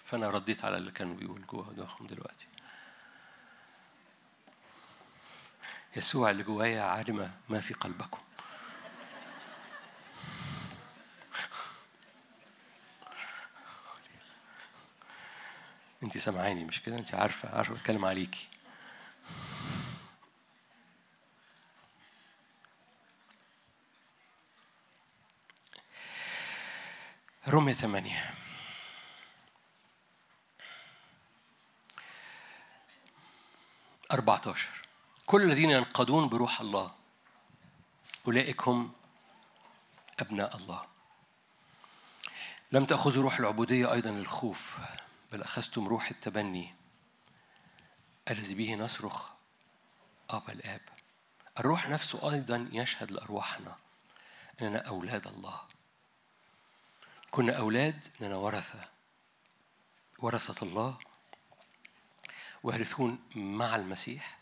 فانا رديت على اللي كانوا بيقول جوه دماغهم دلوقتي. يسوع اللي جوايا عالم ما في قلبكم. انت سامعاني مش كده؟ انت عارفة عارفة بتكلم عليكي. رومية 8 14 كل الذين ينقضون بروح الله أولئك هم أبناء الله. لم تأخذوا روح العبودية أيضا للخوف بل أخذتم روح التبني. الذي به نصرخ أبا الآب. الروح نفسه أيضا يشهد لأرواحنا أننا أولاد الله. كنا أولاد فإننا ورثة ورثة الله ويرثون مع المسيح.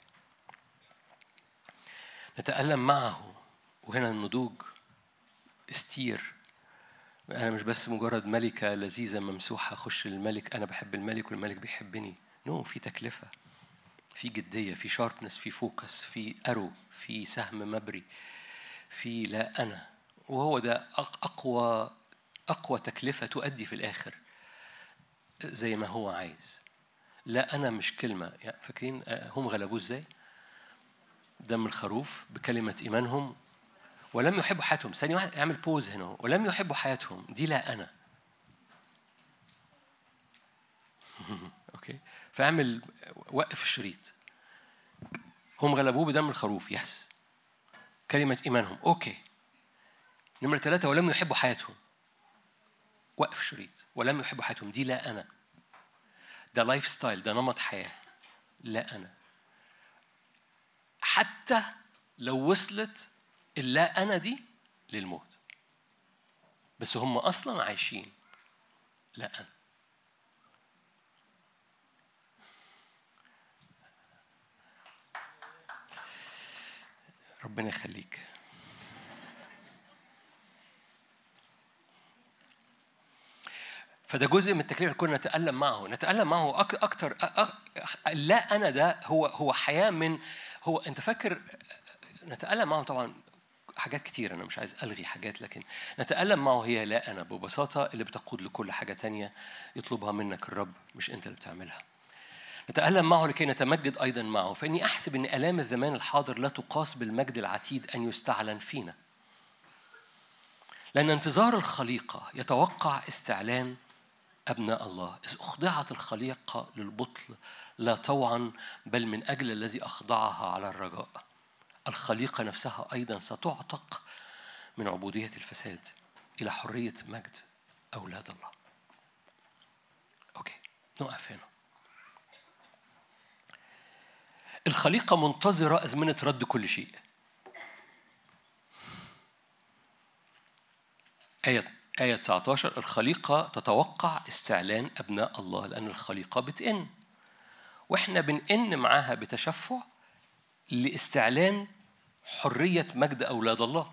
نتألم معه وهنا النضوج استير. أنا مش بس مجرد ملكة لذيذة ممسوحة أخش للملك أنا بحب الملك والملك بيحبني. no no, في تكلفة في جدية في sharpness في focus في arrow في سهم مبري في لا أنا. وهو ده أق- أقوى أقوى تكلفة تؤدي في الآخر زي ما هو عايز. لا أنا مش كلمة. يعني فاكرين آه، هم غلبوه إزاي؟ دم الخروف بكلمة إيمانهم. ولم يحبوا حياتهم. ثانية واحدة اعمل pause هنا. ولم يحبوا حياتهم. دي لا أنا. okay. فاعمل وقف الشريط. هم غلبوه بدم الخروف. yes. كلمة إيمانهم. okay. نمرة ثلاثة ولم يحبوا حياتهم. وقف شريط ولم يحبوا حياتهم دي لا أنا. ده lifestyle ده نمط حياة. لا أنا. حتى لو وصلت اللا أنا دي للموت. بس هم أصلا عايشين. لا أنا. ربنا يخليك. فده جزء من التكليف اللي كنا نتألم معه. نتألم معه أك- أكتر لا أنا ده هو هو حياة من هو أنت فاكر نتألم معه طبعا حاجات كتير أنا مش عايز ألغي حاجات لكن نتألم معه هي لا أنا ببساطة اللي بتقود لكل حاجة تانية يطلبها منك الرب مش أنت اللي بتعملها. نتألم معه لكي نتمجد أيضا معه. فإني أحسب أن آلام الزمان الحاضر لا تقاس بالمجد العتيد أن يستعلن فينا. لأن انتظار الخليقة يتوقع استعلان أبناء الله. إذ أخضعت الخليقة للبطل لا طوعا بل من أجل الذي أخضعها على الرجاء. الخليقة نفسها أيضا ستعتق من عبودية الفساد إلى حرية مجد أولاد الله. أوكي نقف هنا. الخليقة منتظرة أزمنة رد كل شيء. آية آية 19 الخليقة تتوقع استعلان أبناء الله لأن الخليقة بتئن. وإحنا بنئن معاها بتشفع لاستعلان حرية مجد أولاد الله.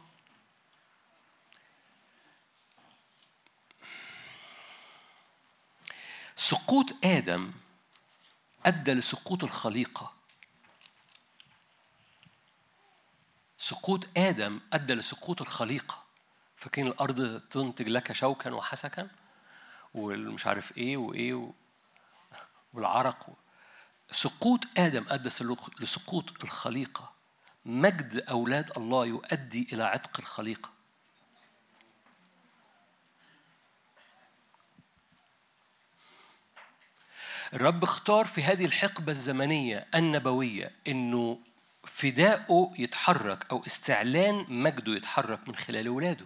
سقوط آدم أدى لسقوط الخليقة. سقوط آدم أدى لسقوط الخليقة. فاكرين الأرض تنتج لك شوكا وحسكا؟ والمش عارف إيه وإيه و... والعرق سقوط آدم أدى سلوك- لسقوط الخليقة. مجد أولاد الله يؤدي إلى عتق الخليقة. الرب اختار في هذه الحقبة الزمنية النبوية إنه فداؤه يتحرك أو استعلان مجده يتحرك من خلال ولاده.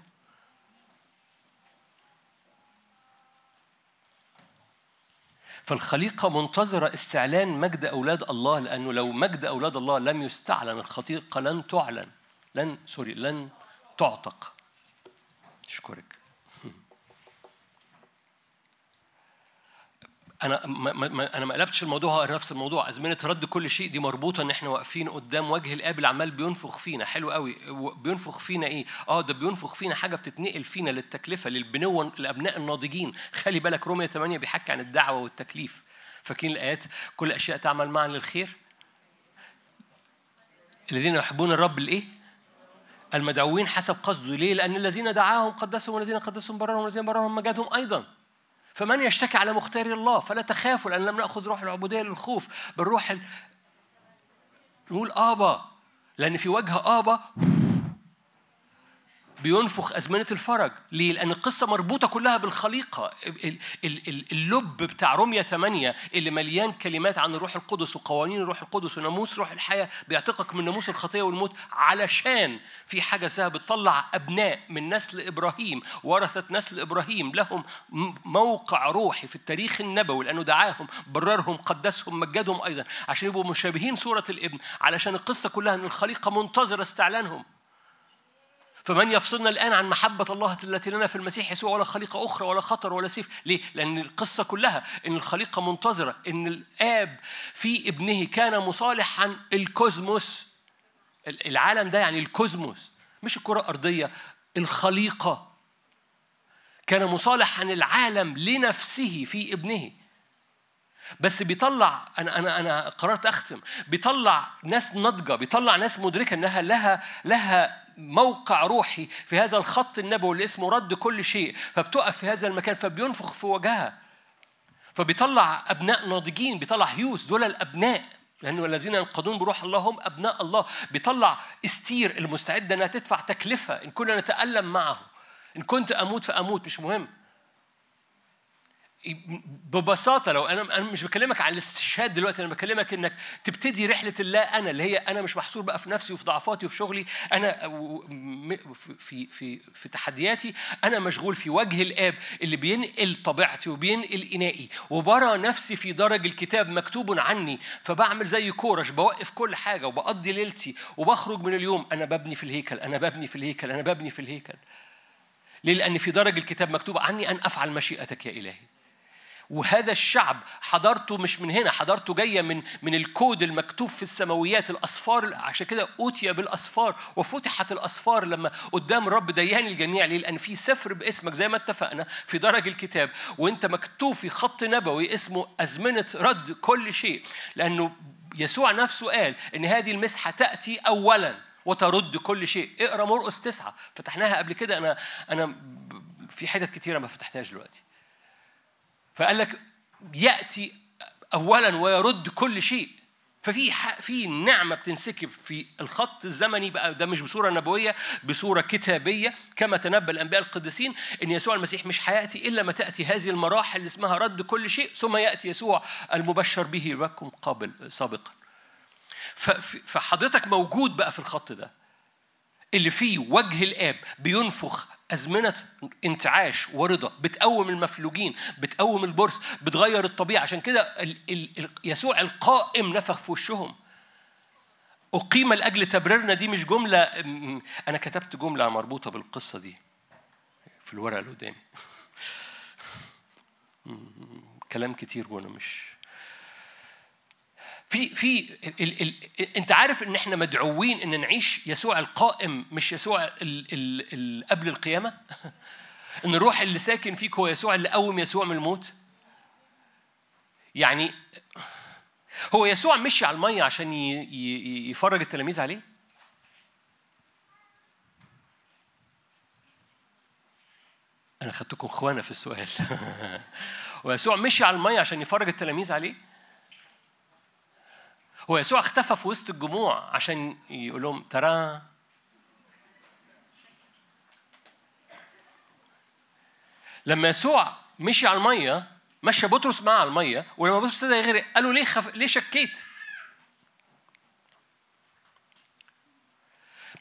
فالخليقة منتظرة استعلان مجد أولاد الله لأنه لو مجد أولاد الله لم يستعلن الخليقة لن تعلن لن سوري لن تعتق. أشكرك أنا ما ما أنا ما قلبتش الموضوع هو نفس الموضوع. ازمنه رد كل شيء دي مربوطة إن إحنا واقفين قدام وجه الاب اللي عمال بينفخ فينا. حلو قوي. بينفخ فينا إيه؟ آه ده بينفخ فينا حاجة بتتنقل فينا للتكلفة للبنوه الابناء الناضجين. خلي بالك رومية 8 بيحكي عن الدعوة والتكليف. فاكرين الآيات؟ كل الاشياء تعمل معا للخير. الذين يحبون الرب الإيه؟ المدعوين حسب قصده. ليه؟ لأن الذين دعاهم قدسهم والذين قدسهم بررهم والذين بررهم مجدهم أيضا. فمن يشتكي على مختار الله فلا تخافوا لأن لم نأخذ روح العبودية للخوف بالروح ال... نقول آبا لأن في وجه آبا بينفخ أزمنة الفرج. ليه؟ لأن القصة مربوطة كلها بالخليقة. ال- ال- ال- اللب بتاع رومية 8 اللي مليان كلمات عن الروح القدس وقوانين الروح القدس وناموس روح الحياة بيعتقك من ناموس الخطية والموت علشان في حاجة اسمها بتطلع أبناء من نسل إبراهيم ورثة نسل إبراهيم. لهم موقع روحي في التاريخ النبوي لأنه دعاهم بررهم قدسهم مجدهم أيضا عشان يبقوا مشابهين صورة الابن علشان القصة كلها أن الخليقة منتظرة استعلانهم. فمن يفصلنا الآن عن محبة الله التي لنا في المسيح يسوع ولا خليقة أخرى ولا خطر ولا سيف. ليه؟ لأن القصة كلها إن الخليقة منتظرة إن الآب في ابنه كان مصالحا الكوزموس. العالم ده يعني الكوزموس مش الكرة الأرضية الخليقة. كان مصالح عن العالم لنفسه في ابنه. بس بيطلع أنا أنا أنا قررت أختم. بيطلع ناس ناضجة بيطلع ناس مدركة إنها لها لها موقع روحي في هذا الخط النبوي اللي اسمه رد كل شيء فبتقف في هذا المكان فبينفخ في وجهها. فبيطلع أبناء ناضجين بيطلع هيوس دول الأبناء لأنه الذين ينقضون بروح الله هم أبناء الله. بيطلع استير المستعده إنها تدفع تكلفة إن كنا نتألم معه. إن كنت أموت فأموت مش مهم. ببساطة لو أنا أنا مش بكلمك عن الاستشهاد دلوقتي أنا بكلمك إنك تبتدي رحلة اللا أنا اللي هي أنا مش محصور بقى في نفسي وفي ضعفاتي وفي شغلي أنا في في, في تحدياتي أنا مشغول في وجه الآب اللي بينقل طبيعتي وبينقل إنائي وبرى نفسي في درج الكتاب مكتوب عني فبعمل زي كورش بوقف كل حاجة وبقضي ليلتي وبخرج من اليوم أنا ببني في الهيكل أنا ببني في الهيكل أنا ببني في الهيكل ليه؟ لأن في درج الكتاب مكتوب عني أن أفعل مشيئتك يا إلهي وهذا الشعب حضرته مش من هنا حضرته جاية من من الكود المكتوب في السماويات الأصفار عشان كده أوتي بالأصفار وفتحت الأصفار لما قدام الرب ديان الجميع ليه؟ لأن في سفر باسمك زي ما اتفقنا في درج الكتاب وأنت مكتوب في خط نبوي اسمه أزمنة رد كل شيء لأنه يسوع نفسه قال إن هذه المسحة تأتي اولا وترد كل شيء اقرأ مرقس تسعة فتحناها قبل كده أنا أنا في حتت كتيرة ما فتحتهاش دلوقتي فقال لك يأتي اولا ويرد كل شيء. ففي في نعمة بتنسكب في الخط الزمني بقى. ده مش بصورة نبوية بصورة كتابية. كما تنبأ الأنبياء القديسين إن يسوع المسيح مش هيأتي إلا ما تأتي هذه المراحل اللي اسمها رد كل شيء ثم يأتي يسوع المبشر به لكم قابل سابقا. فحضرتك موجود بقى في الخط ده. اللي فيه وجه الآب بينفخ أزمنة انتعاش ورضا بتقوم المفلوجين بتقوم البرص بتغير الطبيعة. عشان كده ال- ال- يسوع القائم نفخ في وشهم. أقيم لأجل تبريرنا دي مش جملة أنا كتبت جملة مربوطة بالقصة دي في الورقة اللي قدامي. كلام كتير وأنا مش في في ال ال انت عارف ان إحنا مدعوين ان نعيش يسوع القائم مش يسوع ال ال ال قبل القيامة؟ ان الروح اللي ساكن فيك هو يسوع اللي قوم يسوع من الموت؟ يعني هو يسوع مشي على المية عشان يفرج التلاميذ عليه؟ أنا خدتكم إخوانا في السؤال. ويسوع مشي على المية عشان يفرج التلاميذ عليه؟ هو يسوع اختفى في وسط الجموع عشان يقول لهم ترى لما يسوع مشي على المية مشى بطرس معاه على المية ولما بطرس ابتدى يغرق قالوا ليه خف... ليه شكيت؟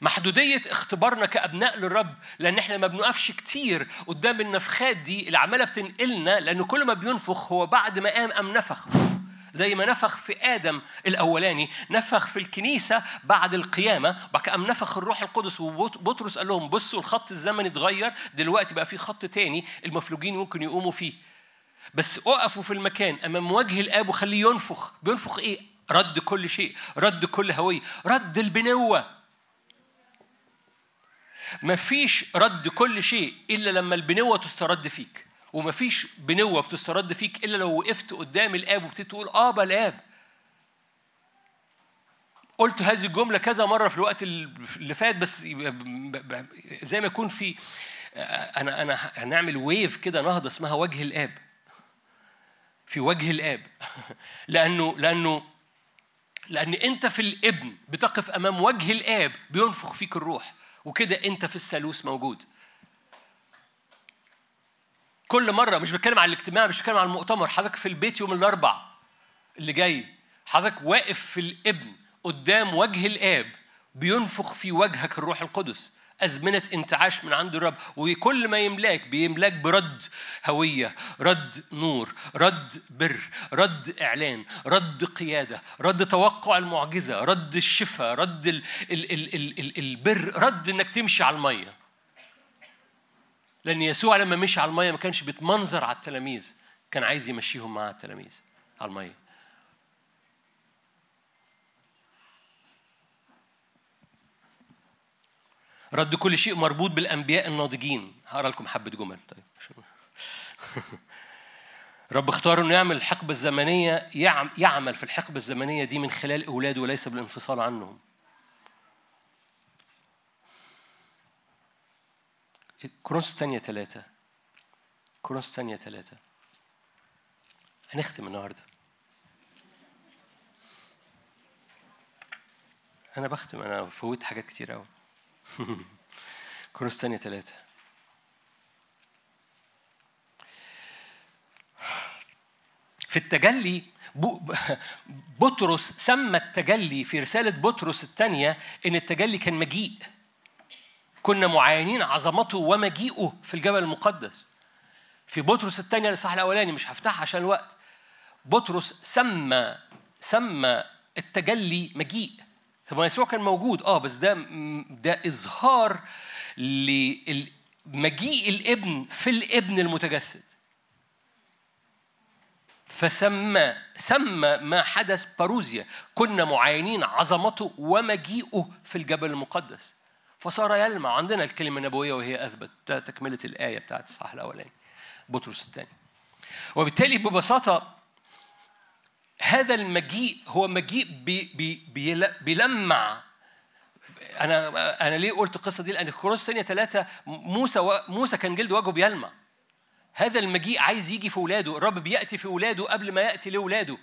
محدودية اختبارنا كأبناء للرب لأن إحنا ما بنقفش كتير قدام النفخات دي اللي عمالة بتنقلنا لأن كل ما بينفخ هو بعد ما قام قام نفخ زي ما نفخ في آدم الأولاني نفخ في الكنيسة بعد القيامة كده قام نفخ الروح القدس وبطرس قال لهم بصوا الخط الزمني اتغير دلوقتي بقى في خط تاني المفلوجين ممكن يقوموا فيه. بس اقفوا في المكان أمام وجه الآب وخليه ينفخ. بينفخ إيه؟ رد كل شيء رد كل هوية رد البنوة. مفيش رد كل شيء إلا لما البنوة تسترد فيك. ومفيش بنوة بتسترد فيك إلا لو وقفت قدام الآب وابتديت تقول ابا الاب قلت هذه الجملة كذا مرة في الوقت اللي فات بس زي ما يكون في أنا أنا هنعمل ويف كده نهضة اسمها وجه الآب. في وجه الآب. لأنه لأنه لأن أنت في الابن بتقف أمام وجه الآب بينفخ فيك الروح وكده أنت في الثالوث موجود. كل مرة مش بتكلم عن الاجتماع مش بتكلم عن المؤتمر حضرتك في البيت يوم الأربع اللي جاي حضرتك واقف في الابن قدام وجه الآب بينفخ في وجهك الروح القدس أزمنة انتعاش من عند الرب وكل ما يملاك بيملاك برد هوية رد نور رد بر رد إعلان رد قيادة رد توقع المعجزة رد الشفاء رد ال ال ال ال ال البر رد إنك تمشي على المية. لأن يسوع لما مشي على المية ما كانش بيتمنظر على التلاميذ كان عايز يمشيهم مع التلاميذ على المية. رد كل شيء مربوط بالأنبياء الناضجين. هقرأ لكم حبة جمل. طيب رب اختار إنه يعمل الحقبة الزمنية يعم يعمل في الحقبة الزمنية دي من خلال أولاده وليس بالانفصال عنهم. كورنثوس الثانية ثلاثة كورنثوس الثانية ثلاثة هنختم النهارده. أنا بختم أنا فوت حاجات كتير أوي. كورنثوس الثانية ثلاثة في التجلي بطرس سمى التجلي في رسالة بطرس الثانية إن التجلي كان مجيء. كنا معاينين عظمته ومجيئه في الجبل المقدس. في بطرس الثانية الإصحاح الأولاني مش هفتحها عشان الوقت. بطرس سمى سمى التجلي مجيء. طب يسوع كان موجود. آه بس ده ده إظهار لمجيء الابن في الابن المتجسد. فسمى سمى ما حدث باروزيا كنا معاينين عظمته ومجيئه في الجبل المقدس. فصار يلمع عندنا الكلمة النبوية وهي أثبت ده تكملة الآية بتاعت الصح الأولاني بطرس الثاني. وبالتالي ببساطة هذا المجيء هو مجيء بي بي بي بيلمع. أنا أنا ليه قلت القصة دي؟ لأن في كورنثوس الثانية ثلاثة موسى و... موسى كان جلد وجهه بيلمع. هذا المجيء عايز يجي في اولاده الرب بيأتي في اولاده قبل ما يأتي لاولاده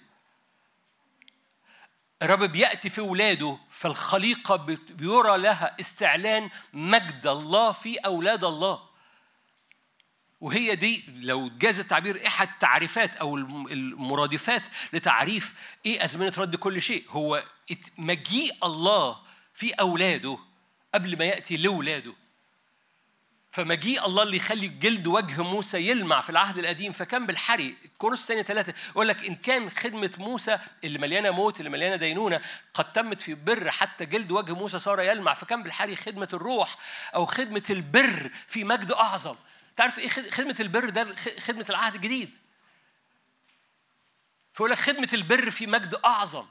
الرب بيأتي في اولاده فالخليقة بيرى لها استعلان مجد الله في أولاد الله. وهي دي لو جاز التعبير احد تعريفات أو المرادفات لتعريف إيه أزمنة رد كل شيء. هو مجيء الله في أولاده قبل ما يأتي لاولاده فمجيء الله اللي يخلي جلد وجه موسى يلمع في العهد القديم فكان بالحري. كورس الثانية ثلاثة يقول لك إن كان خدمة موسى اللي مليانة موت اللي مليانة دينونة قد تمت في بر حتى جلد وجه موسى صار يلمع فكان بالحري خدمة الروح أو خدمة البر في مجد أعظم. تعرف إيه خد- خدمة البر ده خ- خدمة العهد الجديد؟ فيقول لك خدمة البر في مجد أعظم.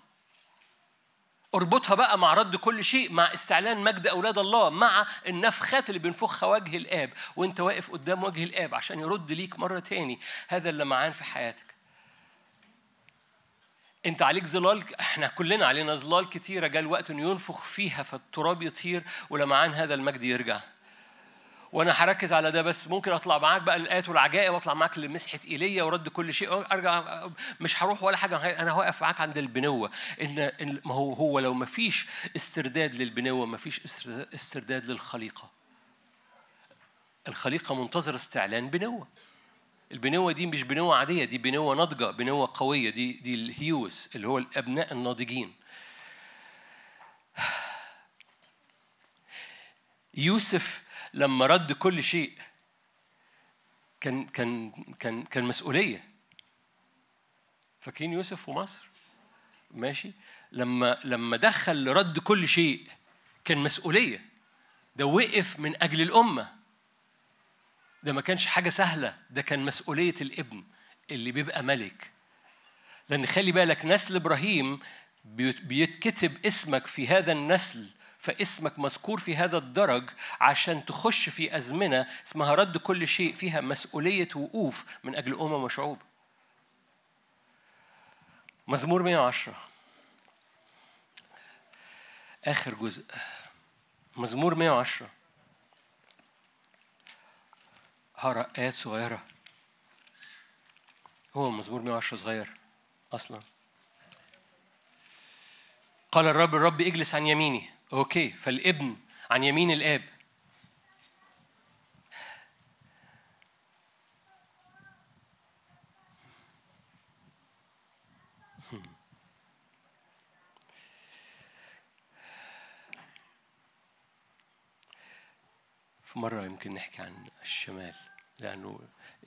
اربطها بقى مع رد كل شيء مع استعلان مجد أولاد الله مع النفخات اللي بينفخها وجه الآب. وانت واقف قدام وجه الآب عشان يرد ليك مرة تاني. هذا اللمعان في حياتك. انت عليك ظلال إحنا كلنا علينا ظلال كتيرة. جاء الوقت إنه ينفخ فيها فالتراب يطير ولمعان هذا المجد يرجع. وأنا هركز على ده بس. ممكن أطلع معاك بقى الايات والعجائب وأطلع معاك لمسحة إيليا ورد كل شيء. أرجع مش هروح ولا حاجة. أنا واقف معاك عند البنوة. ان ما هو هو لو ما فيش استرداد للبنوة ما فيش استرداد- للخليقة. الخليقة منتظره استعلان بنوة. البنوة دي مش بنوة عادية دي بنوة ناضجة بنوة قوية. دي دي الهيوس اللي هو الأبناء الناضجين. يوسف لما رد كل شيء كان كان كان كان مسؤولية. فاكرين يوسف ومصر؟ ماشي. لما لما دخل لرد كل شيء كان مسؤولية. ده وقف من أجل الأمة. ده ما كانش حاجة سهلة. ده كان مسؤولية الابن اللي بيبقى ملك. لأن خلي بالك نسل إبراهيم بيت- بيتكتب اسمك في هذا النسل فاسمك مذكور في هذا الدرج عشان تخش في أزمنة اسمها رد كل شيء فيها مسؤولية وقوف من أجل أمم وشعوب. مزمور 110 آخر جزء. مزمور 110 هقرا آيات صغيرة. هو مزمور 110 صغير أصلا. قال الرب الرب اجلس عن يميني. أوكي فالابن عن يمين الآب. في مرة يمكن نحكي عن الشمال لأنه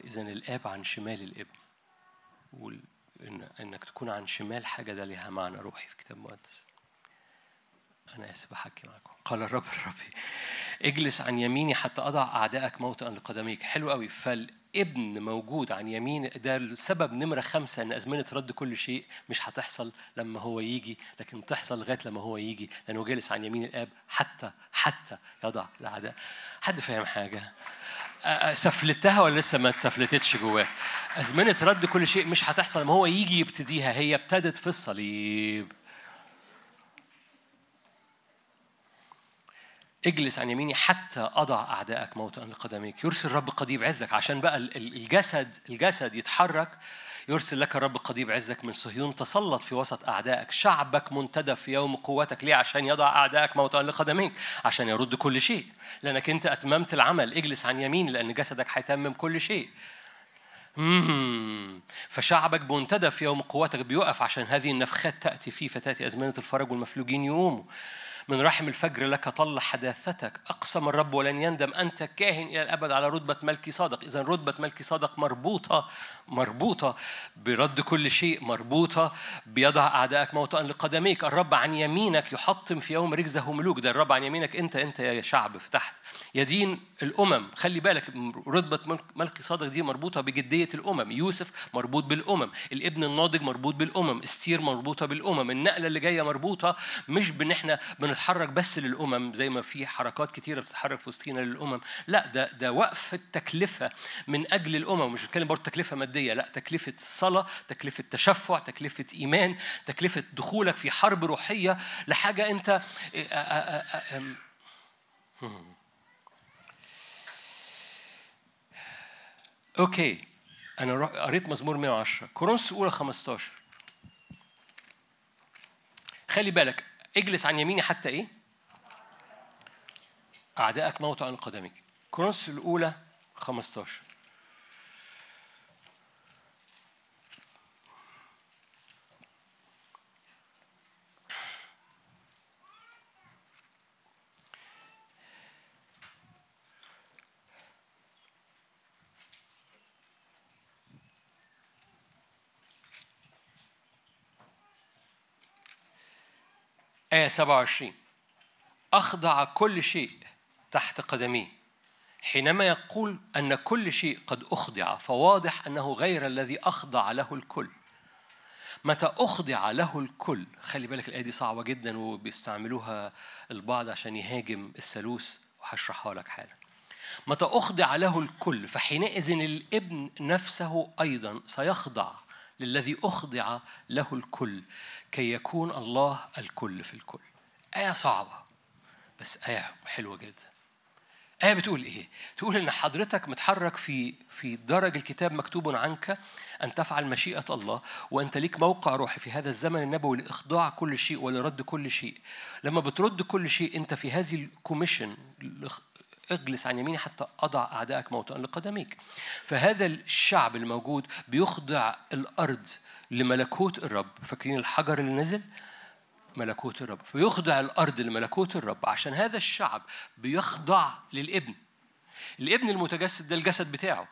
إذا الآب عن شمال الابن وال... إن... إنك تكون عن شمال حاجة ده ليها معنى روحي في كتاب مقدس أنا آسف أحكي معكم. قال الرب الرب. اجلس عن يميني حتى أضع أعدائك موطئا لقدميك. حلو قوي فالابن موجود عن يمين ده السبب نمرة خمسة إن أزمنة رد كل شيء مش هتحصل لما هو يجي لكن تحصل لغاية لما هو يجي لأنه جالس عن يمين الآب حتى حتى يضع الأعداء. حد فاهم حاجة؟ سفلتها ولا لسه ما اتسفلتتش جواك أزمنة رد كل شيء مش هتحصل لما هو يجي يبتديها. هي ابتدت في الصليب. اجلس عن يميني حتى أضع اعدائك موطئا لقدميك. يرسل الرب قضيب عزك عشان بقى ال- ال- الجسد الجسد يتحرك. يرسل لك الرب قضيب عزك من صهيون تسلط في وسط أعدائك. شعبك منتدب في يوم قوتك. ليه؟ عشان يضع أعدائك موطئا لقدميك. عشان يرد كل شيء. لأنك أنت أتممت العمل. اجلس عن يمين لأن جسدك هيتمم كل شيء. مم. فشعبك منتدب في يوم قوتك. بيقف عشان هذه النفخات تأتي فيه فتأتي أزمنة الفرج والمفلوجين يقوموا. من رحم الفجر لك طل حداثتك. أقسم الرب ولن يندم. أنت كاهن إلى الأبد على رتبة ملكي صادق. إذا رتبة ملكي صادق مربوطة مربوطة برد كل شيء مربوطة بيضع أعدائك موطئا لقدميك. الرب عن يمينك يحطم في يوم رجزه ملوك. ده الرب عن يمينك. أنت أنت يا شعب في تحت يدين الأمم خلي بالك رتبة ملك- صادق دي مربوطة بجدية الأمم. يوسف مربوط بالأمم الابن الناضج مربوط بالأمم استير مربوطة بالأمم. النقلة اللي جاية مربوطة مش بإن إحنا بنتحرك بس للأمم زي ما في حركات كتيرة بتتحرك في وسطينا للأمم. لا ده ده وقف التكلفة من أجل الأمم. مش بتكلم برضه تكلفة مادية لا تكلفة صلاة تكلفة تشفع تكلفة إيمان تكلفة دخولك في حرب روحية لحاجة أنت أوكي. أنا قريت مزمور 110 كورنثوس الأولى 15 خلي بالك اجلس عن يميني حتى إيه؟ أعدائك موت عن قدمك كورنثوس الأولى 15 آية 27 أخضع كل شيء تحت قدميه حينما يقول أن كل شيء قد أخضع فواضح أنه غير الذي أخضع له الكل. متى أخضع له الكل؟ خلي بالك الآية دي صعبة جدا وبيستعملوها البعض عشان يهاجم الثالوث وهشرحها لك حالا. متى أخضع له الكل فحينئذ الابن نفسه أيضا سيخضع. للذي أخضع له الكل كي يكون الله الكل في الكل آية صعبة بس آية حلوة جدا آية بتقول إيه؟ تقول إن حضرتك متحرك في في درج الكتاب مكتوب عنك أن تفعل مشيئة الله وأنت ليك موقع روحي في هذا الزمن النبوي لإخضاع كل شيء ولرد كل شيء. لما بترد كل شيء أنت في هذه ال commission اجلس عن يميني حتى أضع أعدائك موطئا لقدميك. فهذا الشعب الموجود بيخضع الأرض لملكوت الرب، فاكرين الحجر اللي نزل؟ ملكوت الرب. فيخضع الأرض لملكوت الرب. عشان هذا الشعب بيخضع للابن. الابن المتجسد ده الجسد بتاعه.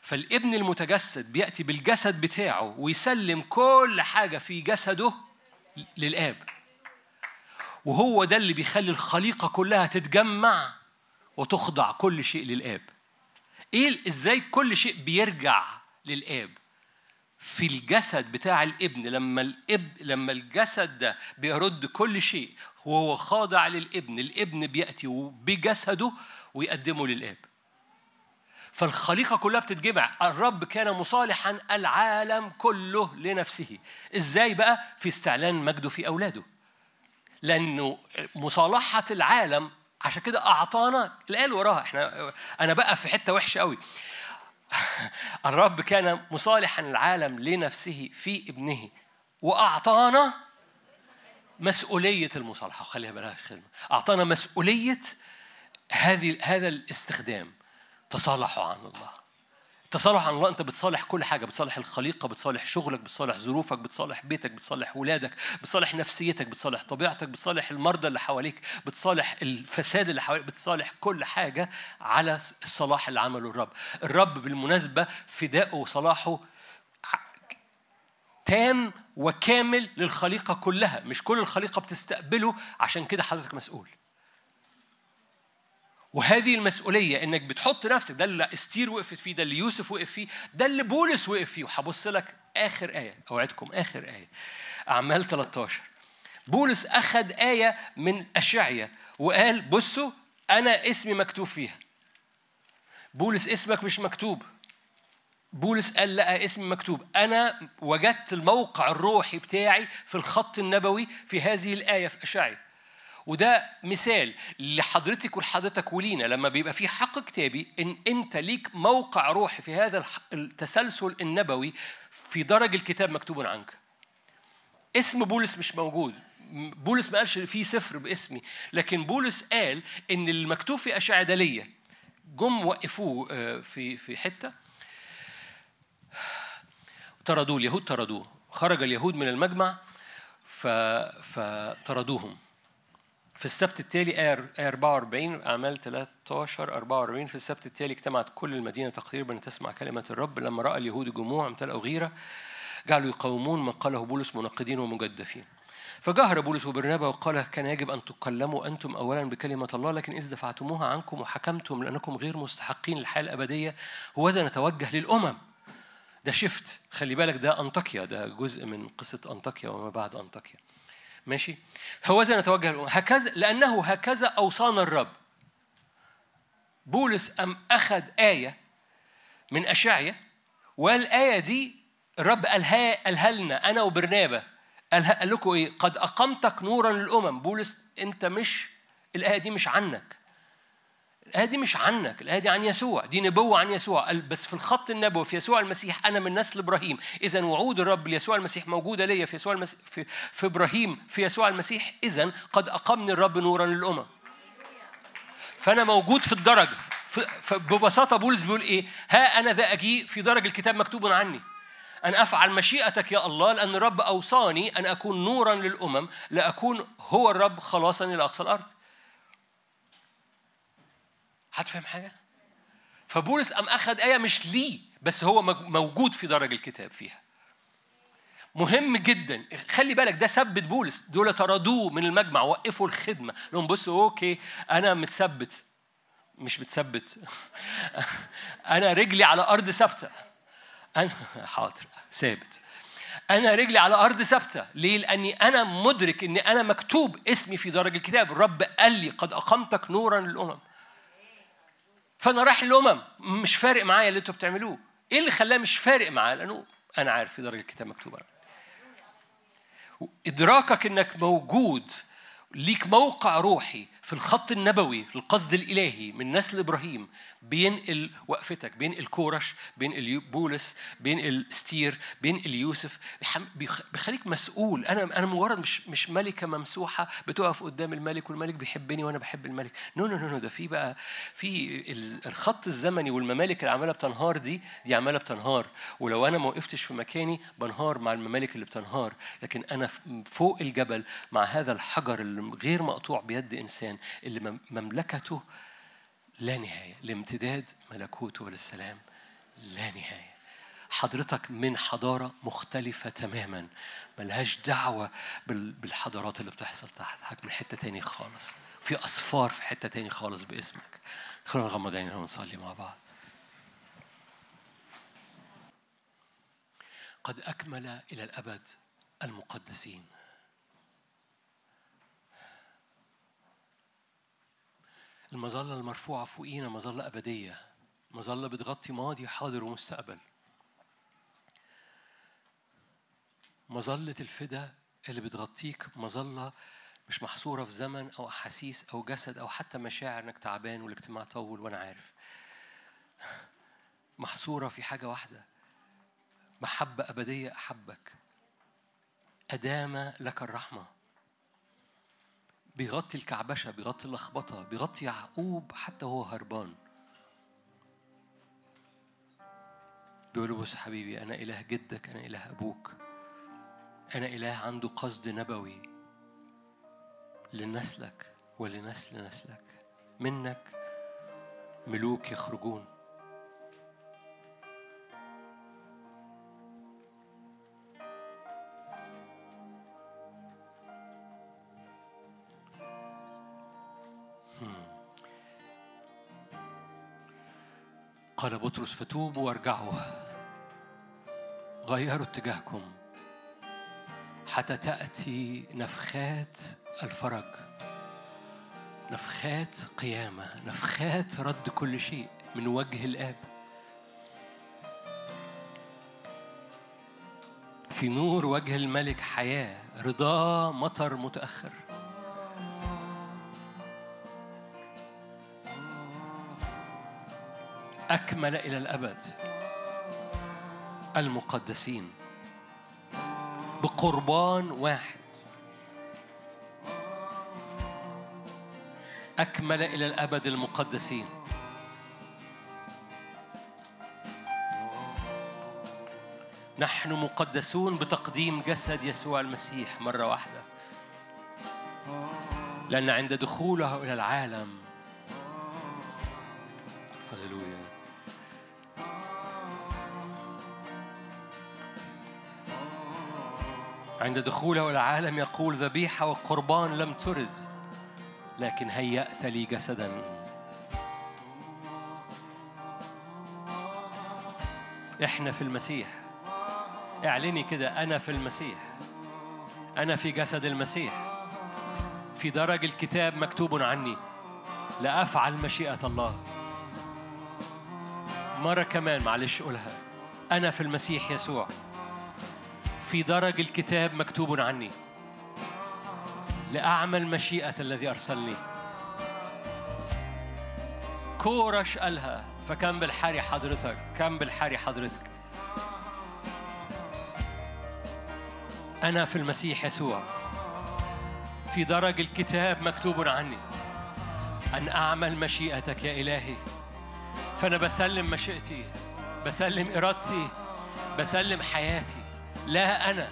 فالابن المتجسد بيأتي بالجسد بتاعه ويسلم كل حاجة في جسده للآب. وهو ده اللي بيخلي الخليقة كلها تتجمع وتخضع كل شيء للآب. إيه إزاي كل شيء بيرجع للآب؟ في الجسد بتاع الابن لما الاب لما الجسد ده بيرد كل شيء وهو خاضع للابن الابن بيأتي بجسده ويقدمه للآب. فالخليقة كلها بتتجمع. الرب كان مصالحا العالم كله لنفسه. إزاي بقى؟ في استعلان مجده في أولاده. لأنه مصالحة العالم عشان كده أعطانا الآية وراها. إحنا أنا بقى في حتة وحشة قوي الرب كان مصالحا العالم لنفسه في ابنه وأعطانا مسؤولية المصالحة. خليها بلاش خدمة. أعطانا مسؤولية هذه هذا الاستخدام. تصالحوا عن الله. تصالح عن الله أنت بتصالح كل حاجة بتصالح الخليقة بتصالح شغلك بتصالح ظروفك بتصالح بيتك بتصالح ولادك بتصالح نفسيتك بتصالح طبيعتك بتصالح المرضى اللي حواليك بتصالح الفساد اللي حواليك بتصالح كل حاجة على الصلاح اللي عمله الرب. الرب بالمناسبة فدائه وصلاحه تام وكامل للخليقة كلها. مش كل الخليقة بتستقبله عشان كده حضرتك مسؤول. وهذه المسؤولية إنك بتحط نفسك ده اللي استير وقفت فيه ده اللي يوسف وقف فيه ده اللي بولس وقف فيه. وهبص لك آخر آية أوعدكم آخر آية. أعمال 13 بولس أخذ آية من أشعية وقال بصوا أنا اسمي مكتوب فيها. بولس اسمك مش مكتوب. بولس قال لقى اسمي مكتوب. أنا وجدت الموقع الروحي بتاعي في الخط النبوي في هذه الآية في أشعية. وده مثال لحضرتك ولحضرتك ولينا لما بيبقى في حق كتابي إن أنت ليك موقع روحي في هذا التسلسل النبوي في درج الكتاب مكتوب عنك. اسم بولس مش موجود. بولس ما قالش في سفر باسمي لكن بولس قال إن المكتوب في أشعة ده ليا جم وقفوه آه، في في حتة. طردوه اليهود طردوه. خرج اليهود من المجمع فطردوهم في السبت التالي آية آية 44 أعمال 13 44 في السبت التالي اجتمعت كل المدينة تقريبا لتسمع كلمة الرب. لما رأى اليهود الجموع امتلأوا غيرة جعلوا يقاومون ما قاله بولس منقدين ومجدفين. فجهر بولس وبرنابا وقال كان يجب أن تكلموا أنتم أولا بكلمة الله لكن إذ دفعتموها عنكم وحكمتم لأنكم غير مستحقين للحياة الأبدية هوذا نتوجه للأمم. ده شفت خلي بالك ده أنطاكيا ده جزء من قصة أنطاكيا وما بعد أنطاكيا ماشي؟ هوذا نتوجه للأمم هكذا لأنه هكذا أوصانا الرب. بولس أم أخذ آية من أشعية والآية دي الرب قالها قالها لنا أنا وبرنابا قالها قال لكم إيه؟ قد أقمتك نورا للأمم. بولس أنت مش الآية دي مش عنك. الآية دي مش عنك، الآية دي عن يسوع، دي نبوة عن يسوع، بس في الخط النبوي في يسوع المسيح أنا من نسل إبراهيم، إذا وعود الرب ليسوع المسيح موجودة ليا في يسوع المسيح في, في إبراهيم في يسوع المسيح، إذا قد أقامني الرب نورا للأمم. فأنا موجود في الدرجة، فببساطة بولس بيقول إيه؟ ها أنا ذا أجيء في درج الكتاب مكتوب عني. أن أفعل مشيئتك يا الله لأن الرب أوصاني أن أكون نورا للأمم لأكون هو الرب خلاصا إلى أقصى الأرض. هتفهم حاجة؟ فبولس قام أخذ آية مش ليه بس هو موجود في درج الكتاب فيها. مهم جدا. خلي بالك ده ثبت بولس. دول طردوه من المجمع وقفوا الخدمة. لهم بصوا okay أنا متثبت. مش بتثبت. أنا رجلي على أرض ثابتة. أنا حاضر ثابت. أنا رجلي على أرض ثابتة. ليه؟ لأني أنا مدرك إن أنا مكتوب اسمي في درج الكتاب. الرب قال لي قد أقمتك نورا للأمم. فانا رايح للامم مش فارق معايا اللي أنتوا بتعملوه. إيه اللي خلاه مش فارق معاه؟ لأنه أنا عارف في درج الكتاب مكتوب أنا. ادراكك إنك موجود ليك موقع روحي. في الخط النبوي القصد الإلهي من نسل إبراهيم بينقل وقفتك بينقل كورش بينقل بولس بينقل أستير بينقل يوسف بيخليك مسؤول. أنا أنا مجرد مش مش ملكة ممسوحة بتقف قدام الملك والملك بيحبني وأنا بحب الملك. no no no ده في بقى في ال- الخط الزمني والممالك اللي عمالة بتنهار دي دي عمالة بتنهار. ولو أنا ما وقفتش في مكاني بنهار مع الممالك اللي بتنهار. لكن أنا ف- فوق الجبل مع هذا الحجر اللي غير مقطوع بيد انسان اللي مم- مملكته لا نهاية لامتداد ملكوته للسلام لا نهاية. حضرتك من حضارة مختلفة تماما. ملهاش دعوة بال- بالحضارات اللي بتحصل تحت حضرتك من حتة تاني خالص. في أصفار في حتة تاني خالص باسمك. خلونا نغمض عينينا ونصلي مع بعض. قد أكمل إلى الأبد المقدسين. المظلة المرفوعة فوقينا مظلة أبدية. مظلة بتغطي ماضي حاضر ومستقبل. مظلة الفدا اللي بتغطيك مظلة مش محصورة في زمن أو أحاسيس أو جسد أو حتى مشاعر إنك تعبان والاجتماع طول وأنا عارف. محصورة في حاجة واحدة. محبة أبدية أحبك. أدام لك الرحمة. بيغطي الكعبشة بيغطي اللخبطة بيغطي يعقوب حتى هو هربان. بيقول بص حبيبي أنا إله جدك أنا إله أبوك. أنا إله عنده قصد نبوي لنسلك ولنسل نسلك منك ملوك يخرجون. قال بطرس فتوبوا وارجعوا. غيروا اتجاهكم حتى تأتي نفخات الفرج نفخات قيامة نفخات رد كل شيء من وجه الآب. في نور وجه الملك حياة رضاه مطر متأخر. أكمل إلى الأبد. المقدسين. بقربان واحد. أكمل إلى الأبد المقدسين. نحن مقدسون بتقديم جسد يسوع المسيح مرة واحدة. لأن عند دخوله إلى العالم عند دخوله العالم يقول ذبيحة وقربان لم ترد لكن هيأت لي جسدا. إحنا في المسيح. اعلني كده أنا في المسيح. أنا في جسد المسيح. في درج الكتاب مكتوب عني. لافعل مشيئة الله. مرة كمان معلش قولها. أنا في المسيح يسوع. في درج الكتاب مكتوب عني. لأعمل مشيئة الذي أرسلني. كورش قالها فكم بالحري حضرتك كم بالحري حضرتك. أنا في المسيح يسوع. في درج الكتاب مكتوب عني. أن أعمل مشيئتك يا إلهي. فأنا بسلم مشيئتي بسلم إرادتي بسلم حياتي. لا أنا.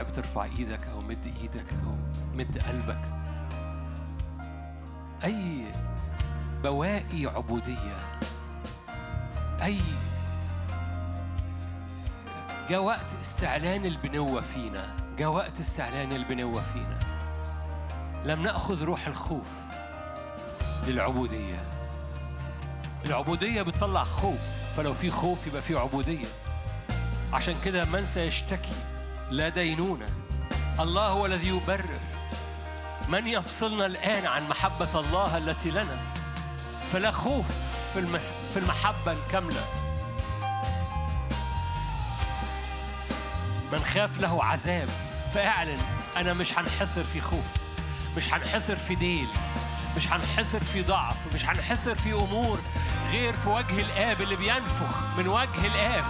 تحب ترفع إيدك أو مد إيدك أو مد قلبك. أي بواقي عبودية. أي جاء وقت استعلان البنوة فينا. جاء وقت استعلان البنوة فينا. لم نأخذ روح الخوف للعبودية. العبودية بتطلع خوف. فلو في خوف يبقى في عبودية. عشان كده من سيشتكي لا دينونة. الله هو الذي يبرر. من يفصلنا الآن عن محبة الله التي لنا؟ فلا خوف في المح في المحبة الكاملة. من خاف له عذاب فاعلن أنا مش هنحصر في خوف مش هنحصر في ديل مش هنحصر في ضعف مش هنحصر في أمور غير في وجه الآب اللي بينفخ من وجه الآب.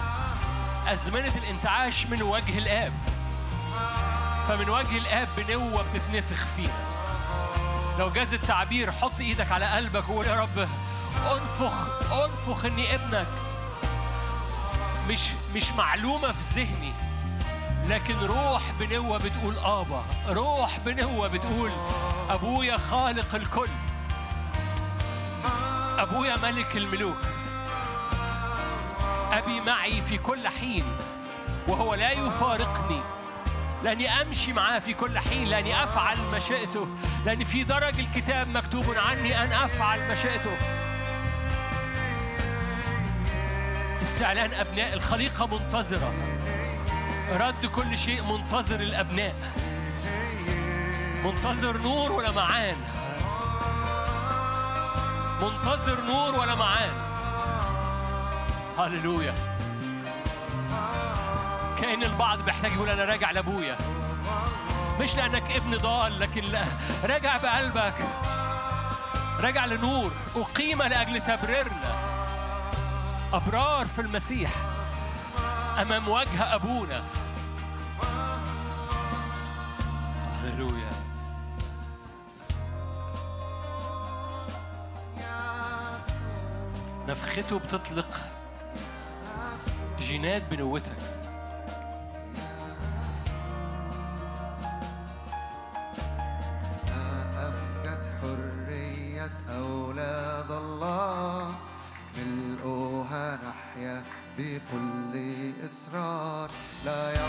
أزمنة الانتعاش من وجه الآب. فمن وجه الآب بنوة بتتنفخ فينا لو جاز التعبير حط إيدك على قلبك وقول يا رب انفخ انفخ إني ابنك. مش مش معلومة في ذهني لكن روح بنوة بتقول آبا. روح بنوة بتقول أبويا خالق الكل. أبويا ملك الملوك. أبي معي في كل حين وهو لا يفارقني. لأني أمشي معاه في كل حين لأني أفعل مشيئته لأن في درج الكتاب مكتوب عني أن أفعل مشيئته استعلان أبناء الخليقة منتظرة. رد كل شيء منتظر الأبناء. منتظر نور ولمعان منتظر نور ولمعان هللويا. كأن البعض محتاج يقول أنا راجع لأبويا. مش لأنك ابن ضال لكن لا. راجع بقلبك. راجع لنور. أقيم لأجل تبريرنا. أبرار في المسيح. أمام وجه أبونا. هللويا. نفخته بتطلق جينات بنوتك. بكل إصرار لا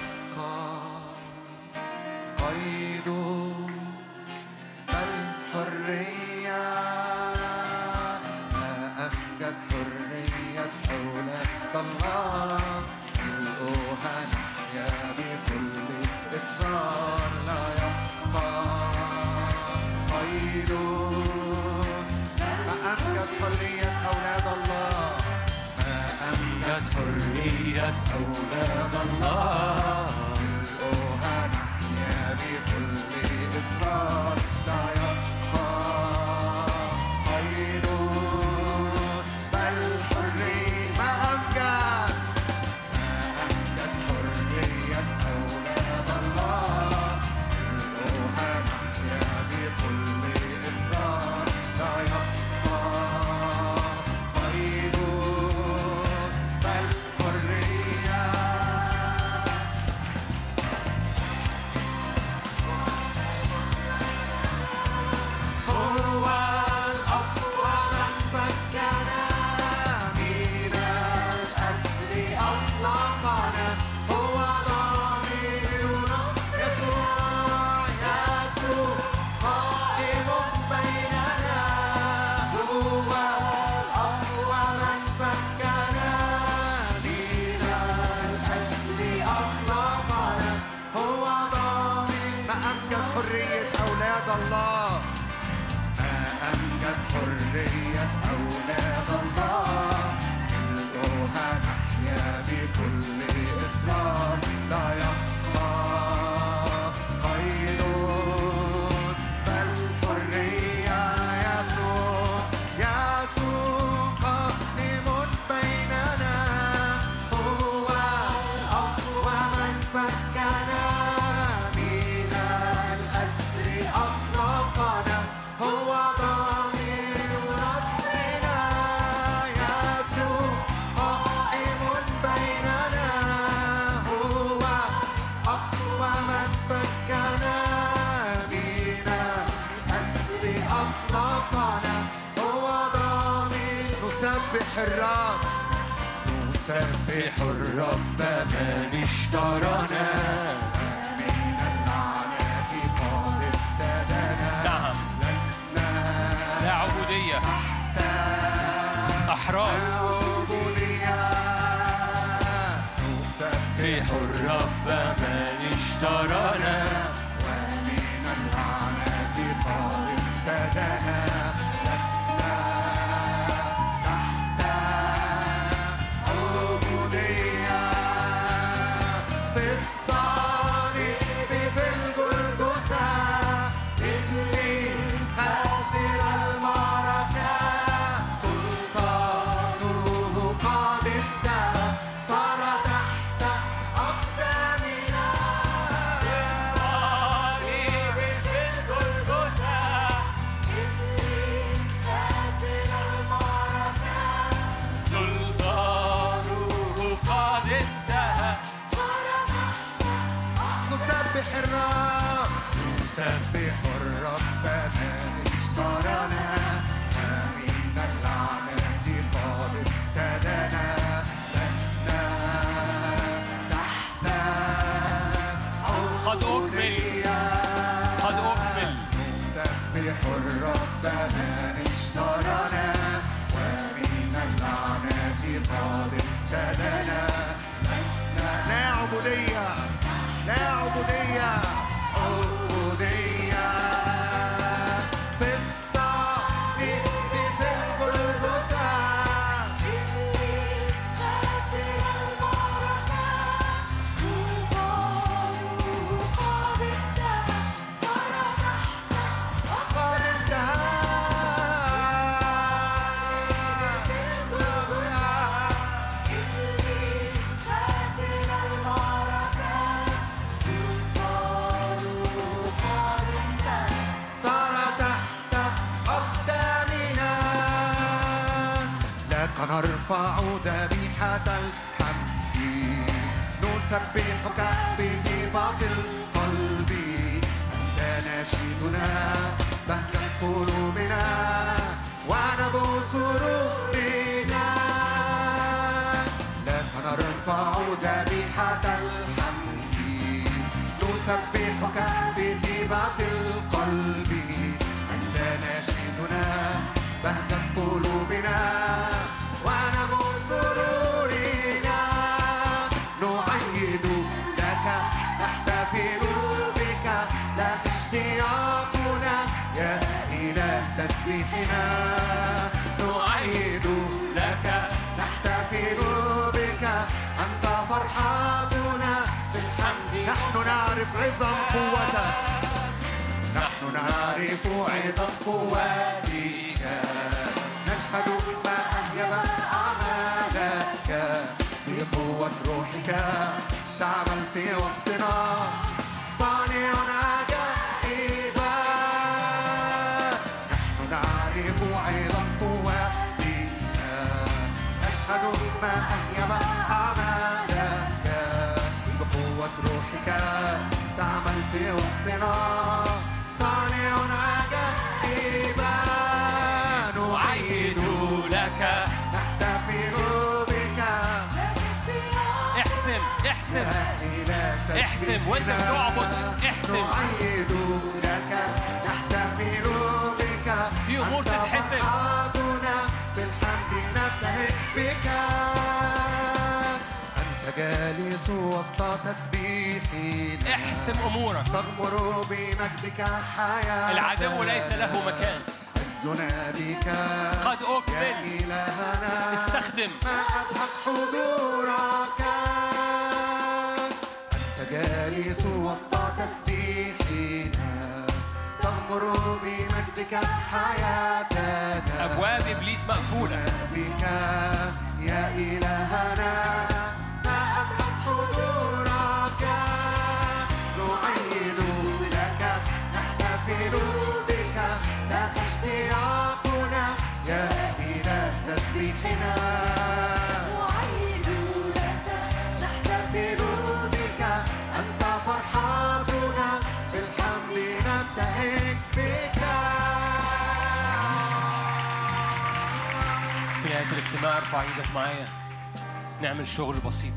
شغل بسيط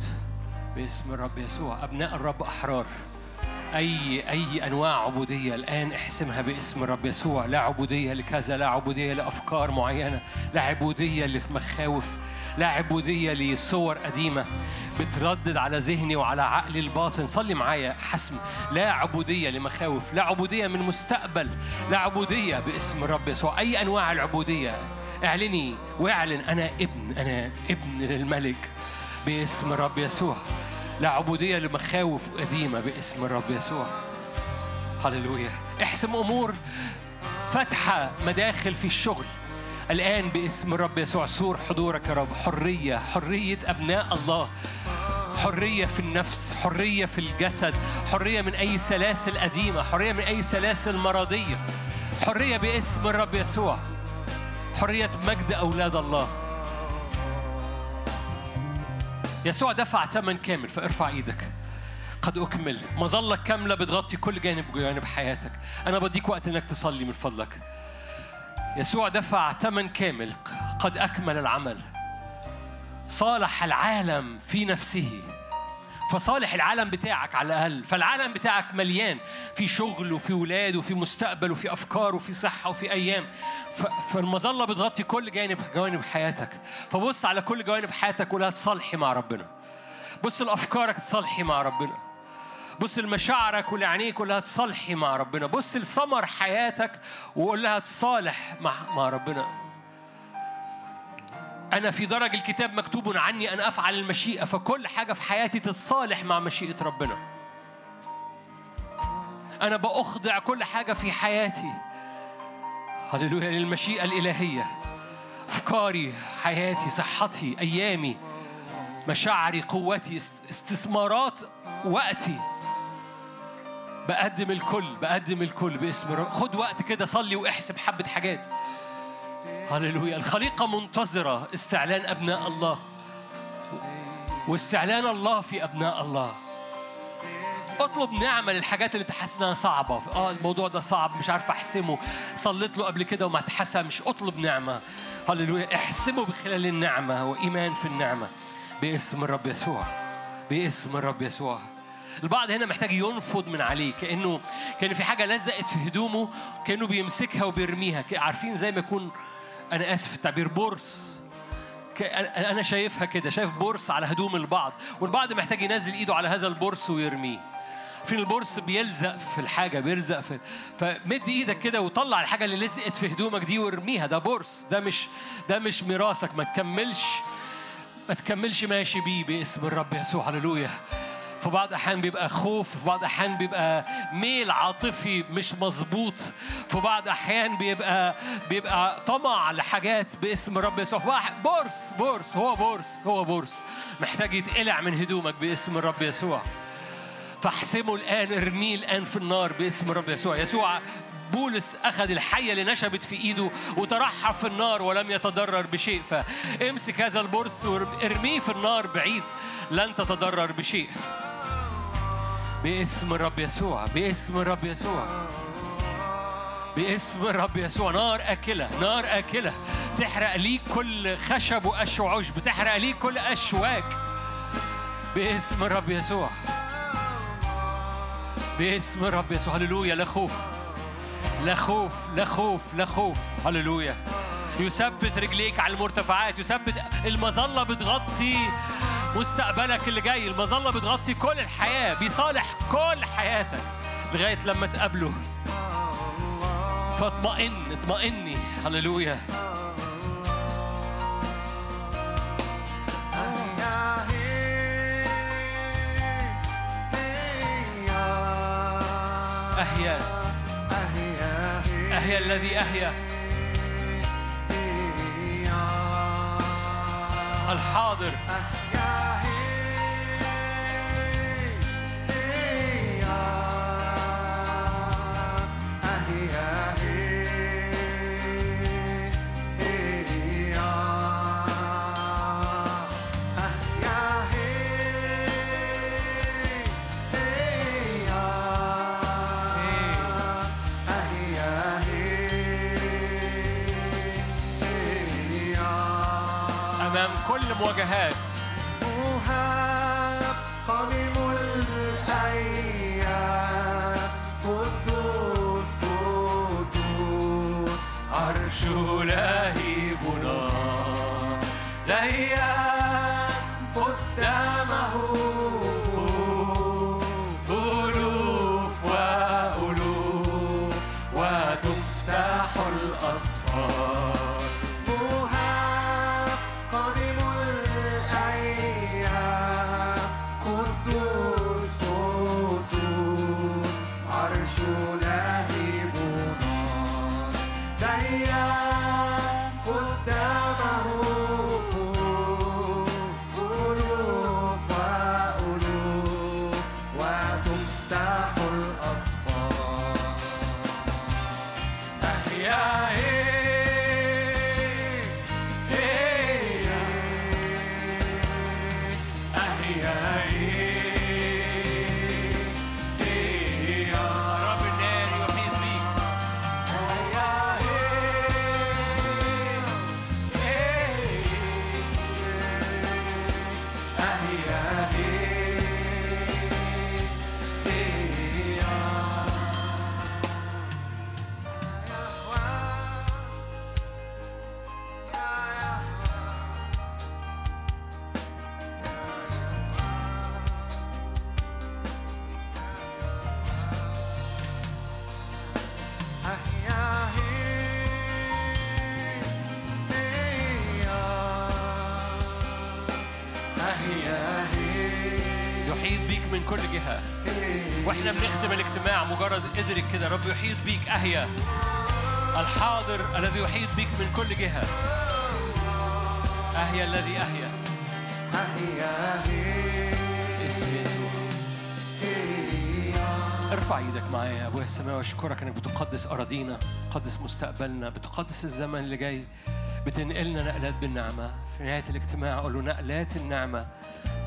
باسم الرب يسوع. أبناء الرب أحرار. اي أي أنواع عبودية الآن احسمها باسم الرب يسوع. لا عبودية لكذا لا عبودية لأفكار معينة لا عبودية لمخاوف لا عبودية لصور قديمة بتردد على ذهني وعلى عقلي الباطن. صلي معايا حسم. لا عبودية لمخاوف لا عبودية من مستقبل لا عبودية باسم الرب يسوع. أي أنواع العبودية. اعلني واعلن أنا ابن أنا ابن للملك. باسم الرب يسوع. لا عبودية لمخاوف قديمة باسم الرب يسوع. هللويا. احسم أمور فتحة مداخل في الشغل الآن باسم الرب يسوع. سور حضورك يا رب. حرية حرية أبناء الله. حرية في النفس حرية في الجسد. حرية من أي سلاسل قديمة. حرية من أي سلاسل مرضية. حرية باسم الرب يسوع. حرية مجد أولاد الله. يسوع دفع ثمن كامل فارفع إيدك. قد أكمل. مظلة كاملة بتغطي كل جانب جانب حياتك. أنا بديك وقت إنك تصلي من فضلك. يسوع دفع ثمن كامل. قد أكمل العمل. صالح العالم في نفسه. فصالح العالم بتاعك على الأقل. فالعالم بتاعك مليان. في شغل وفي ولاد وفي مستقبل وفي أفكار وفي صحة وفي أيام. ف- فالمظلة بتغطي كل جانب جوانب حياتك. فبص على كل جوانب حياتك ولا تصالحي مع ربنا. بص لأفكارك تصالحي مع ربنا. بص لمشاعرك ولعينيك لها تصالحي مع ربنا. بص لثمر حياتك وقول لها تصالح مع مع ربنا. أنا في درج الكتاب مكتوب عني أن أفعل المشيئة فكل حاجة في حياتي تتصالح مع مشيئة ربنا. أنا بأخضع كل حاجة في حياتي. هللويا للمشيئة الإلهية. أفكاري حياتي صحتي أيامي مشاعري قوتي است- استثمارات وقتي. بقدم الكل بقدم الكل باسم رب خد وقت كده صلي واحسب حبة حاجات. هللويا. الخليقة منتظرة استعلان أبناء الله. واستعلان الله في أبناء الله. اطلب نعمة للحاجات اللي تحس انها صعبة. آه الموضوع ده صعب مش عارف أحسمه. صليت له قبل كده وما اتحسمش. اطلب نعمة. هللويا. احسمه بخلال النعمة. وإيمان في النعمة. باسم الرب يسوع. باسم الرب يسوع. البعض هنا محتاج ينفض من عليه. كأنه كأن في حاجة لزقت في هدومه كأنه بيمسكها وبيرميها. عارفين زي ما يكون أنا آسف في التعبير بورس. أنا شايفها كده شايف بورس على هدوم البعض. والبعض محتاج ينزل إيده على هذا البرص ويرميه. فين البرص بيلزق في الحاجة بيلزق في فمد إيدك كده وطلع الحاجة اللي لزقت في هدومك دي وارميها. ده برص ده مش ده مش ميراثك. ما تكملش ما تكملش ماشي بيه باسم الرب يسوع. هللويا. في بعض الأحيان بيبقى خوف في بعض الأحيان بيبقى ميل عاطفي مش مظبوط. في بعض الأحيان بيبقى بيبقى طمع لحاجات باسم الرب يسوع. برص برص هو برص هو برص محتاج يتقلع من هدومك باسم الرب يسوع. فاحسمه الآن ارميه الآن في النار باسم الرب يسوع. يسوع بولس أخذ الحية اللي نشبت في إيده وطرحها في النار ولم يتضرر بشيء. فامسك هذا البرص وارميه في النار بعيد. لن تتضرر بشيء. باسم الرب يسوع باسم الرب يسوع. باسم الرب يسوع. نار آكلة نار آكلة. تحرق ليك كل خشب وقش وعشب بتحرق ليك كل أشواك. باسم الرب يسوع. باسم الرب يسوع. هللويا. لا خوف. لا خوف. لا خوف. لا خوف. هللويا. يثبت رجليك على المرتفعات. يثبت المظلة بتغطي مستقبلك اللي جاي. المظلة بتغطي كل الحياة. بيصالح كل حياتك لغاية لما تقابله. فاطمئن. اطمئني. هللويا. أحيا أحيا الذي أحيا الحاضر. أمام كل مواجهات مهاب مجرد ادرك كده رب يحيط بيك أهيا الحاضر الذي يحيط بيك من كل جهة. أهيا الذي أهيا اسم يسوع. ارفع إيدك معايا يا ابويا السماوي واشكرك إنك بتقدس أراضينا بتقدس مستقبلنا بتقدس الزمن اللي جاي. بتنقلنا نقلات بالنعمة. في نهاية الاجتماع أقول له نقلات النعمة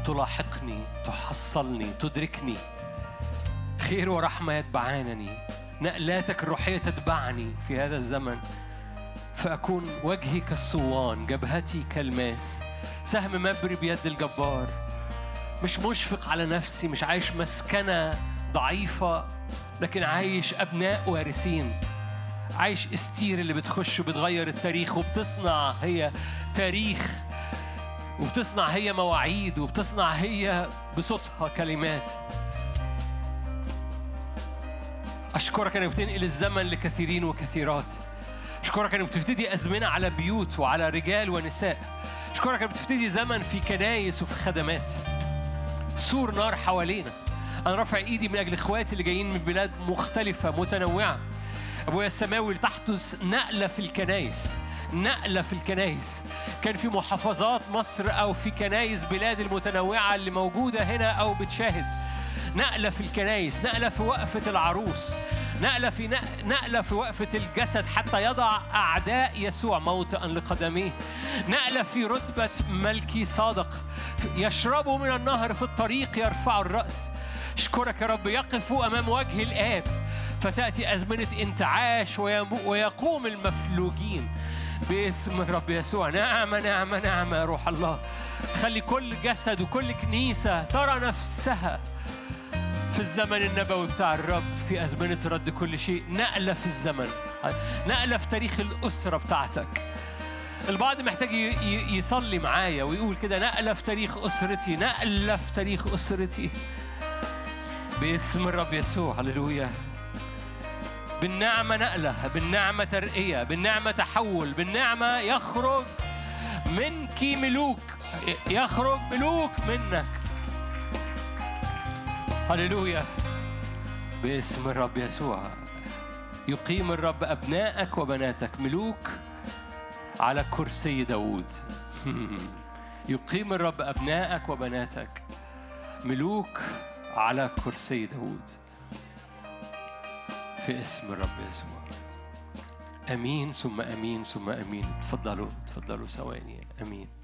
تلاحقني تحصلني تدركني. خير ورحمة يتبعانني. نقلاتك الروحية تتبعني في هذا الزمن فأكون وجهي كالصوان جبهتي كالماس. سهم مبري بيد الجبار. مش مشفق على نفسي مش عايش مسكنة ضعيفة لكن عايش أبناء وارثين. عايش استير اللي بتخش وبتغير التاريخ وبتصنع هي تاريخ وبتصنع هي مواعيد وبتصنع هي بصوتها كلمات. أشكرك أنك بتنقل الزمن لكثيرين وكثيرات. أشكرك أنك بتبتدي أزمنة على بيوت وعلى رجال ونساء. أشكرك أنك بتبتدي زمن في كنايس وفي خدمات. سور نار حوالينا. أنا رافع إيدي من أجل إخواتي اللي جايين من بلاد مختلفة متنوعة. أبويا السماوي تحدث نقلة في الكنايس. نقلة في الكنايس. كان في محافظات مصر أو في كنايس بلاد المتنوعة اللي موجودة هنا أو بتشاهد. نقلة في الكنايس نقلة في وقفة العروس نقلة في نق- نقلة في وقفة الجسد حتى يضع أعداء يسوع موطئا لقدميه. نقلة في رتبة ملكي صادق يشربوا من النهر في الطريق يرفعوا الرأس. اشكرك يا رب يقفوا أمام وجه الآب فتأتي أزمنة انتعاش ويقوم المفلوجين. باسم الرب يسوع نعمة نعمة نعمة يا روح الله. خلي كل جسد وكل كنيسة ترى نفسها في الزمن النبوي بتاع الرب في أزمنة رد كل شيء. نقلة في الزمن. نقلة في تاريخ الأسرة بتاعتك. البعض محتاج يصلي معايا ويقول كده نقلة في تاريخ أسرتي نقلة في تاريخ أسرتي. باسم الرب يسوع هللويا. بالنعمة نقلة بالنعمة ترقية بالنعمة تحول بالنعمة يخرج منك ملوك. يخرج ملوك منك. هللويا باسم الرب يسوع. يقيم الرب أبنائك وبناتك. ملوك على كرسي داوود. يقيم الرب أبنائك وبناتك. ملوك على كرسي داوود. في اسم الرب يسوع. آمين ثم آمين ثم آمين. تفضلوا تفضلوا ثواني. آمين.